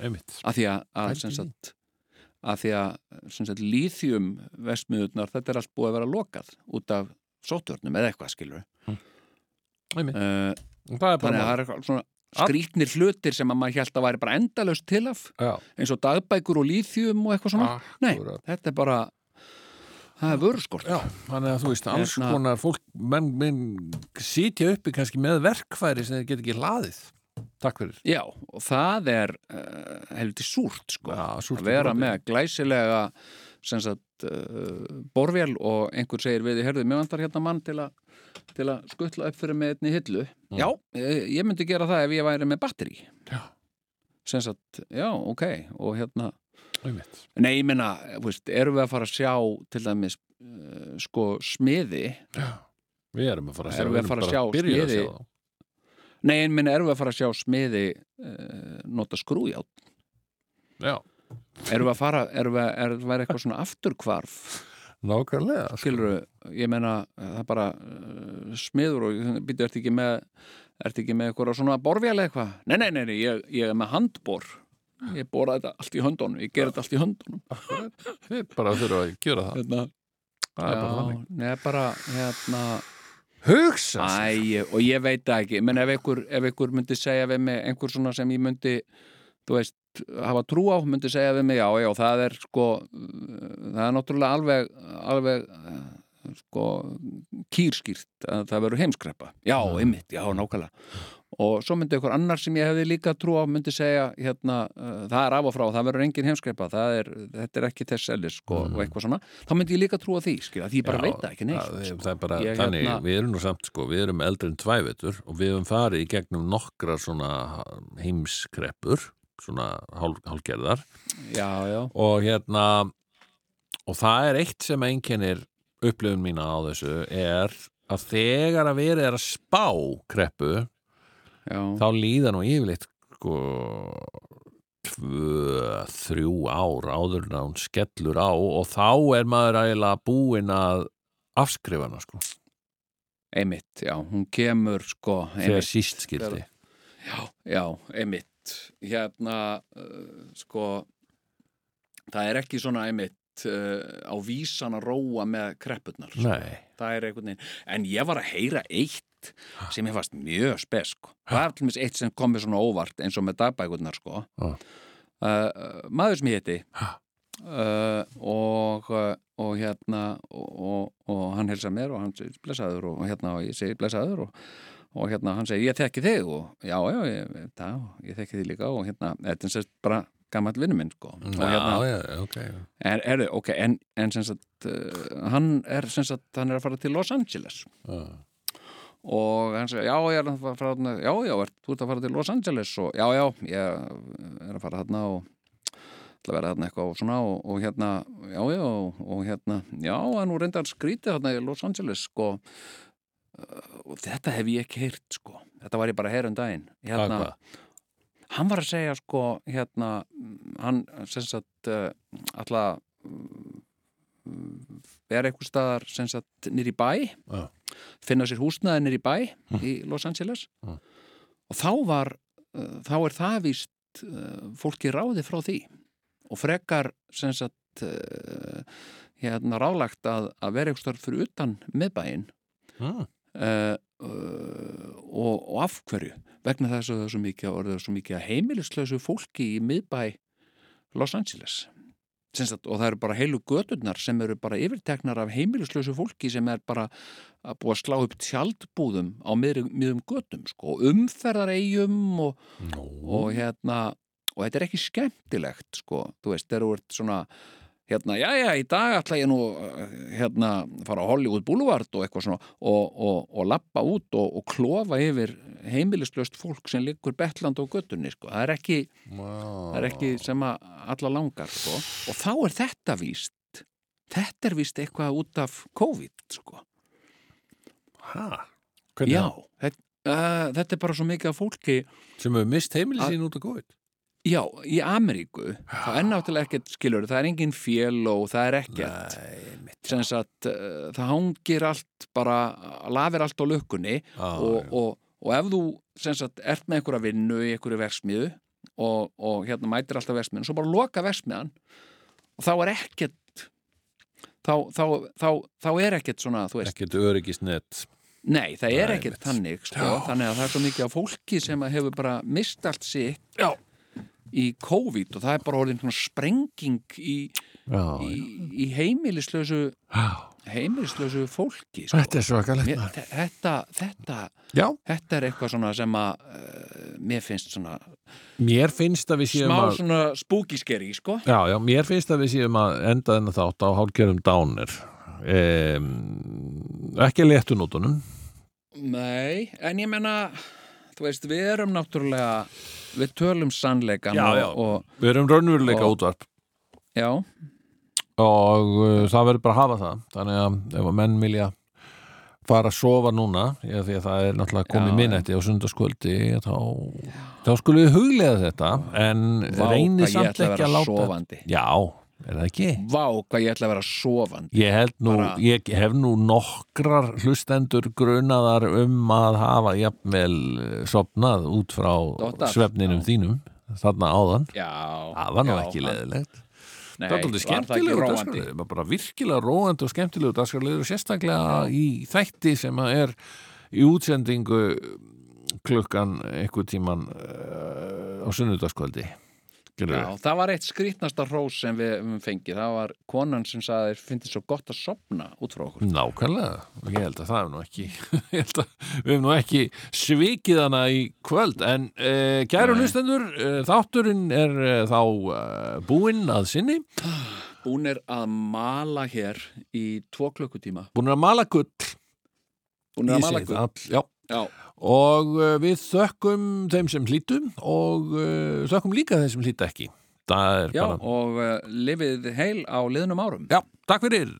Einmitt. Að því að, að, sem sagt, að því að líþjum vestmiðurnar, þetta er allt búið að vera lokað út af sóttjörnum eða eitthvað skilur einmitt. uh, það er þannig að bara það er svona skrítnir hlutir sem að maður held að væri bara endalaust til af Já, eins og dagbækur og líþjum og eitthvað svona Nei, Akkúrat. þetta er bara það er vöruskort Já, þannig að þú veist, alls Hérna- konar fólk, menn, menn sitja uppi kannski með verkfæri sem þeir get ekki hlaðið. Takk fyrir. Já, og það er uh, helviti súrt sko Já, súrt að vera og brotið. með glæsilega sagt uh, borvél og einhver segir við, herðu, mér vantar hérna mann til að til að skuttla upp fyrir með einni hillu Já, ég, ég myndi gera það ef ég væri með batteri Já. sem sagt, já, ok og hérna, Einmitt. nei, ég veist, erum við að fara að sjá til dæmis uh, sko smiði Við erum að fara að sjá, Erum við að fara að erum bara sjá smiði? þá. nei, en minna, erum við að fara að sjá smiði uh, nota skrújátt Já, erum við að fara, erum við, er það eitthvað svona afturkvarf nákvæmlega. sko. skilur ég meina það er bara uh, smiður og býtu, ert ekki með ert ekki með eitthvað svona eða eitthvað nei, nei, nei, nei, ég, ég er með handbor ég bora þetta allt í höndunum ég ger þetta allt í höndunum Þið bara þurfa að gera það. hérna, Það er bara þannig. neða bara hérna, Hugsa sér. æ, og ég veit það ekki menn ef einhver, ef einhver myndi segja við mig einhver svona sem ég myndi þú veist, hafa trú á, myndi segja við mig já, já, það er sko það er náttúrulega alveg alveg eh, sko kýrskýrt að það verður heimskreppa. Já, einmitt, já, nákvæmlega. Og svo myndi einhver annar sem ég hefði líka trú á myndi segja, hérna, uh, það er af og frá það verður engin heimskreppa, það er þetta er ekki þess elis, sko, og eitthvað svona. Þá myndi ég líka trú á því, skilja, því ég bara Já, veit það ekki neitt, það, sko. það er bara Ég, þannig, hérna- við erum nú samt sko, við erum eldri en tvævetur og við höfum farið í gegnum nokkra svona heimskreppur svona hálf, hálfgerðar. Já, já, og hérna og það er eitt sem einkennir upplifun mína á þessu er að þegar að verið er að spá kreppu já. þá líða nú yfirleitt sko tvö, þrjú ár áður en hún skellur á og þá er maður eiginlega búinn að afskrifa hana sko. Einmitt, já, hún kemur sko, þegar einmitt, síst skildi já, já, einmitt hérna, uh, sko það er ekki svona einmitt uh, á vísan að róa með kreppurnar, sko. En ég var að heyra eitt sem ég fannst mjög spes sko. það er til mér eitt sem kom mér svona óvart eins og með dagbækurnar sko. Uh, uh, maður sem ég heiti uh, og uh, og hérna og, og, og hann helsa mér og hann segir blessaður og hérna og ég segir blessaður og, og hérna hann segir ég þekki þig. Og já já ég, það, ég þekki þig líka. Og hérna þetta er sérst bara gammal vinnu minn sko. Og hérna já, já, ok. Er, er, okay, en, en sem sagt uh, hann er sem sagt hann er að fara til Los Angeles. Já. og hann segir, já, ég er að fara þarna, já, já, er, þú ert að fara til Los Angeles. Og já, já, ég er að fara þarna og að vera þarna eitthvað og svona. Og, og hérna, já, já, og, og hérna, já, en nú reyndar skrítið þarna í Los Angeles, sko. uh, og þetta hef ég ekki heyrt, sko, þetta var ég bara að heyra um daginn, hérna, hann var að segja, sko, hérna, hann, sem sagt, uh, alltaf er eitthvað staðar sem sagt nýri bæ Já. finna sér húsnaði nýri bæ í Los Angeles. Já. og þá var uh, þá er það víst uh, fólki ráði frá því. Og frekar sem sagt hérna ráðlagt að, að vera eitthvað starf fyrir utan miðbæinn. Mm. Uh, og, og af hverju? Vegna þess að það er svo mikið, er svo mikið heimilislausu fólki í miðbæ Los Angeles. Sagt, og það eru bara heilu göturnar sem eru bara yfirteknar af heimilislausu fólki sem er bara að búa að slá upp tjaldbúðum á miðrum götum sko, umferðaregjum og, Nú, og hérna og þetta er ekki skemmtilegt sko, þú veist, þegar þú ert svona hérna, já, já, í dag ætla ég nú hérna, fara á Hollywood Boulevard og eitthvað svona og, og, og lappa út og, og klofa yfir heimilislöst fólk sem liggur betland á göttunni, sko, það er ekki það er ekki sem að alla langar, sko, og þá er þetta víst, þetta er víst eitthvað út af COVID, sko. Hæ? Hvernig já, þetta, uh, þetta er bara svo mikið af fólki Sem hefur mist heimili sín út af COVID Já, í Ameríku, það er náttúrulega ekkert, skilur, það er engin fél og það er ekkert, Nei, sem sagt, uh, það hangir allt bara, lafir allt á lukkunni Já, og, já. og, og ef þú, sem sagt, ert með einhverja vinnu í einhverju versmiðu og, og hérna mætir alltaf versmiðan, svo bara loka versmiðan og þá er ekkert, þá, þá, þá, þá er ekkert svona, þú veist, Ekkert öryggisnett Nei, það er Nei, ekkert mitt. þannig sko, þannig að það er svo mikið af fólki sem að hefur bara mist allt sitt Já. Í COVID og það er bara orðin sprenging í, Já, í, í heimilislausu já. heimilislausu fólki sko. Þetta er svakalegt þetta, þetta, þetta er eitthvað svona sem að uh, mér finnst svona mér finnst að við séum smá að svona spookiskeri sko. Já, já, mér finnst að við séum að enda þennan þátt á hálfgerðum dánir um, ekki að letu nótunum Nei, en ég menna þú veist, við erum náttúrulega við tölum sannleikan Já, og, já. og Við erum raunveruleika Og- útvarp. Já, og uh, það verður bara að hafa það. Þannig að ef að menn vilja fara að sofa núna já, því að það er náttúrulega komið Já, minnetti á sundarskvöldi þá, þá skulum við huglega þetta. En ég samt ekki vera að láta sofandi. Já, er það ekki? Vá hvað ég ætla að vera sofandi Ég nú, Bara- ég hef nú nokkrar hlustendur grunaðar um að hafa jafnvel eh, sofnað út frá Dottar. svefninum þínum þarna áðan. Já, Það var nú já, ekki leðilegt. Nei, það var alveg skemmtilegu var bara virkilega róandi og skemmtilegu dagskraliður og sérstaklega í þætti sem að er í útsendingu klukkan einhver tíman uh, á sunnudagskvöldi. Já, það var eitt skrítnasta hrós sem við höfum fengið, það var konan sem sagði finnst þið svo gott að sopna út frá okkur. Nákvæmlega, og ég held að það er nú ekki ég held að við hefum nú ekki svikið hana í kvöld. En uh, kæru hlustendur uh, þátturinn er uh, þá uh, búinn að sinni, Hún er að mala hér í tvo klukkutíma. Búinn að mala gull. Hún er að mala gull. já, Já, og uh, við þökkum þeim sem hlýtum og uh, þökkum líka þeim sem hlýta ekki. Já bara, og uh, lifið heil á liðnum árum. Já, takk fyrir